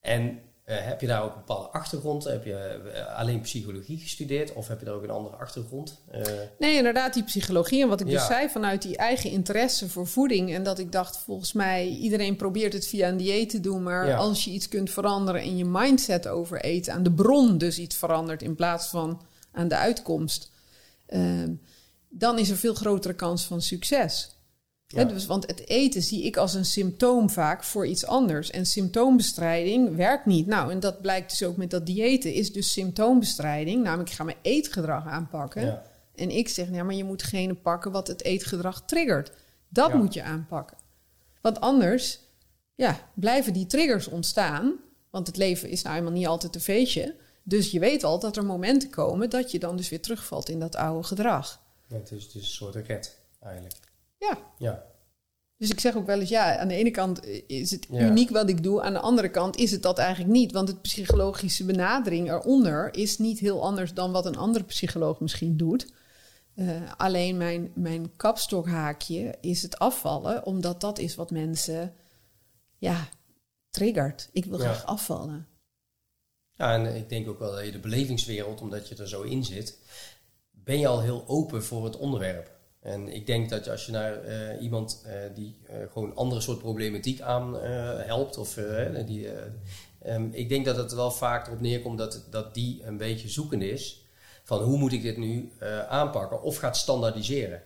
[SPEAKER 2] En uh, heb je daar ook een bepaalde achtergrond? Heb je uh, alleen psychologie gestudeerd of heb je daar ook een andere achtergrond?
[SPEAKER 1] Nee, inderdaad, die psychologie. En wat ik dus zei, vanuit die eigen interesse voor voeding. En dat ik dacht, volgens mij, iedereen probeert het via een dieet te doen. Maar als je iets kunt veranderen in je mindset over eten, aan de bron dus iets verandert in plaats van aan de uitkomst Ehm, dan is er veel grotere kans van succes. dus, want het eten zie ik als een symptoom vaak voor iets anders. En symptoombestrijding werkt niet. Nou, en dat blijkt dus ook met dat diëten, is dus symptoombestrijding. Namelijk, ik ga mijn eetgedrag aanpakken. En ik zeg, ja, maar je moet degene pakken wat het eetgedrag triggert. Dat moet je aanpakken. Want anders ja, blijven die triggers ontstaan. Want het leven is nou eenmaal niet altijd een feestje. Dus je weet al dat er momenten komen dat je dan dus weer terugvalt in dat oude gedrag.
[SPEAKER 2] Ja, het, is, een soort raket eigenlijk.
[SPEAKER 1] Ja.
[SPEAKER 2] ja.
[SPEAKER 1] Dus ik zeg ook wel eens, ja, aan de ene kant is het uniek wat ik doe. Aan de andere kant is het dat eigenlijk niet. Want het psychologische benadering eronder is niet heel anders dan wat een andere psycholoog misschien doet. Uh, alleen mijn, mijn kapstokhaakje is het afvallen, omdat dat is wat mensen, ja, triggert. Ik wil graag afvallen.
[SPEAKER 2] Ja, en ik denk ook wel dat je de belevingswereld, omdat je er zo in zit, ben je al heel open voor het onderwerp. En ik denk dat als je naar uh, iemand uh, die uh, gewoon andere soort problematiek aan helpt, of die, um, ik denk dat het wel vaak erop neerkomt dat, dat die een beetje zoekende is van hoe moet ik dit nu aanpakken of gaat standaardiseren.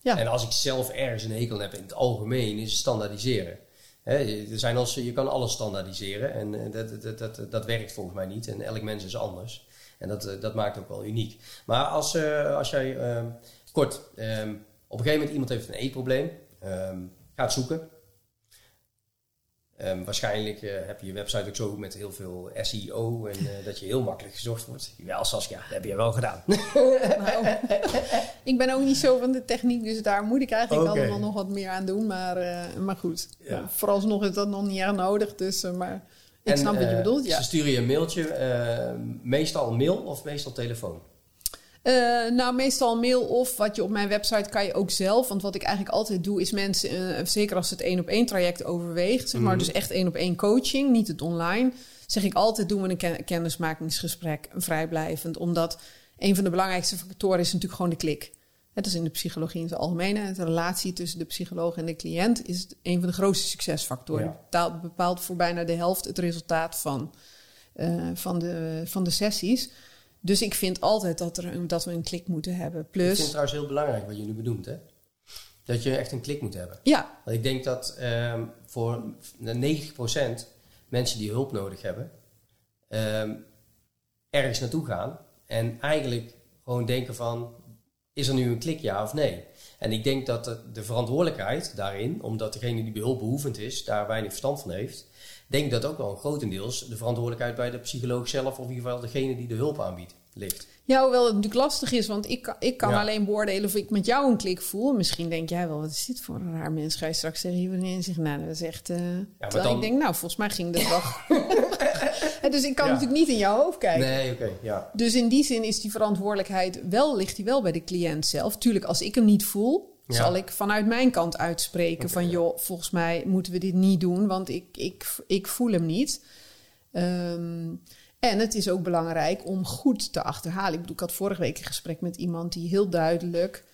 [SPEAKER 2] Ja. En als ik zelf ergens een hekel heb in het algemeen, is het standaardiseren. Er zijn als, je kan alles standaardiseren en eh, dat, dat, dat, dat werkt volgens mij niet. En elk mens is anders. En dat, dat maakt ook wel uniek. Maar als, uh, als jij, ehm, kort, ehm, op een gegeven moment iemand heeft een eetprobleem, um, gaat zoeken. Um, waarschijnlijk uh, heb je je website ook zo met heel veel SEO en uh, dat je heel makkelijk gezocht wordt.
[SPEAKER 3] Wel, Saskia, dat heb je wel gedaan.
[SPEAKER 1] nou, ik ben ook niet zo van de techniek, dus daar moet ik eigenlijk okay. allemaal nog wat meer aan doen. Maar, uh, maar goed, ja. vooralsnog is dat nog niet erg nodig. Dus, maar ik en, snap wat je bedoelt. Ja.
[SPEAKER 2] Ze sturen je een mailtje, meestal mail of meestal telefoon?
[SPEAKER 1] Uh, nou, meestal mail of wat je op mijn website kan je ook zelf. Want wat ik eigenlijk altijd doe, is mensen, uh, zeker als het één op één traject overweegt, zeg maar, mm. dus echt één op één coaching, niet het online, zeg ik altijd doen we een ken kennismakingsgesprek, een vrijblijvend. Omdat een van de belangrijkste factoren is natuurlijk gewoon de klik. Het is in de psychologie in het algemeen. De relatie tussen de psycholoog en de cliënt is een van de grootste succesfactoren. Ja. bepaalt voor bijna de helft het resultaat van, uh, van, de, van de sessies. Dus ik vind altijd dat, er dat we een klik moeten hebben. Plus,
[SPEAKER 2] ik vind het trouwens heel belangrijk wat je nu benoemt, hè? Dat je echt een klik moet hebben.
[SPEAKER 1] Ja.
[SPEAKER 2] Want ik denk dat um, voor 90% mensen die hulp nodig hebben, um, ergens naartoe gaan en eigenlijk gewoon denken van, is er nu een klik ja of nee? En ik denk dat de, de verantwoordelijkheid daarin, omdat degene die behulpbehoevend is, daar weinig verstand van heeft, denk dat ook wel grotendeels de verantwoordelijkheid bij de psycholoog zelf, of in ieder geval degene die de hulp aanbiedt, ligt.
[SPEAKER 1] Ja, hoewel het natuurlijk lastig is, want ik, ik kan alleen beoordelen of ik met jou een klik voel. Misschien denk jij wel, wat is dit voor een raar mens? Ga je straks zeggen, hier wanneer zich, nou, dat is echt... Uh, ja, dan... ik denk, nou, volgens mij ging dat wel... dus ik kan natuurlijk niet in jouw hoofd kijken.
[SPEAKER 2] Nee, oké, ja.
[SPEAKER 1] Dus in die zin is die verantwoordelijkheid wel, ligt die wel bij de cliënt zelf. Tuurlijk, als ik hem niet voel, zal ik vanuit mijn kant uitspreken van joh, volgens mij moeten we dit niet doen, want ik, ik, ik voel hem niet. Um, en het is ook belangrijk om goed te achterhalen. Ik bedoel, ik had vorige week een gesprek met iemand die heel duidelijk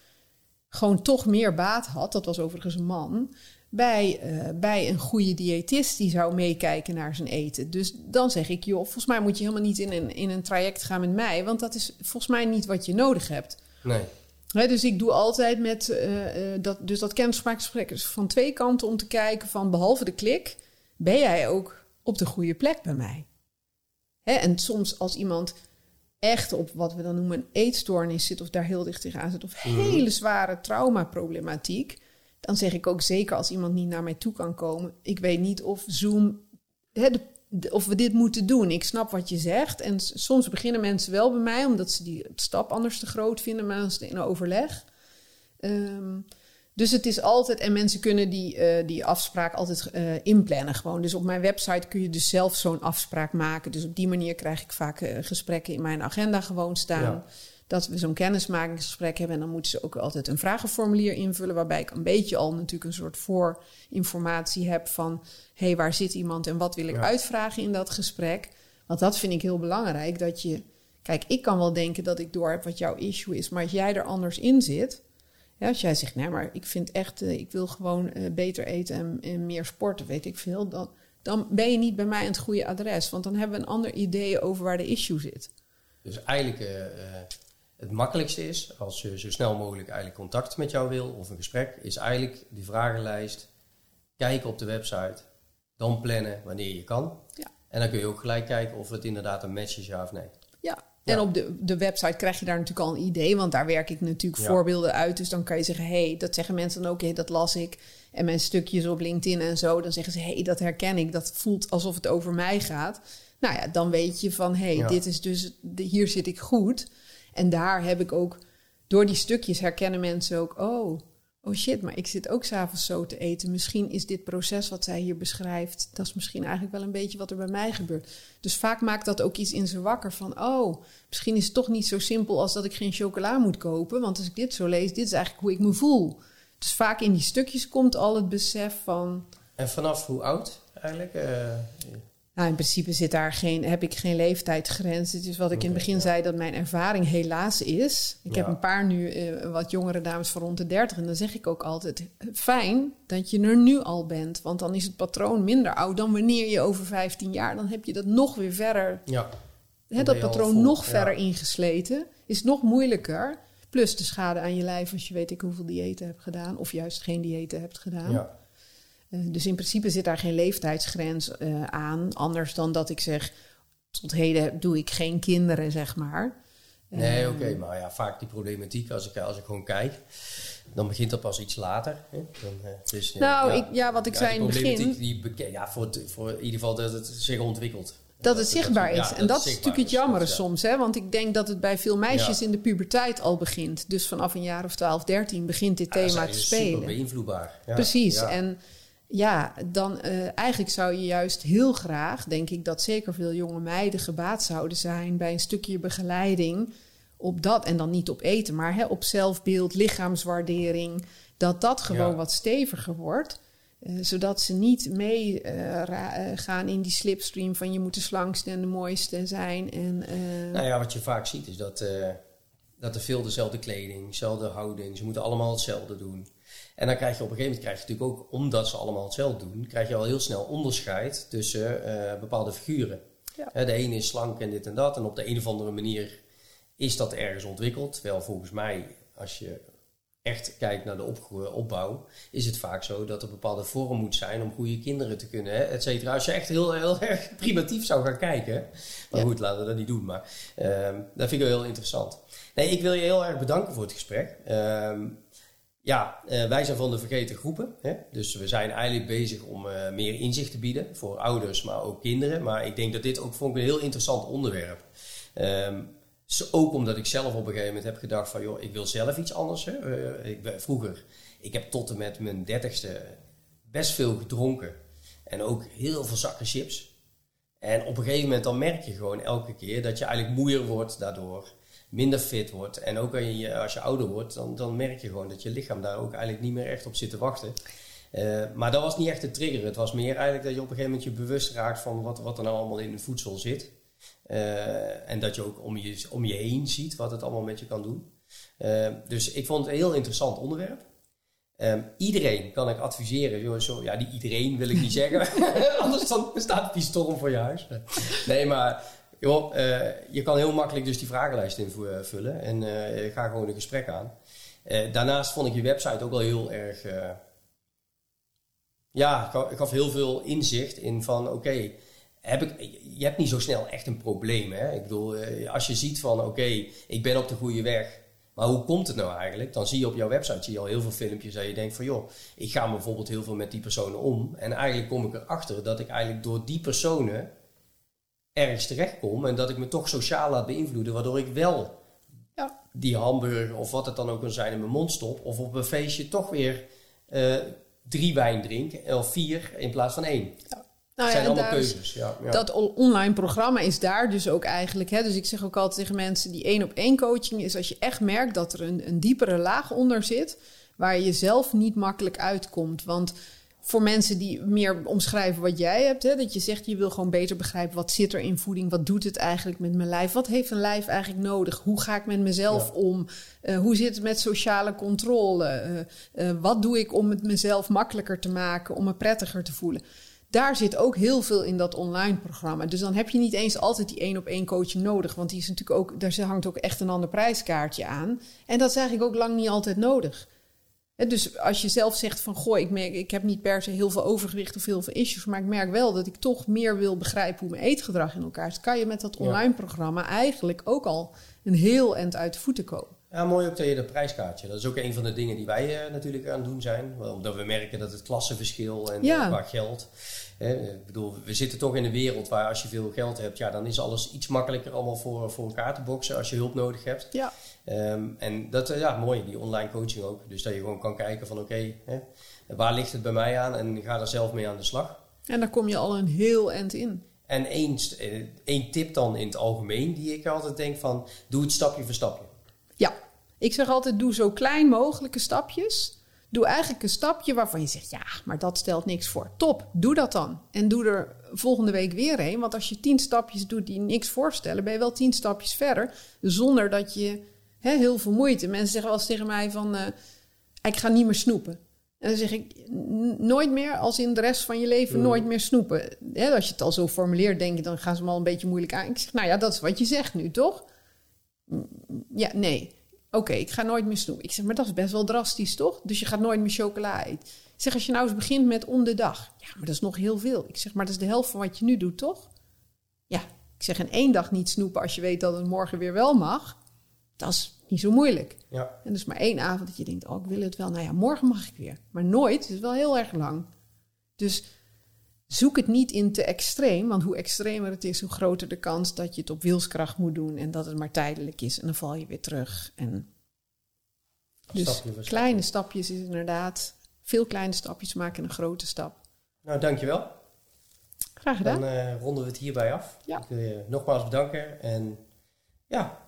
[SPEAKER 1] gewoon toch meer baat had. Dat was overigens een man. Bij, uh, bij een goede diëtist die zou meekijken naar zijn eten. Dus dan zeg ik, joh, volgens mij moet je helemaal niet in een, in een traject gaan met mij. Want dat is volgens mij niet wat je nodig hebt.
[SPEAKER 2] Nee
[SPEAKER 1] dus ik doe altijd met uh, dat, dus dat kennismakingsgesprek is van twee kanten om te kijken van behalve de klik, ben jij ook op de goede plek bij mij? En soms als iemand echt op wat we dan noemen een eetstoornis zit of daar heel dicht tegenaan zit of mhm. hele zware traumaproblematiek, dan zeg ik ook zeker als iemand niet naar mij toe kan komen, ik weet niet of Zoom hè, de of we dit moeten doen. Ik snap wat je zegt. En soms beginnen mensen wel bij mij, omdat ze die stap anders te groot vinden, maar het in overleg. Um, dus het is altijd, en mensen kunnen die, uh, die afspraak altijd uh, inplannen gewoon. Dus op mijn website kun je dus zelf zo'n afspraak maken. Dus op die manier krijg ik vaak uh, gesprekken in mijn agenda gewoon staan. Dat we zo'n kennismakingsgesprek hebben. En dan moeten ze ook altijd een vragenformulier invullen, waarbij ik een beetje al natuurlijk een soort voorinformatie heb van hé, hey, waar zit iemand en wat wil ik uitvragen in dat gesprek. Want dat vind ik heel belangrijk. Dat je, kijk, ik kan wel denken dat ik door heb wat jouw issue is, maar als jij er anders in zit. Ja, als jij zegt, nee, maar ik vind echt, uh, ik wil gewoon uh, beter eten en, en, meer sporten, weet ik veel. Dan, dan ben je niet bij mij aan het goede adres. Want dan hebben we een ander idee over waar de issue zit.
[SPEAKER 2] Dus eigenlijk uh, het makkelijkste is, als je zo snel mogelijk eigenlijk contact met jou wil of een gesprek, is eigenlijk die vragenlijst kijken op de website, dan plannen wanneer je kan. Ja. En dan kun je ook gelijk kijken of het inderdaad een match is, ja of nee.
[SPEAKER 1] Ja, en op de, de website krijg je daar natuurlijk al een idee, want daar werk ik natuurlijk voorbeelden uit. Dus dan kan je zeggen, hé, hey, dat zeggen mensen dan ook, hey, dat las ik. En mijn stukjes op LinkedIn en zo, dan zeggen ze, hé, hey, dat herken ik. Dat voelt alsof het over mij gaat. Nou ja, dan weet je van, hé, hey, dit is dus, hier zit ik goed. En daar heb ik ook, door die stukjes herkennen mensen ook, oh, oh shit, maar ik zit ook s'avonds zo te eten. Misschien is dit proces wat zij hier beschrijft, dat is misschien eigenlijk wel een beetje wat er bij mij gebeurt. Dus vaak maakt dat ook iets in ze wakker van, oh, misschien is het toch niet zo simpel als dat ik geen chocola moet kopen. Want als ik dit zo lees, dit is eigenlijk hoe ik me voel. Dus vaak in die stukjes komt al het besef van.
[SPEAKER 2] En vanaf hoe oud eigenlijk? Uh,
[SPEAKER 1] nou, in principe zit daar geen, heb ik geen leeftijdsgrens. Het is wat ik in het begin zei, dat mijn ervaring helaas is. Ik heb een paar nu uh, wat jongere dames van rond de 30. En dan zeg ik ook altijd: fijn dat je er nu al bent. Want dan is het patroon minder oud dan wanneer je over 15 jaar. Dan heb je dat nog weer verder.
[SPEAKER 2] Ja.
[SPEAKER 1] Hè, dat patroon nog verder ingesleten. Is nog moeilijker. Plus de schade aan je lijf als je weet ik hoeveel diëten hebt gedaan. Of juist geen diëten hebt gedaan. Ja. Eh, dus in principe zit daar geen leeftijdsgrens eh, aan. Anders dan dat ik zeg, tot heden doe ik geen kinderen, zeg maar.
[SPEAKER 2] Nee, oké, maar ja, vaak die problematiek, als ik, als ik gewoon kijk, dan begint dat pas iets later. Hè? Dan, uh, dus,
[SPEAKER 1] nou, ja, ik, ja, wat ik zei in het begin.
[SPEAKER 2] Die, ja, voor, voor in ieder geval dat het zich ontwikkelt.
[SPEAKER 1] Dat, het zichtbaar is. en dat, is natuurlijk het jammere soms. Hè? Want ik denk dat het bij veel meisjes in de puberteit al begint. Dus vanaf een jaar of 12, 13 begint dit thema te spelen. Super
[SPEAKER 2] beïnvloedbaar.
[SPEAKER 1] Precies. En ja, dan uh, eigenlijk zou je juist heel graag, denk ik, dat zeker veel jonge meiden gebaat zouden zijn bij een stukje begeleiding op dat. En dan niet op eten, maar hè, op zelfbeeld, lichaamswaardering. Dat dat gewoon wat steviger wordt. Uh, zodat ze niet mee uh, gaan in die slipstream van je moet de slangste en de mooiste zijn. En,
[SPEAKER 2] nou ja, wat je vaak ziet is dat, dat er veel dezelfde kleding, dezelfde houding, ze moeten allemaal hetzelfde doen. En dan krijg je op een gegeven moment, krijg je natuurlijk ook, omdat ze allemaal hetzelfde doen, krijg je al heel snel onderscheid tussen uh, bepaalde figuren. Ja. de ene is slank en dit en dat. En op de een of andere manier is dat ergens ontwikkeld. Terwijl volgens mij, als je echt kijkt naar de opbouw, is het vaak zo dat er bepaalde vorm moet zijn om goede kinderen te kunnen, et cetera. Als je echt heel, heel erg primitief zou gaan kijken. Maar goed, laten we dat niet doen. Maar uh, dat vind ik wel heel interessant. Nee, ik wil je heel erg bedanken voor het gesprek. Uh, ja, uh, wij zijn van de vergeten groepen. Hè? Dus we zijn eigenlijk bezig om uh, meer inzicht te bieden voor ouders, maar ook kinderen. Maar ik denk dat dit ook vond een heel interessant onderwerp. Um, ook omdat ik zelf op een gegeven moment heb gedacht van, joh, ik wil zelf iets anders. Hè? Uh, ik, vroeger, ik heb tot en met mijn dertigste best veel gedronken. En ook heel veel zakken chips. En op een gegeven moment dan merk je gewoon elke keer dat je eigenlijk moeier wordt daardoor minder fit wordt. En ook als je, als je ouder wordt, dan, dan merk je gewoon dat je lichaam daar ook eigenlijk niet meer echt op zit te wachten. Uh, maar dat was niet echt de trigger. Het was meer eigenlijk dat je op een gegeven moment je bewust raakt van wat, wat er nou allemaal in het voedsel zit. Uh, en dat je ook om je, om je heen ziet wat het allemaal met je kan doen. Dus ik vond het een heel interessant onderwerp. Um, iedereen kan ik adviseren. Zo, ja, die iedereen wil ik niet zeggen. Anders dan staat die storm voor je huis. Nee, maar Joh, uh, je kan heel makkelijk dus die vragenlijst invullen en uh, ga gewoon een gesprek aan. Daarnaast vond ik je website ook wel heel erg. ja, ik gaf heel veel inzicht in van oké, heb ik, je hebt niet zo snel echt een probleem. Hè? Ik bedoel, als je ziet van oké, ik ben op de goede weg. Maar hoe komt het nou eigenlijk? Dan zie je op jouw website zie je al heel veel filmpjes en je denkt van joh, ik ga bijvoorbeeld heel veel met die personen om. En eigenlijk kom ik erachter dat ik eigenlijk door die personen ergens terechtkom en dat ik me toch sociaal laat beïnvloeden, waardoor ik wel ja. die hamburger of wat het dan ook kan zijn in mijn mond stop, of op een feestje toch weer uh, drie wijn drink, of vier in plaats van één. Ja. Nou ja, zijn allemaal keuzes. Ja,
[SPEAKER 1] ja, Dat online programma is daar dus ook eigenlijk. Hè, dus ik zeg ook altijd tegen mensen: die één op één coaching is als je echt merkt dat er een, een diepere laag onder zit, waar je zelf niet makkelijk uitkomt. Want voor mensen die meer omschrijven wat jij hebt. Hè? Dat je zegt, je wil gewoon beter begrijpen wat zit er in voeding. Wat doet het eigenlijk met mijn lijf? Wat heeft een lijf eigenlijk nodig? Hoe ga ik met mezelf om? Uh, hoe zit het met sociale controle? Uh, uh, wat doe ik om het mezelf makkelijker te maken? Om me prettiger te voelen? Daar zit ook heel veel in dat online programma. Dus dan heb je niet eens altijd die één op één coaching nodig. Want die is natuurlijk ook, daar hangt ook echt een ander prijskaartje aan. En dat is eigenlijk ook lang niet altijd nodig. Dus als je zelf zegt van goh, ik, merk, ik heb niet per se heel veel overgewicht of heel veel issues, maar ik merk wel dat ik toch meer wil begrijpen hoe mijn eetgedrag in elkaar zit, kan je met dat online programma eigenlijk ook al een heel eind uit de voeten komen.
[SPEAKER 2] Ja, mooi ook dat je dat prijskaartje. Dat is ook een van de dingen die wij uh, natuurlijk aan het doen zijn. Omdat we merken dat het klassenverschil en ja. qua geld. Hè, ik bedoel, we zitten toch in een wereld waar als je veel geld hebt, ja, dan is alles iets makkelijker allemaal voor, voor elkaar te boksen als je hulp nodig hebt.
[SPEAKER 1] Ja.
[SPEAKER 2] Um, en dat, uh, ja, mooi, die online coaching ook. Dus dat je gewoon kan kijken van oké, okay, waar ligt het bij mij aan en ga daar zelf mee aan de slag.
[SPEAKER 1] En daar kom je al een heel eind in.
[SPEAKER 2] En één, eh, één tip dan in het algemeen die ik altijd denk van, doe het stapje voor stapje.
[SPEAKER 1] Ja, ik zeg altijd doe zo klein mogelijke stapjes. Doe eigenlijk een stapje waarvan je zegt, ja, maar dat stelt niks voor. Top, doe dat dan. En doe er volgende week weer een. Want als je tien stapjes doet die niks voorstellen, ben je wel tien stapjes verder. Zonder dat je heel veel moeite. Mensen zeggen wel eens tegen mij van, uh, ik ga niet meer snoepen. En dan zeg ik, nooit meer, als in de rest van je leven, mm. nooit meer snoepen. als je het al zo formuleert, denk je, dan gaan ze me al een beetje moeilijk aan. Ik zeg, nou ja, dat is wat je zegt nu, toch? Ja, nee. Oké, ik ga nooit meer snoepen. Ik zeg, maar dat is best wel drastisch, toch? Dus je gaat nooit meer chocola eten. Ik zeg, als je nou eens begint met om de dag. Ja, maar dat is nog heel veel. Ik zeg, maar dat is de helft van wat je nu doet, toch? Ja, ik zeg, in één dag niet snoepen als je weet dat het morgen weer wel mag. Dat is niet zo moeilijk.
[SPEAKER 2] Ja.
[SPEAKER 1] En dus maar één avond dat je denkt, oh, ik wil het wel. Nou ja, morgen mag ik weer. Maar nooit, het is wel heel erg lang. Dus zoek het niet in te extreem. Want hoe extremer het is, hoe groter de kans dat je het op wilskracht moet doen. En dat het maar tijdelijk is. En dan val je weer terug. En dus
[SPEAKER 2] Stapje
[SPEAKER 1] kleine stapjes is inderdaad... Veel kleine stapjes maken een grote stap.
[SPEAKER 2] Nou, dankjewel.
[SPEAKER 1] Graag gedaan.
[SPEAKER 2] Dan eh, ronden we het hierbij af.
[SPEAKER 1] Ja.
[SPEAKER 2] Ik wil je nogmaals bedanken. En ja,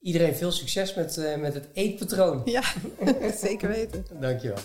[SPEAKER 2] iedereen veel succes met, eh, met het eetpatroon.
[SPEAKER 1] Ja, zeker weten.
[SPEAKER 2] Dankjewel.